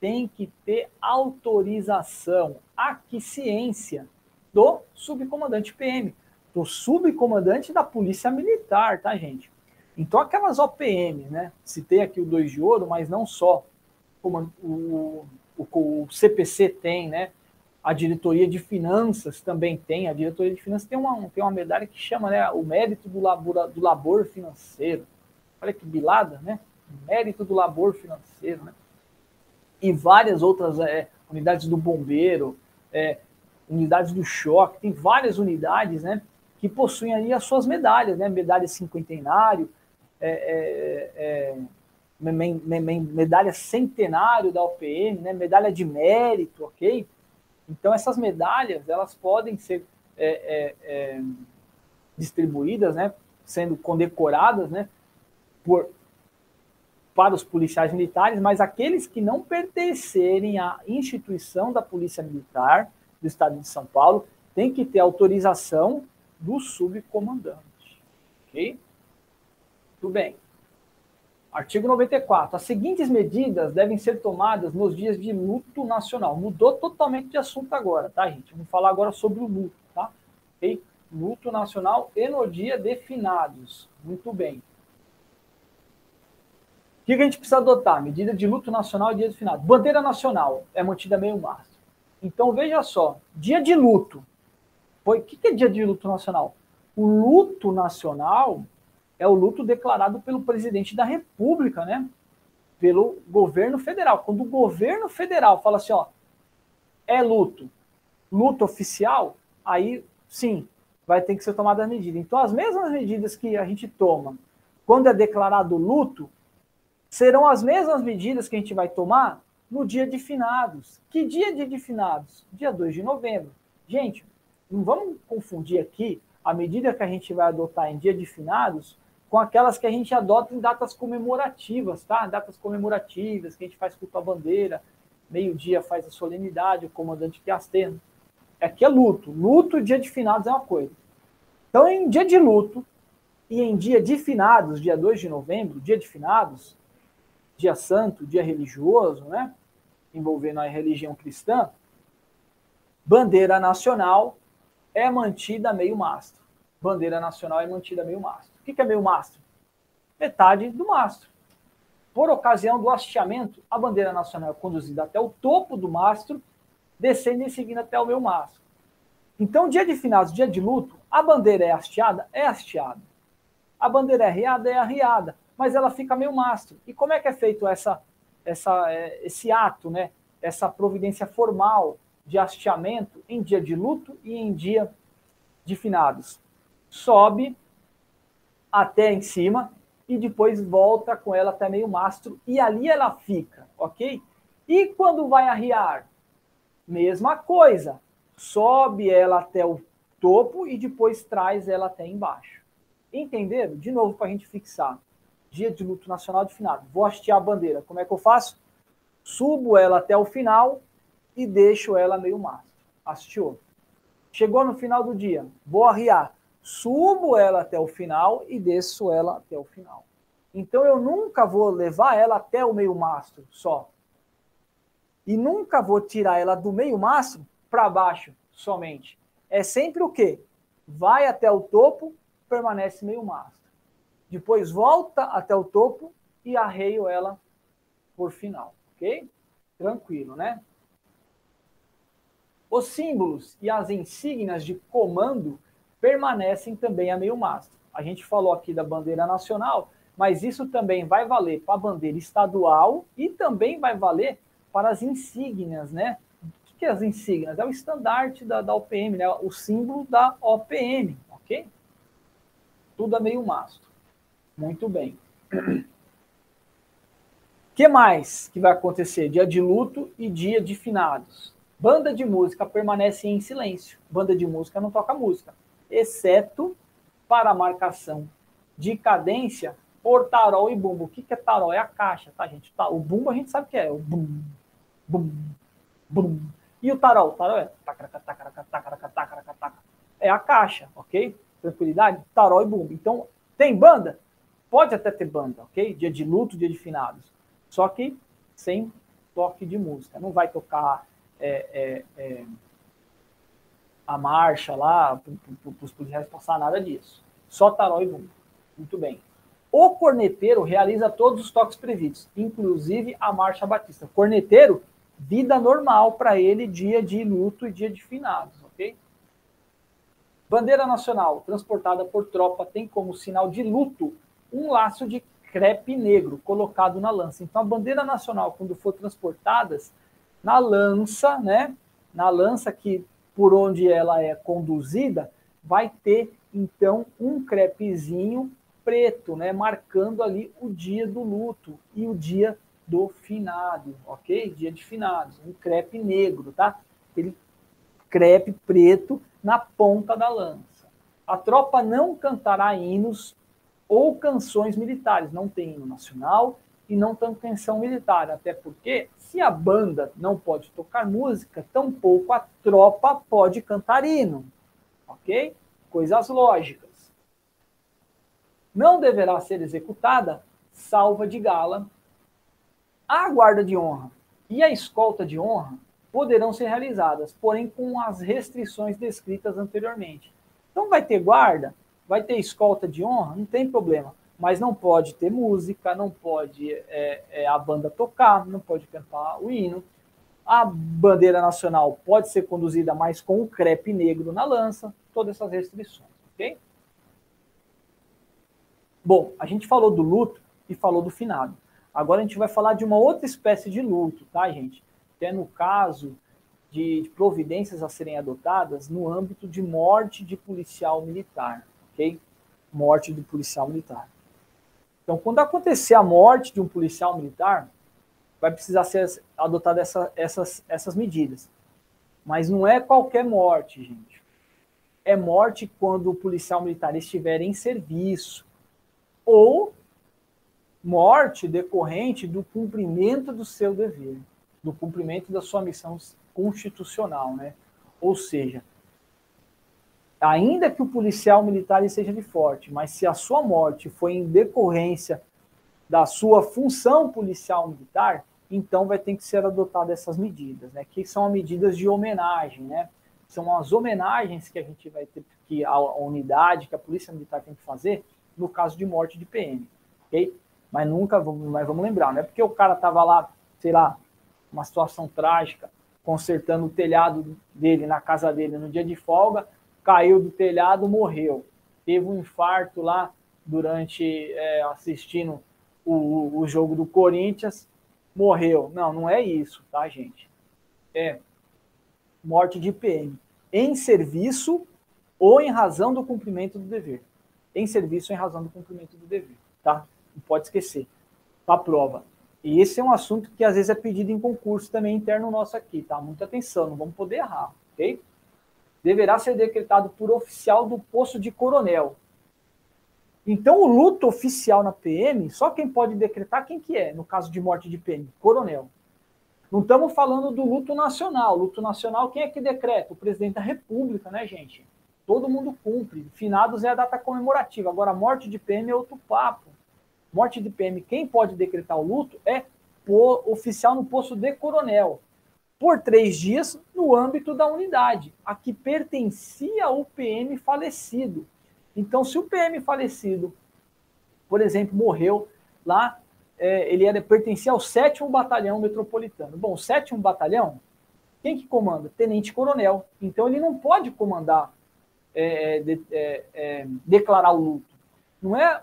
tem que ter autorização, aquiescência do subcomandante PM, do subcomandante da Polícia Militar, tá, gente? Então, aquelas OPM, né? Citei aqui o 2 de ouro, mas não só. Como o, o, o CPC tem, né? A diretoria de finanças também tem. A diretoria de finanças tem uma, tem uma medalha que chama né, o mérito do labor, do labor financeiro. Olha que bilada, né? Mérito do labor financeiro, né? e várias outras é, unidades do bombeiro, é, unidades do choque, tem várias unidades, né? que possuem aí as suas medalhas, né? Medalha cinquentenário, é, é, é, me- medalha centenário da OPM, né? Medalha de mérito, ok? Então essas medalhas elas podem ser é, é, é, distribuídas, né? Sendo condecoradas, né? Por para os policiais militares, mas aqueles que não pertencerem à instituição da Polícia Militar do Estado de São Paulo têm que ter autorização do subcomandante. Ok? Tudo bem. Artigo 94. As seguintes medidas devem ser tomadas nos dias de luto nacional. Mudou totalmente de assunto agora, tá, gente? Vamos falar agora sobre o luto, tá? Ok? Luto nacional e no dia de finados. Muito bem. O que a gente precisa adotar? Medida de luto nacional e dia de finados. Bandeira nacional é mantida meio mastro. Então, veja só. Dia de luto. O que é dia de luto nacional? O luto nacional é o luto declarado pelo presidente da República, né? Pelo governo federal. Quando o governo federal fala assim, ó, é luto, luto oficial, aí sim, vai ter que ser tomada a medida. Então, as mesmas medidas que a gente toma quando é declarado luto, serão as mesmas medidas que a gente vai tomar no dia de finados. Que dia é de finados? Dia 2 de novembro. Gente, não vamos confundir aqui a medida que a gente vai adotar em dia de finados com aquelas que a gente adota em datas comemorativas, tá? Datas comemorativas, que a gente faz culto à bandeira, meio-dia faz a solenidade, o comandante que astena. Aqui é luto. Luto e dia de finados é uma coisa. Então, em dia de luto e em dia de finados, dia 2 de novembro, dia de finados, dia santo, dia religioso, né? Envolvendo a religião cristã, bandeira nacional é mantida meio mastro. Bandeira nacional é mantida meio mastro. O que é meio mastro? Metade do mastro. Por ocasião do hasteamento, a bandeira nacional é conduzida até o topo do mastro, descendo e seguindo até o meio mastro. Então, dia de finados, dia de luto, a bandeira é hasteada? É hasteada. A bandeira é arriada? É arriada. Mas ela fica meio mastro. E como é que é feito essa, essa, esse ato, né? essa providência formal de hasteamento em dia de luto e em dia de finados? Sobe até em cima e depois volta com ela até meio mastro e ali ela fica, ok? E quando vai arriar? Mesma coisa. Sobe ela até o topo e depois traz ela até embaixo. Entenderam? De novo, para a gente fixar. Dia de luto nacional de finado. Vou hastear a bandeira. Como é que eu faço? Subo ela até o final e deixo ela meio mastro. Hasteou. Chegou no final do dia. Vou arriar. Subo ela até o final e desço ela até o final. Então eu nunca vou levar ela até o meio mastro só. E nunca vou tirar ela do meio mastro para baixo somente. É sempre o quê? Vai até o topo, permanece meio mastro. Depois volta até o topo e arreio ela por final, ok? Tranquilo, né? Os símbolos e as insígnias de comando permanecem também a meio mastro. A gente falou aqui da bandeira nacional, mas isso também vai valer para a bandeira estadual e também vai valer para as insígnias, né? O que é as insígnias? É o estandarte da, da OPM, né? o símbolo da OPM, ok? Tudo a meio mastro. Muito bem. O que mais que vai acontecer? Dia de luto e dia de finados. Banda de música permanece em silêncio. Banda de música não toca música, exceto para a marcação de cadência por tarol e bumbo. O que é tarol? É a caixa, tá, gente? O bumbo a gente sabe o que é. O bum, bum, bum. E o tarol? O tarol é tacaraca, tacaraca, tacaraca, tacaraca. É a caixa, ok? Tranquilidade? Tarol e bumbo. Então, tem banda? Pode até ter banda, ok? Dia de luto, dia de finados. Só que sem toque de música. Não vai tocar é, é, é, a marcha lá para os policiais passar nada disso. Só tarol e bumbo. Muito bem. O corneteiro realiza todos os toques previstos, inclusive a marcha batista. Corneteiro, vida normal para ele, dia de luto e dia de finados, ok? Bandeira nacional transportada por tropa tem como sinal de luto um laço de crepe negro colocado na lança. Então, a bandeira nacional, quando for transportadas na lança, né, na lança que por onde ela é conduzida, vai ter Então, um crepezinho preto, né, marcando ali o dia do luto e o dia do finado, ok? Dia de finados, um crepe negro, tá? Aquele crepe preto na ponta da lança. A tropa não cantará hinos ou canções militares, não tem hino nacional e não tem canção militar, até porque se a banda não pode tocar música, tampouco a tropa pode cantar hino, ok? Coisas lógicas. Não deverá ser executada salva de gala. A guarda de honra e a escolta de honra poderão ser realizadas, porém com as restrições descritas anteriormente. Então vai ter guarda, vai ter escolta de honra, não tem problema, mas não pode ter música, não pode é, é, a banda tocar, não pode cantar o hino. A bandeira nacional pode ser conduzida mais com o crepe negro na lança, todas essas restrições, ok? Bom, a gente falou do luto e falou do finado. Agora a gente vai falar de uma outra espécie de luto, tá, gente? Que é no caso de, de providências a serem adotadas no âmbito de morte de policial militar, ok? Morte de policial militar. Então, quando acontecer a morte de um policial militar, vai precisar ser adotada essa, essas, essas medidas. Mas não é qualquer morte, gente. É morte quando o policial militar estiver em serviço, ou morte decorrente do cumprimento do seu dever, do cumprimento da sua missão constitucional, né? Ou seja, ainda que o policial militar seja de forte, mas se a sua morte foi em decorrência da sua função policial militar, então vai ter que ser adotada essas medidas, né? Que são as medidas de homenagem, né? São as homenagens que a gente vai ter que a unidade que a polícia militar tem que fazer no caso de morte de PM, ok? Mas nunca, mas vamos lembrar, não é porque o cara estava lá, sei lá, uma situação trágica, consertando o telhado dele na casa dele no dia de folga, caiu do telhado, morreu. Teve um infarto lá durante é, assistindo o, o jogo do Corinthians, morreu. Não, não é isso, tá, gente? É morte de PM em serviço ou em razão do cumprimento do dever em serviço em razão do cumprimento do dever, tá? Não pode esquecer. A prova. E esse é um assunto que às vezes é pedido em concurso também interno nosso aqui, tá? Muita atenção, não vamos poder errar, ok? Deverá ser decretado por oficial do posto de coronel. Então, o luto oficial na PM, só quem pode decretar quem que é, no caso de morte de PM? Coronel. Não estamos falando do luto nacional. Luto nacional, quem é que decreta? O presidente da República, né, gente? todo mundo cumpre. Finados é a data comemorativa. Agora, morte de PM é outro papo. Morte de PM, quem pode decretar o luto é oficial no posto de coronel, por três dias no âmbito da unidade, a que pertencia ao PM falecido. Então, se o PM falecido, por exemplo, morreu lá, é, ele era, pertencia ao sétimo batalhão metropolitano. Bom, o sétimo batalhão, quem que comanda? Tenente coronel. Então, ele não pode comandar é, é, de, é, é, declarar o luto. Não é.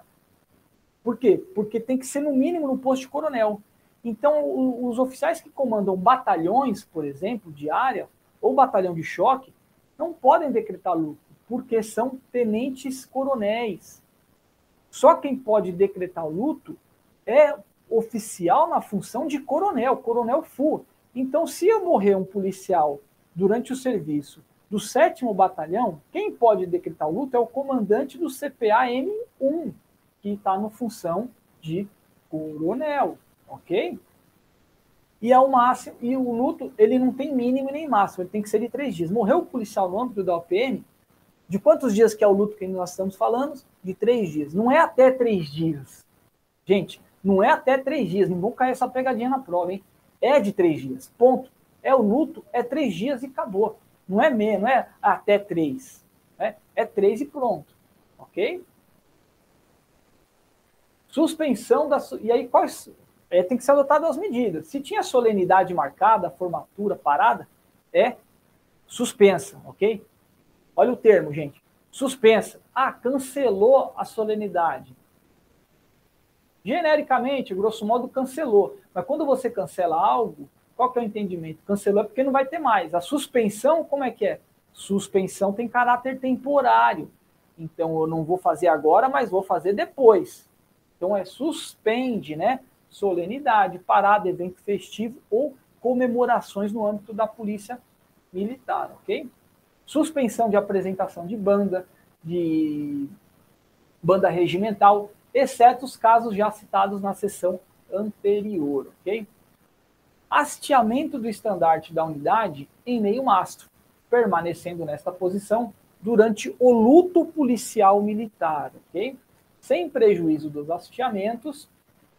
Por quê? Porque tem que ser no mínimo no posto de coronel. Então, o, os oficiais que comandam batalhões, por exemplo, de área, ou batalhão de choque, não podem decretar luto, porque são tenentes coronéis. Só quem pode decretar luto é oficial na função de coronel, coronel FU. Então, se eu morrer um policial durante o serviço do sétimo batalhão, quem pode decretar luto é o comandante do CPA M1, que está no função de coronel, ok? E é o máximo, e o luto ele não tem mínimo nem máximo, ele tem que ser de três dias. Morreu o policial no âmbito da OPM, de quantos dias que é o luto que nós estamos falando? De três dias. Não é até três dias. Gente, não é até três dias. Não vão cair essa pegadinha na prova, hein? É de três dias. Ponto. É o luto, é três dias e acabou. Não é menos, não é até três. Né? É três e pronto. Ok? Suspensão da. E aí, quais. É, tem que ser adotadas as medidas. Se tinha solenidade marcada, formatura parada, é suspensa, ok? Olha o termo, gente. Suspensa. Ah, cancelou a solenidade. Genericamente, grosso modo, cancelou. Mas quando você cancela algo, qual que é o entendimento? Cancelou é porque não vai ter mais. A suspensão, como é que é? Suspensão tem caráter temporário. Então eu não vou fazer agora, mas vou fazer depois. Então é suspende, né? Solenidade, parada, evento festivo ou comemorações no âmbito da polícia militar, ok? Suspensão de apresentação de banda, de banda regimental, exceto os casos já citados na sessão anterior, ok? Hasteamento do estandarte da unidade em meio mastro, permanecendo nesta posição durante o luto policial militar, ok? Sem prejuízo dos hasteamentos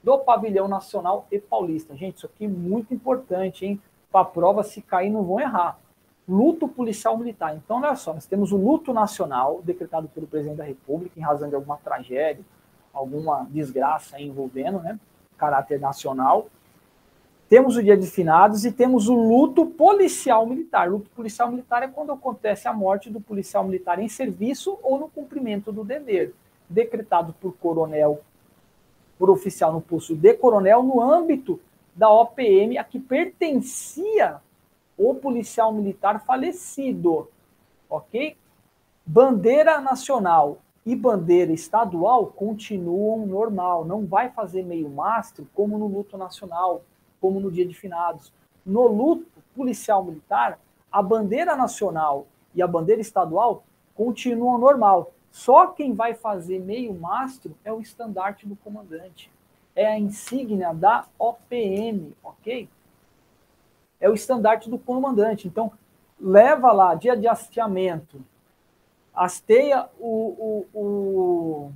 do pavilhão nacional e paulista. Gente, isso aqui é muito importante, hein? Para a prova, se cair, não vão errar. Luto policial militar. Então, olha só, nós temos o luto nacional, decretado pelo presidente da República, em razão de alguma tragédia, alguma desgraça envolvendo, né? Caráter nacional. Temos o dia de finados e temos o luto policial militar. Luto policial militar é quando acontece a morte do policial militar em serviço ou no cumprimento do dever, decretado por coronel, por oficial no posto de coronel, no âmbito da OPM a que pertencia o policial militar falecido. Ok? Bandeira nacional e bandeira estadual continuam normal. Não vai fazer meio mastro como no luto nacional como no dia de finados. No luto policial militar, a bandeira nacional e a bandeira estadual continuam normal. Só quem vai fazer meio mastro é o estandarte do comandante. É a insígnia da OPM, ok? É o estandarte do comandante. Então, leva lá, dia de hasteamento, hasteia o, o, o,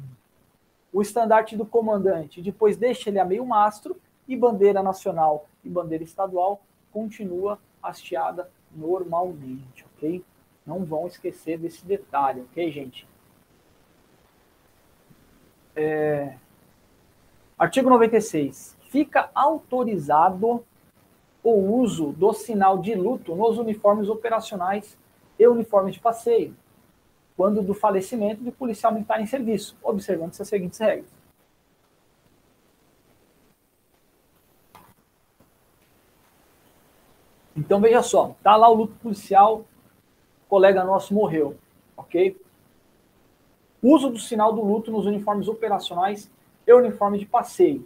o estandarte do comandante, depois deixa ele a meio mastro e bandeira nacional e bandeira estadual continua hasteada normalmente, ok? Não vão esquecer desse detalhe, ok, gente? É... Artigo 96. Fica autorizado o uso do sinal de luto nos uniformes operacionais e uniformes de passeio, quando do falecimento de policial militar em serviço, observando essas seguintes regras. Então veja só, tá lá o luto policial, colega nosso morreu, ok? Uso do sinal do luto nos uniformes operacionais e uniforme de passeio.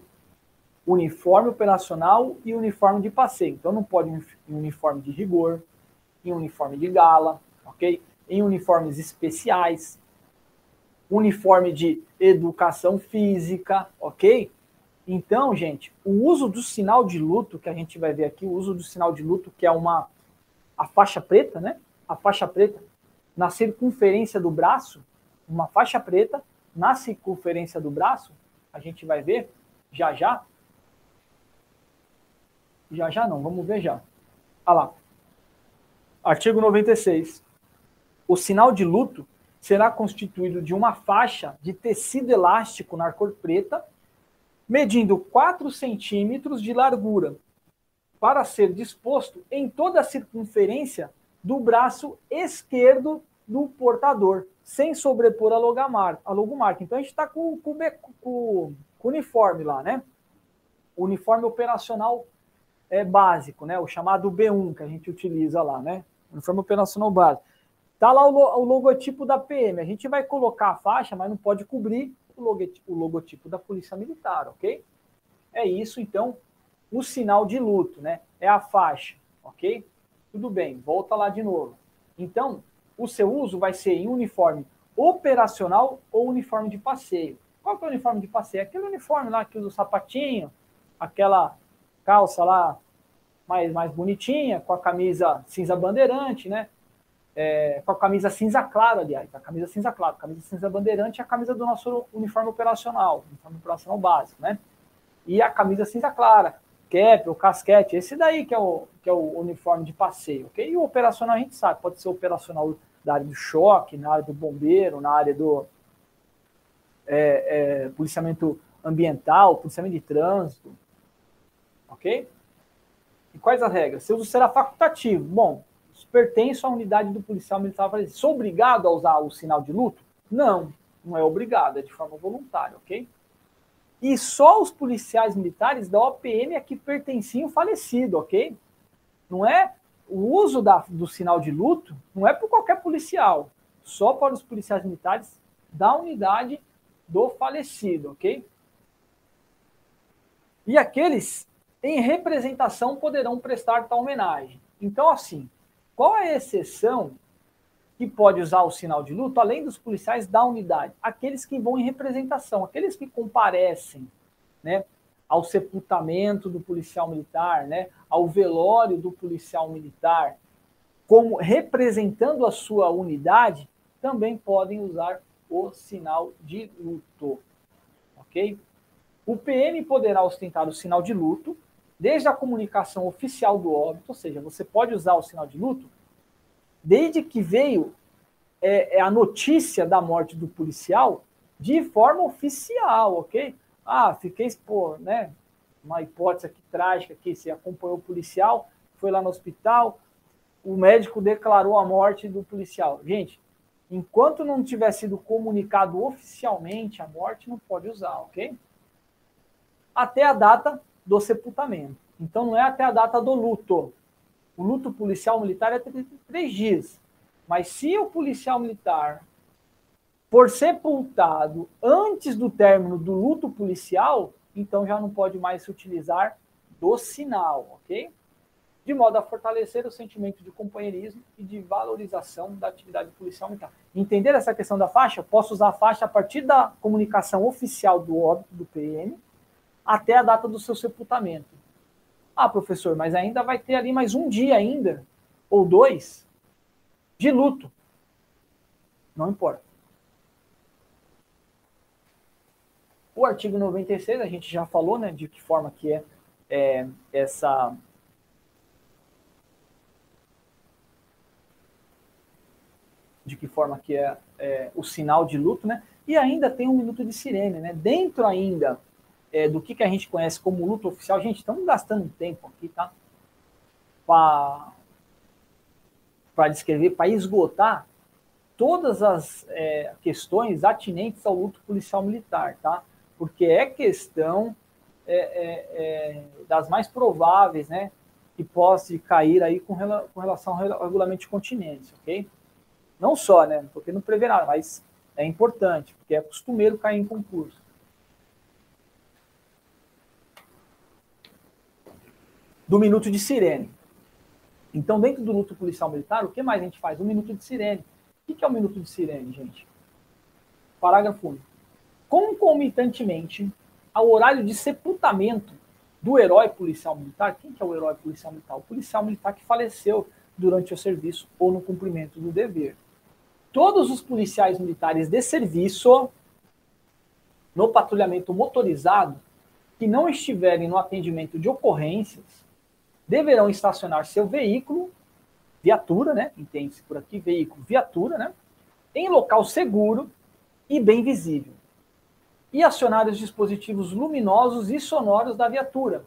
Uniforme operacional e uniforme de passeio. Então não pode em uniforme de rigor, em uniforme de gala, ok? Em uniformes especiais, uniforme de educação física, ok? Então, gente, o uso do sinal de luto, que a gente vai ver aqui, o uso do sinal de luto, que é uma a faixa preta, né? A faixa preta na circunferência do braço, uma faixa preta na circunferência do braço, a gente vai ver já já. Já já não, vamos ver já. Olha lá. Artigo 96. O sinal de luto será constituído de uma faixa de tecido elástico na cor preta medindo 4 centímetros de largura, para ser disposto em toda a circunferência do braço esquerdo do portador, sem sobrepor a logomarca. A logomarca. Então a gente está com, com, com, o uniforme lá, né? Uniforme operacional é básico, né? O chamado B1 que a gente utiliza lá, né? Uniforme operacional básico. Tá lá o, o logotipo da PM. A gente vai colocar a faixa, mas não pode cobrir o logotipo, o logotipo da Polícia Militar, ok? É isso, então, o sinal de luto, né? É a faixa, ok? Tudo bem, volta lá de novo. Então, o seu uso vai ser em uniforme operacional ou uniforme de passeio. Qual que é o uniforme de passeio? Aquele uniforme lá que usa o sapatinho, aquela calça lá mais, mais bonitinha, com a camisa cinza bandeirante, né? é, com a camisa cinza claro, aliás, a camisa cinza claro, a camisa cinza bandeirante é a camisa do nosso uniforme operacional, uniforme operacional básico, né? E a camisa cinza clara, cap, o casquete, esse daí que é o, que é o uniforme de passeio, ok? E o operacional a gente sabe, pode ser operacional da área do choque, na área do bombeiro, na área do é, é, policiamento ambiental, policiamento de trânsito, ok? E quais as regras? Seu uso será facultativo. Bom, pertenço à unidade do policial militar Sou obrigado a usar o sinal de luto? Não, não é obrigado, é de forma voluntária, ok? E só os policiais militares da OPM é que pertenciam falecido, ok? Não é o uso da, do sinal de luto, não é por qualquer policial, só para os policiais militares da unidade do falecido, ok? E aqueles em representação poderão prestar tal homenagem. Então, assim, qual é a exceção que pode usar o sinal de luto, além dos policiais da unidade? Aqueles que vão em representação, aqueles que comparecem, né? Ao sepultamento do policial militar, né? Ao velório do policial militar, como representando a sua unidade, também podem usar o sinal de luto. Ok? O PM poderá ostentar o sinal de luto desde a comunicação oficial do óbito, ou seja, você pode usar o sinal de luto desde que veio é, é a notícia da morte do policial de forma oficial, ok? Ah, fiquei, pô, né? Uma hipótese aqui trágica que você acompanhou o policial, foi lá no hospital, o médico declarou a morte do policial. Gente, enquanto não tiver sido comunicado oficialmente a morte, não pode usar, ok? Até a data do sepultamento. Então não é até a data do luto. O luto policial militar é três dias. Mas se o policial militar for sepultado antes do término do luto policial, então já não pode mais se utilizar do sinal, ok? De modo a fortalecer o sentimento de companheirismo e de valorização da atividade policial militar. Entender essa questão da faixa? Posso usar a faixa a partir da comunicação oficial do óbito do PM até a data do seu sepultamento. Ah, professor, mas ainda vai ter ali mais um dia ainda, ou dois, de luto. Não importa. O artigo 96, a gente já falou, né, de que forma que é, é essa de que forma que é, é, o sinal de luto, né? E ainda tem um minuto de sirene, né? Dentro ainda é, do que, que a gente conhece como luto oficial, gente, estamos gastando tempo aqui, tá? Para descrever, para esgotar todas as é, questões atinentes ao luto policial militar, tá? Porque é questão é, é, é das mais prováveis, né? Que possa cair aí com, rela, com relação ao regulamento de continência, ok? Não só, né? Porque não prevê nada, mas é importante, porque é costumeiro cair em concurso. Do minuto de sirene. Então, dentro do luto policial militar, o que mais a gente faz? O minuto de sirene. O que é o minuto de sirene, gente? Parágrafo 1. Concomitantemente ao horário de sepultamento do herói policial militar, quem que é o herói policial militar? O policial militar que faleceu durante o serviço ou no cumprimento do dever. Todos os policiais militares de serviço no patrulhamento motorizado que não estiverem no atendimento de ocorrências deverão estacionar seu veículo, viatura, né? Entende-se por aqui, veículo, viatura, né? Em local seguro e bem visível. E acionar os dispositivos luminosos e sonoros da viatura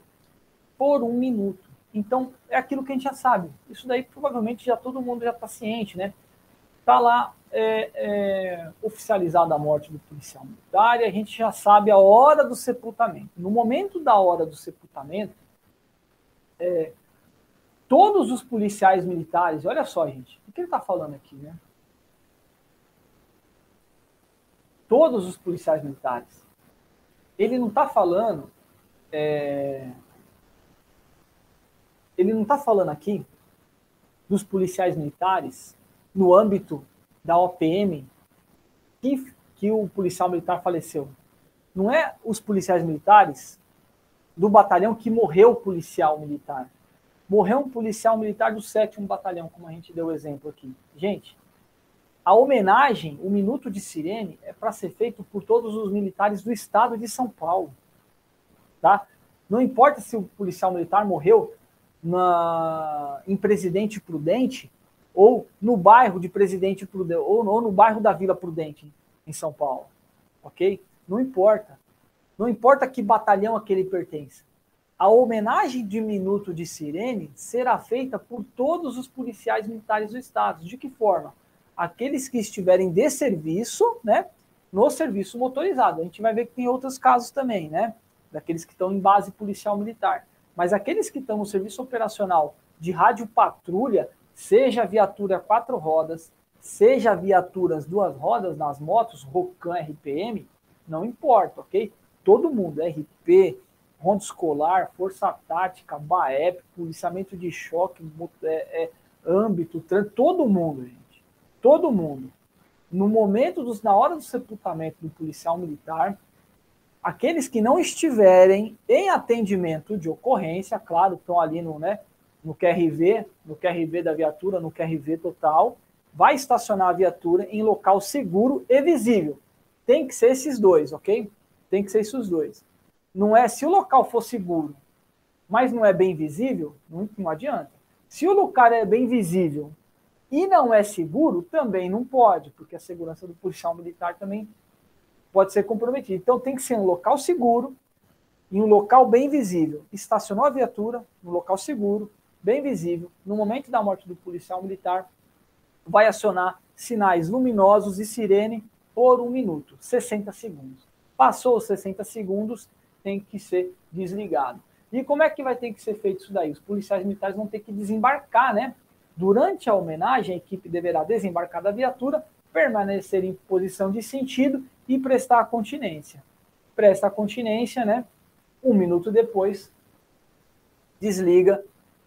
por um minuto. Então, é aquilo que a gente já sabe. Isso daí provavelmente já todo mundo já está ciente, né? Está lá é, é, oficializada a morte do policial militar e a gente já sabe a hora do sepultamento. No momento da hora do sepultamento, é, todos os policiais militares, olha só, gente, o que ele está falando aqui, né? Todos os policiais militares. Ele não está falando. É, ele não está falando aqui dos policiais militares no âmbito da OPM que, que o policial militar faleceu. Não é os policiais militares do batalhão que morreu policial militar. Morreu um policial militar do 7 Batalhão, como a gente deu exemplo aqui. Gente, a homenagem, o minuto de sirene, é para ser feito por todos os militares do estado de São Paulo. Tá? Não importa se o policial militar morreu na, em Presidente Prudente ou no bairro de Presidente Prudente, ou ou no bairro da Vila Prudente, em São Paulo. Ok? Não importa. Não importa que batalhão aquele pertence. A homenagem de minuto de sirene será feita por todos os policiais militares do Estado. De que forma? Aqueles que estiverem de serviço, né? No serviço motorizado. A gente vai ver que tem outros casos também, né? Daqueles que estão em base policial militar. Mas aqueles que estão no serviço operacional de rádio patrulha, seja viatura quatro rodas, seja viaturas duas rodas nas motos, Rocan, RPM, não importa, ok? Todo mundo, RP, ronda escolar, força tática, BAEP, policiamento de choque, é, é, âmbito, todo mundo, gente. Todo mundo. No momento, dos, na hora do sepultamento do policial militar, aqueles que não estiverem em atendimento de ocorrência, claro, estão ali no, né, no QRV, no QRV da viatura, no QRV total, vai estacionar a viatura em local seguro e visível. Tem que ser esses dois, ok? Tem que ser esses dois. Não é se o local for seguro, mas não é bem visível, não, não adianta. Se o lugar é bem visível e não é seguro, também não pode, porque a segurança do policial militar também pode ser comprometida. Então tem que ser um local seguro, em um local bem visível. Estacionou a viatura no local seguro, bem visível. No momento da morte do policial militar, vai acionar sinais luminosos e sirene por um minuto, 60 segundos. Passou os 60 segundos, tem que ser desligado. E como é que vai ter que ser feito isso daí? Os policiais militares vão ter que desembarcar, né? Durante a homenagem, a equipe deverá desembarcar da viatura, permanecer em posição de sentido e prestar a continência. Presta a continência, né? Um minuto depois, desliga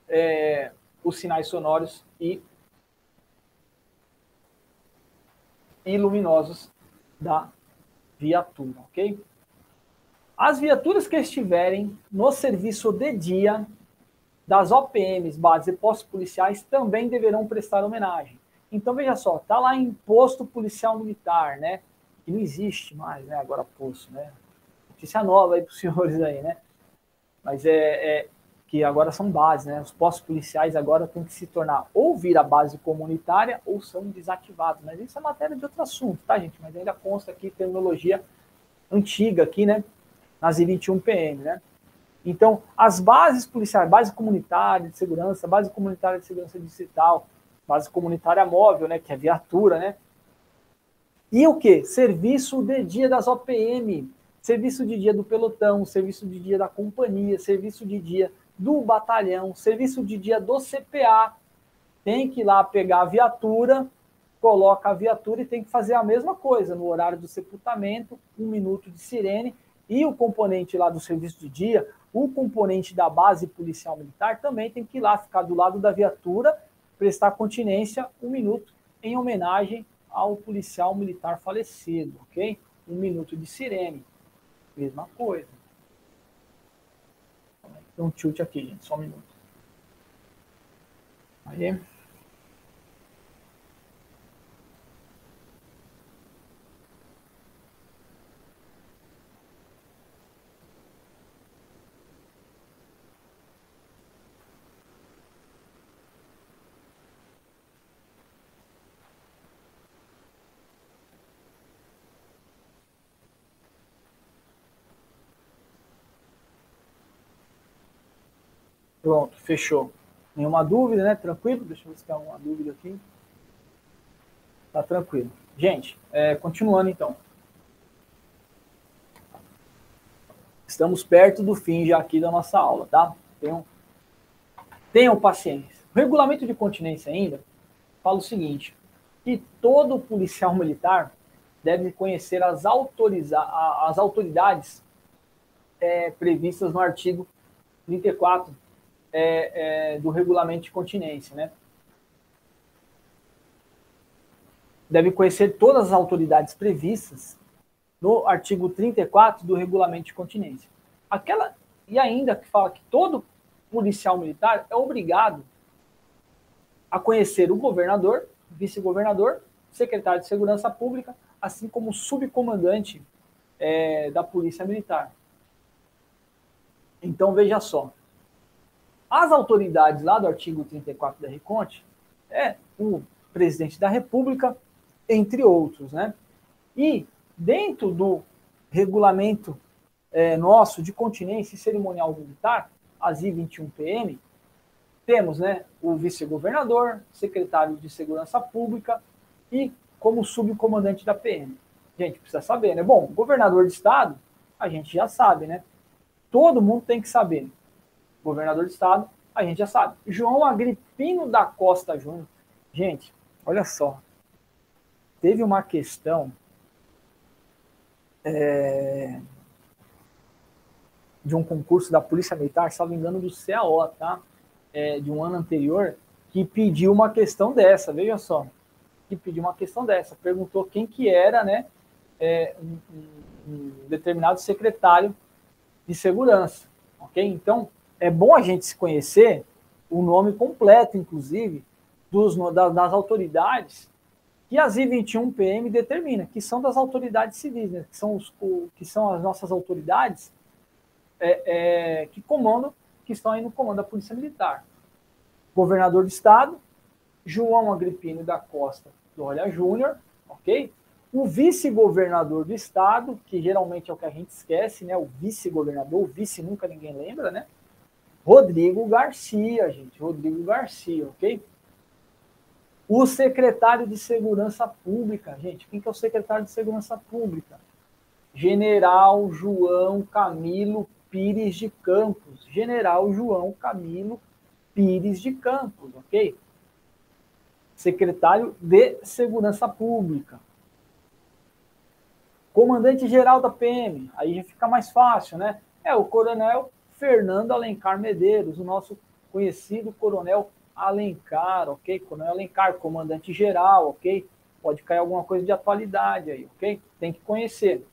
é, os sinais sonoros e, e luminosos da viatura, ok? As viaturas que estiverem no serviço de dia das OPMs, bases e postos policiais também deverão prestar homenagem. Então veja só, tá lá em posto policial militar, né? Que não existe mais, né? Agora posto, né? Notícia nova aí para os senhores aí, né? Mas é, é, que agora são bases, né? Os postos policiais agora têm que se tornar ou vir a base comunitária ou são desativados. Mas isso é matéria de outro assunto, tá, gente? Mas ainda consta aqui terminologia antiga aqui, né? nas I-21 PM, né? Então, as bases policiais, base comunitária de segurança, base comunitária de segurança digital, base comunitária móvel, né, que é viatura, né? E o que? Serviço de dia das OPM, serviço de dia do pelotão, serviço de dia da companhia, serviço de dia do batalhão, serviço de dia do CPA. Tem que ir lá pegar a viatura, coloca a viatura e tem que fazer a mesma coisa no horário do sepultamento, um minuto de sirene e o componente lá do serviço de dia, o componente da base policial militar também tem que ir lá ficar do lado da viatura, prestar continência um minuto em homenagem ao policial militar falecido, ok? Um minuto de sirene. Mesma coisa. Um tilt aqui, gente, só um minuto. Aí. Pronto, fechou. Nenhuma dúvida, né? Tranquilo? Deixa eu ver se tem alguma dúvida aqui. Tá tranquilo. Gente, é, continuando então. Estamos perto do fim já aqui da nossa aula, tá? Tenham, tenham paciência. O regulamento de continência ainda fala o seguinte, que todo policial militar deve conhecer as, autoriza as autoridades é, previstas no artigo 34 é, é, do regulamento de continência, né? Deve conhecer todas as autoridades previstas no artigo 34 do regulamento de continência. Aquela e ainda que fala que todo policial militar é obrigado a conhecer o governador, vice-governador, secretário de Segurança Pública, assim como o subcomandante é, da Polícia Militar. Então veja só, as autoridades lá do artigo 34 da Reconte é o presidente da República, entre outros, né? E dentro do regulamento é, nosso de continência e cerimonial militar, as I-21PM, temos né, o vice-governador, secretário de Segurança Pública e como subcomandante da PM. Gente, precisa saber, né? Bom, governador de estado, a gente já sabe, né? Todo mundo tem que saber governador de estado, a gente já sabe. João Agripino da Costa Júnior. Gente, olha só. teve uma questão é, de um concurso da Polícia Militar, salvo engano, do CAO, tá? É, de um ano anterior, que pediu uma questão dessa, veja só, que pediu uma questão dessa, perguntou quem que era, né, é, um, um determinado secretário de segurança, ok? Então, é bom a gente se conhecer o nome completo, inclusive, dos, das autoridades que as I-21 PM determina, que são das autoridades civis, né? que, são os, que são as nossas autoridades é, é, que comandam, que estão aí no comando da Polícia Militar. Governador do Estado, João Agripino da Costa Olha Júnior, ok? O vice-governador do Estado, que geralmente é o que a gente esquece, né? O vice-governador, o vice nunca ninguém lembra, né? Rodrigo Garcia, gente, Rodrigo Garcia, ok? O secretário de Segurança Pública, gente, quem que é o secretário de Segurança Pública? General João Camilo Pires de Campos. General João Camilo Pires de Campos, ok? Secretário de Segurança Pública. Comandante-geral da PM, aí já fica mais fácil, né? É o Coronel Fernando Alencar Medeiros, o nosso conhecido Coronel Alencar, ok? Coronel Alencar, comandante geral, ok? Pode cair alguma coisa de atualidade aí, ok? Tem que conhecer.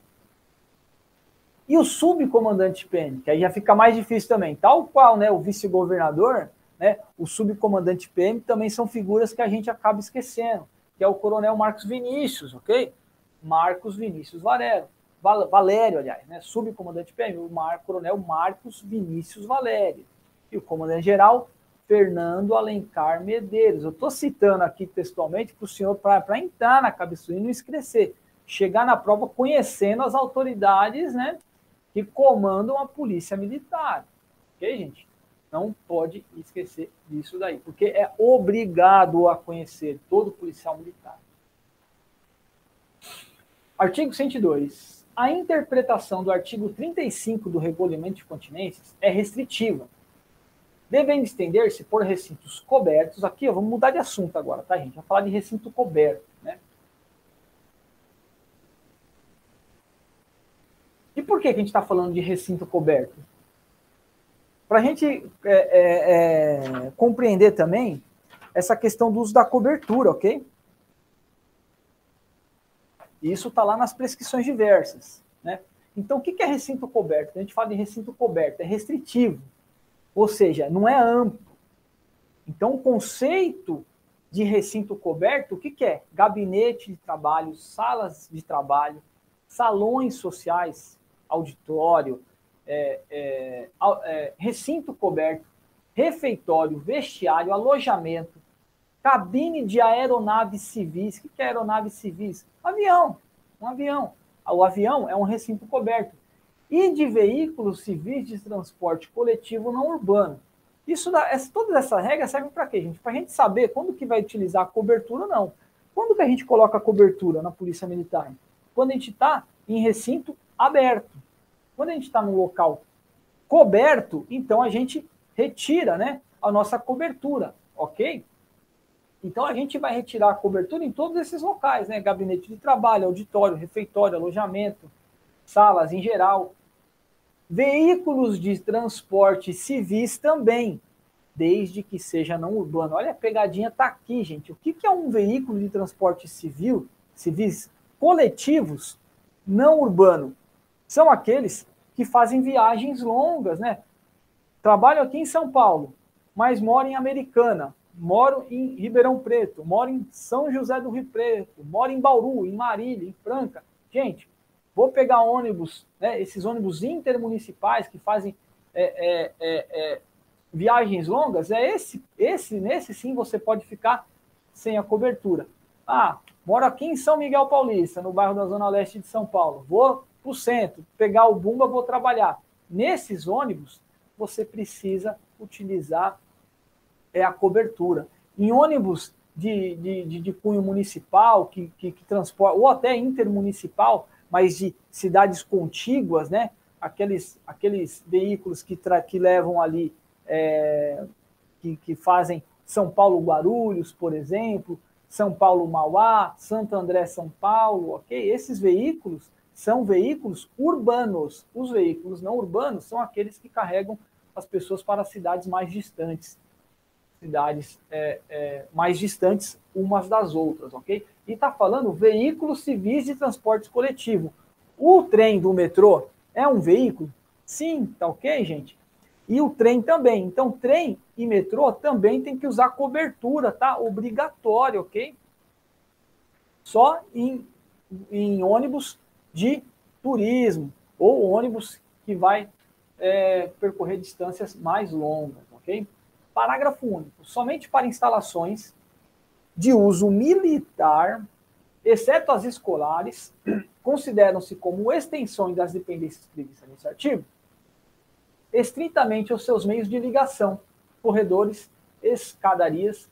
E o subcomandante PM, que aí já fica mais difícil também. Tal qual né, o vice-governador, né, o subcomandante PM também são figuras que a gente acaba esquecendo, que é o coronel Marcos Vinícius, ok? Marcos Vinícius Valério, Valério, aliás, né, subcomandante PM, o Mar, coronel Marcos Vinícius Valério. E o comandante-geral Fernando Alencar Medeiros. Eu estou citando aqui textualmente para o senhor, para entrar na cabeça e não esquecer. Chegar na prova conhecendo as autoridades né, que comandam a polícia militar. Ok, gente? Não pode esquecer disso daí, porque é obrigado a conhecer todo policial militar. Artigo 102. A interpretação do artigo 35 do Regulamento de Continências é restritiva devendo estender-se por recintos cobertos. Aqui, ó, vamos mudar de assunto agora, tá, gente? Vamos falar de recinto coberto, né? E por que, que a gente está falando de recinto coberto? Para a gente é, é, é, compreender também essa questão do uso da cobertura, ok? Isso está lá nas prescrições diversas, né? Então, o que é recinto coberto? A gente fala de recinto coberto, é restritivo. Ou seja, não é amplo. Então, o conceito de recinto coberto, o que, que é? Gabinete de trabalho, salas de trabalho, salões sociais, auditório, é, é, é, recinto coberto, refeitório, vestiário, alojamento, cabine de aeronaves civis. O que é aeronaves civis? Avião, um avião. O avião é um recinto coberto e de veículos civis de transporte coletivo não urbano. Isso dá, essa, todas essas regras servem para quê, gente? Para a gente saber quando que vai utilizar a cobertura ou não. Quando que a gente coloca a cobertura na polícia militar? Quando a gente está em recinto aberto. Quando a gente está num local coberto, então a gente retira né, a nossa cobertura, ok? Então a gente vai retirar a cobertura em todos esses locais, né? Gabinete de trabalho, auditório, refeitório, alojamento, salas em geral. Veículos de transporte civis também, desde que seja não urbano. Olha, a pegadinha está aqui, gente. O que, é um veículo de transporte civil, civis coletivos não urbano? São aqueles que fazem viagens longas, né? Trabalho aqui em São Paulo, mas moro em Americana, moro em Ribeirão Preto, moro em São José do Rio Preto, moro em Bauru, em Marília, em Franca. Gente, vou pegar ônibus, né, esses ônibus intermunicipais que fazem é, é, é, é, viagens longas, é esse, esse, nesse sim você pode ficar sem a cobertura. Ah, moro aqui em São Miguel Paulista, no bairro da Zona Leste de São Paulo. Vou para o centro, pegar o Bumba, vou trabalhar. Nesses ônibus, você precisa utilizar é, a cobertura. Em ônibus de, de, de, de cunho municipal, que, que, que transporta, ou até intermunicipal, mas de cidades contíguas, né? Aqueles, aqueles veículos que, que levam ali, é, que, que fazem São Paulo Guarulhos, por exemplo, São Paulo Mauá, Santo André São Paulo, ok? Esses veículos são veículos urbanos. Os veículos não urbanos são aqueles que carregam as pessoas para cidades mais distantes, cidades é, é, mais distantes umas das outras, ok? E está falando veículos civis de transporte coletivo. O trem do metrô é um veículo? Sim, tá ok, gente? E o trem também. Então, trem e metrô também tem que usar cobertura, tá? Obrigatório, ok? Só em, em ônibus de turismo ou ônibus que vai é, percorrer distâncias mais longas, ok? Parágrafo único. Somente para instalações de uso militar, exceto as escolares, consideram-se como extensões das dependências previstas nesse artigo, estritamente os seus meios de ligação, corredores, escadarias,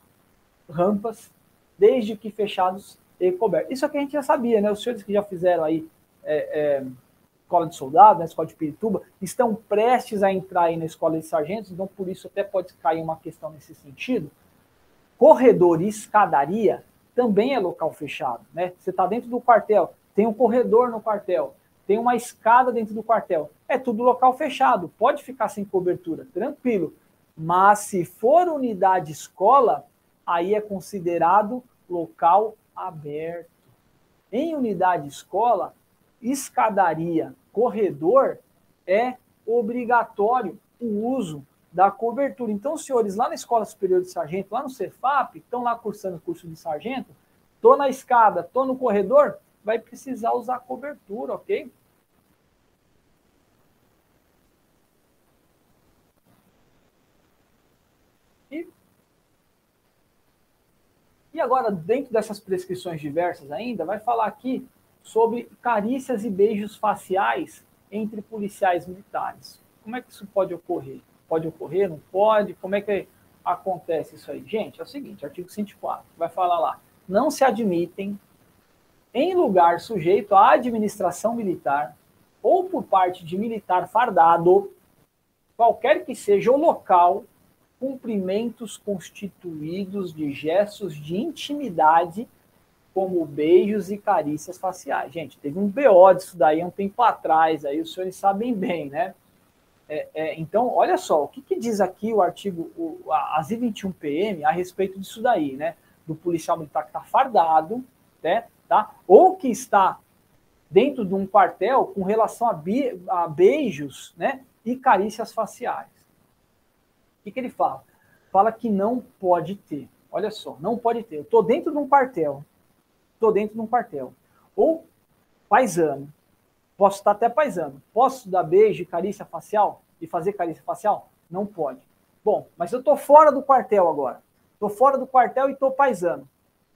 rampas, desde que fechados e cobertos. Isso é que a gente já sabia, né? Os senhores que já fizeram aí é, é, escola de soldado, na escola de Pirituba, estão prestes a entrar aí na escola de sargentos, então por isso até pode cair uma questão nesse sentido. Corredor e escadaria também é local fechado, né? Você está dentro do quartel, tem um corredor no quartel, tem uma escada dentro do quartel, é tudo local fechado, pode ficar sem cobertura, tranquilo. Mas se for unidade escola, aí é considerado local aberto. Em unidade escola, escadaria, corredor, é obrigatório o uso da cobertura. Então, senhores, lá na Escola Superior de Sargento, lá no Cefap, estão lá cursando o curso de sargento, estou na escada, estou no corredor, vai precisar usar cobertura, ok? E, e agora, dentro dessas prescrições diversas ainda, vai falar aqui sobre carícias e beijos faciais entre policiais militares. Como é que isso pode ocorrer? Pode ocorrer? Não pode? Como é que acontece isso aí? Gente, é o seguinte, artigo 104, vai falar lá, não se admitem em lugar sujeito à administração militar ou por parte de militar fardado, qualquer que seja o local, cumprimentos constituídos de gestos de intimidade como beijos e carícias faciais. Gente, teve um BO disso daí um tempo atrás, aí os senhores sabem bem, né? É, é, então, olha só, o que, que, diz aqui o artigo, o, a, as I21PM a respeito disso daí, né? Do policial militar que está fardado, né? Tá? Ou que está dentro de um quartel com relação a, a beijos, né? E carícias faciais. O que, que ele fala? Fala que não pode ter. Olha só, não pode ter. Eu estou dentro de um quartel, estou dentro de um quartel. Ou paisano. Posso estar até paisano. Posso dar beijo e carícia facial? E fazer carícia facial? Não pode. Bom, mas eu estou fora do quartel agora. Estou fora do quartel e estou paisano.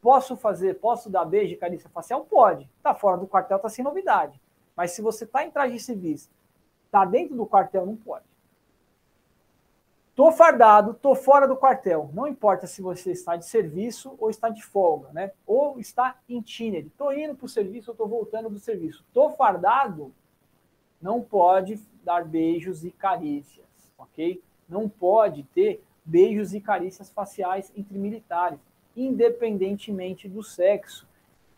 Posso fazer, posso dar beijo e carícia facial? Pode. Está fora do quartel, está sem novidade. Mas se você está em traje civis, está dentro do quartel, não pode. Tô fardado, tô fora do quartel. Não importa se você está de serviço ou está de folga, né? Ou está em itinerary. Tô indo para o serviço ou tô voltando do serviço. Tô fardado, não pode dar beijos e carícias, ok? Não pode ter beijos e carícias faciais entre militares, independentemente do sexo,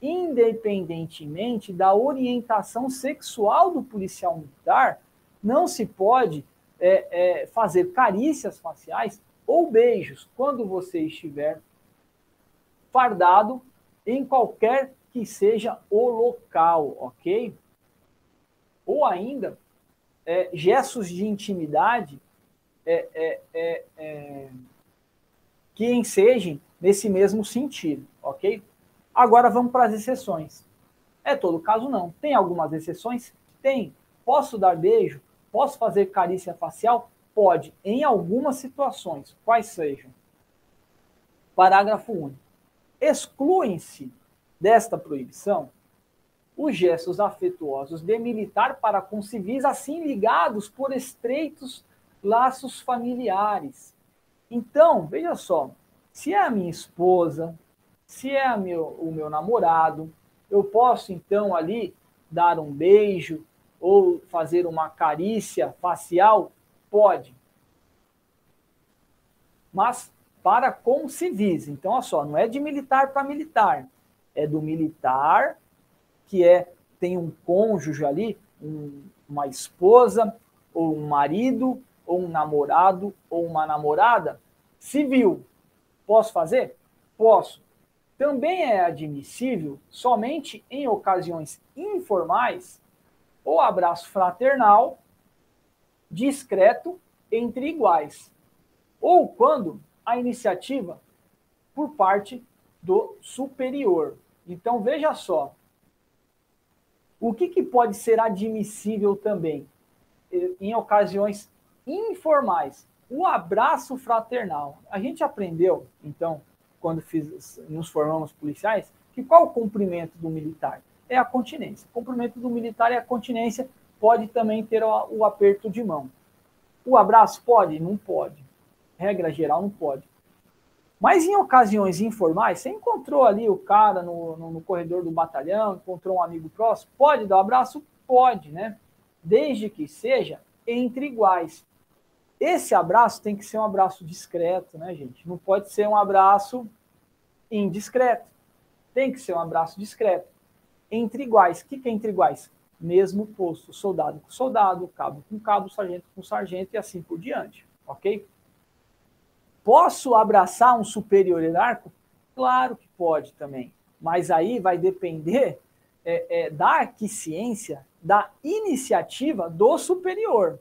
independentemente da orientação sexual do policial militar, não se pode é, é, fazer carícias faciais ou beijos quando você estiver fardado em qualquer que seja o local, ok? Ou ainda, é, gestos de intimidade é, é, é, que ensejam nesse mesmo sentido, ok? Agora vamos para as exceções. É todo caso não. Tem algumas exceções? Tem. Posso dar beijo? Posso fazer carícia facial? Pode, em algumas situações. Quais sejam? Parágrafo único. Excluem-se desta proibição os gestos afetuosos de militar para com civis, assim ligados por estreitos laços familiares. Então, veja só, se é a minha esposa, se é meu, o meu namorado, eu posso então ali dar um beijo, ou fazer uma carícia facial? Pode. Mas para com civis. Então, olha só, não é de militar para militar, é do militar que é tem um cônjuge ali, um, uma esposa, ou um marido, ou um namorado, ou uma namorada civil. Posso fazer? Posso. Também é admissível somente em ocasiões informais ou abraço fraternal discreto entre iguais, ou quando a iniciativa por parte do superior. Então veja só, o que, que pode ser admissível também em ocasiões informais? O abraço fraternal. A gente aprendeu, então, quando fiz, nos formamos policiais, que qual o cumprimento do militar? É a continência. O cumprimento do militar é a continência, pode também ter o, o aperto de mão. O abraço pode? Não pode. Regra geral, não pode. Mas em ocasiões informais, você encontrou ali o cara no, no, no, corredor do batalhão, encontrou um amigo próximo, pode dar um abraço? Pode, né? Desde que seja entre iguais. Esse abraço tem que ser um abraço discreto, né, gente? Não pode ser um abraço indiscreto. Tem que ser um abraço discreto. Entre iguais. O que é entre iguais? Mesmo posto, soldado com soldado, cabo com cabo, sargento com sargento e assim por diante, ok? Posso abraçar um superior hierárquico? Claro que pode também, mas aí vai depender é, é, da aquiescência, da iniciativa do superior.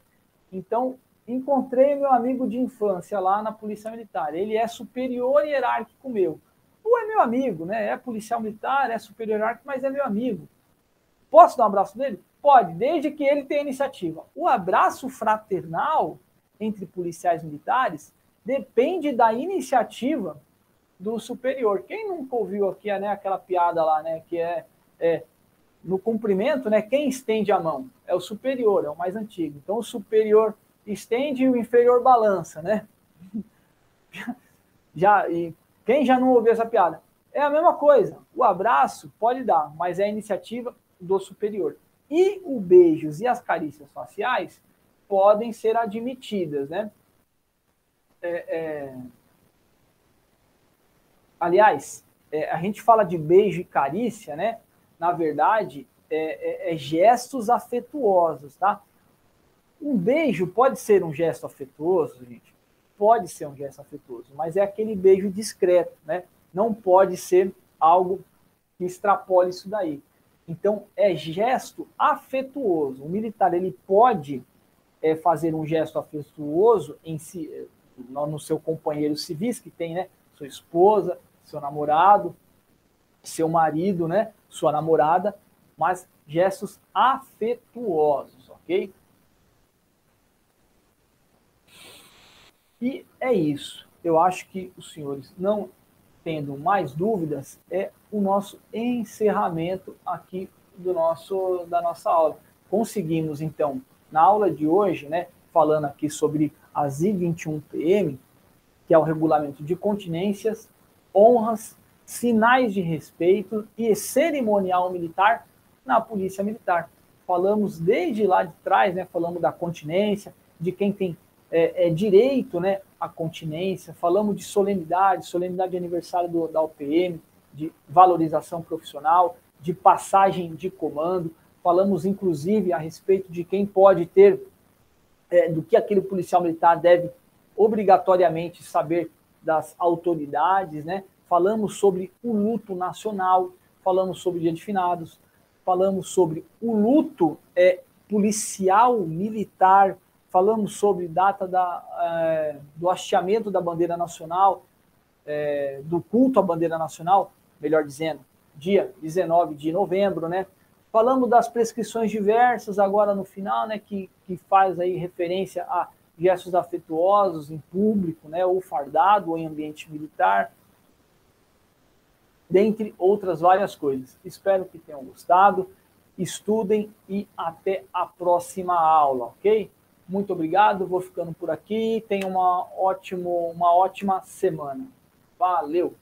Então, encontrei meu amigo de infância lá na Polícia Militar. Ele é superior hierárquico meu. Ou é meu amigo, né? É policial militar, é superior hierárquico, mas é meu amigo. Posso dar um abraço nele? Pode, desde que ele tenha iniciativa. O abraço fraternal entre policiais militares depende da iniciativa do superior. Quem nunca ouviu aqui né, aquela piada lá, né, que é, é no cumprimento, né, quem estende a mão é o superior, é o mais antigo. Então o superior estende e o inferior balança, né? Já e quem já não ouviu essa piada? É a mesma coisa. O abraço pode dar, mas é iniciativa do superior. E o beijos e as carícias faciais podem ser admitidas, né? é, é... aliás, é, a gente fala de beijo e carícia, né? Na verdade, é, é, é, gestos afetuosos, tá? Um beijo pode ser um gesto afetuoso, gente. Pode ser um gesto afetuoso, mas é aquele beijo discreto, né? Não pode ser algo que extrapole isso daí. Então, é gesto afetuoso. O militar ele pode é, fazer um gesto afetuoso em si, no seu companheiro civis, que tem, né? Sua esposa, seu namorado, seu marido, né? Sua namorada, mas gestos afetuosos, ok? E é isso. Eu acho que os senhores, não tendo mais dúvidas, é o nosso encerramento aqui do nosso da nossa aula. Conseguimos então na aula de hoje, né, falando aqui sobre as I21PM, que é o regulamento de continências, honras, sinais de respeito e cerimonial militar na Polícia Militar. Falamos desde lá de trás, né, falamos da continência, de quem tem é, é, direito né, à continência, falamos de solenidade, solenidade de aniversário do, da UPM, de valorização profissional, de passagem de comando, falamos inclusive a respeito de quem pode ter é, do que aquele policial militar deve obrigatoriamente saber das autoridades, né? Falamos sobre o luto nacional, falamos sobre dia de finados, falamos sobre o luto é, policial militar, falamos sobre data da, é, do hasteamento da bandeira nacional, é, do culto à bandeira nacional, melhor dizendo, dia 19 de novembro, né? Falamos das prescrições diversas agora no final, né, que, que faz aí referência a gestos afetuosos em público, né, ou fardado ou em ambiente militar, dentre outras várias coisas. Espero que tenham gostado. Estudem e até a próxima aula, ok? Muito obrigado, vou ficando por aqui. Tenha uma, ótimo, uma ótima semana. Valeu!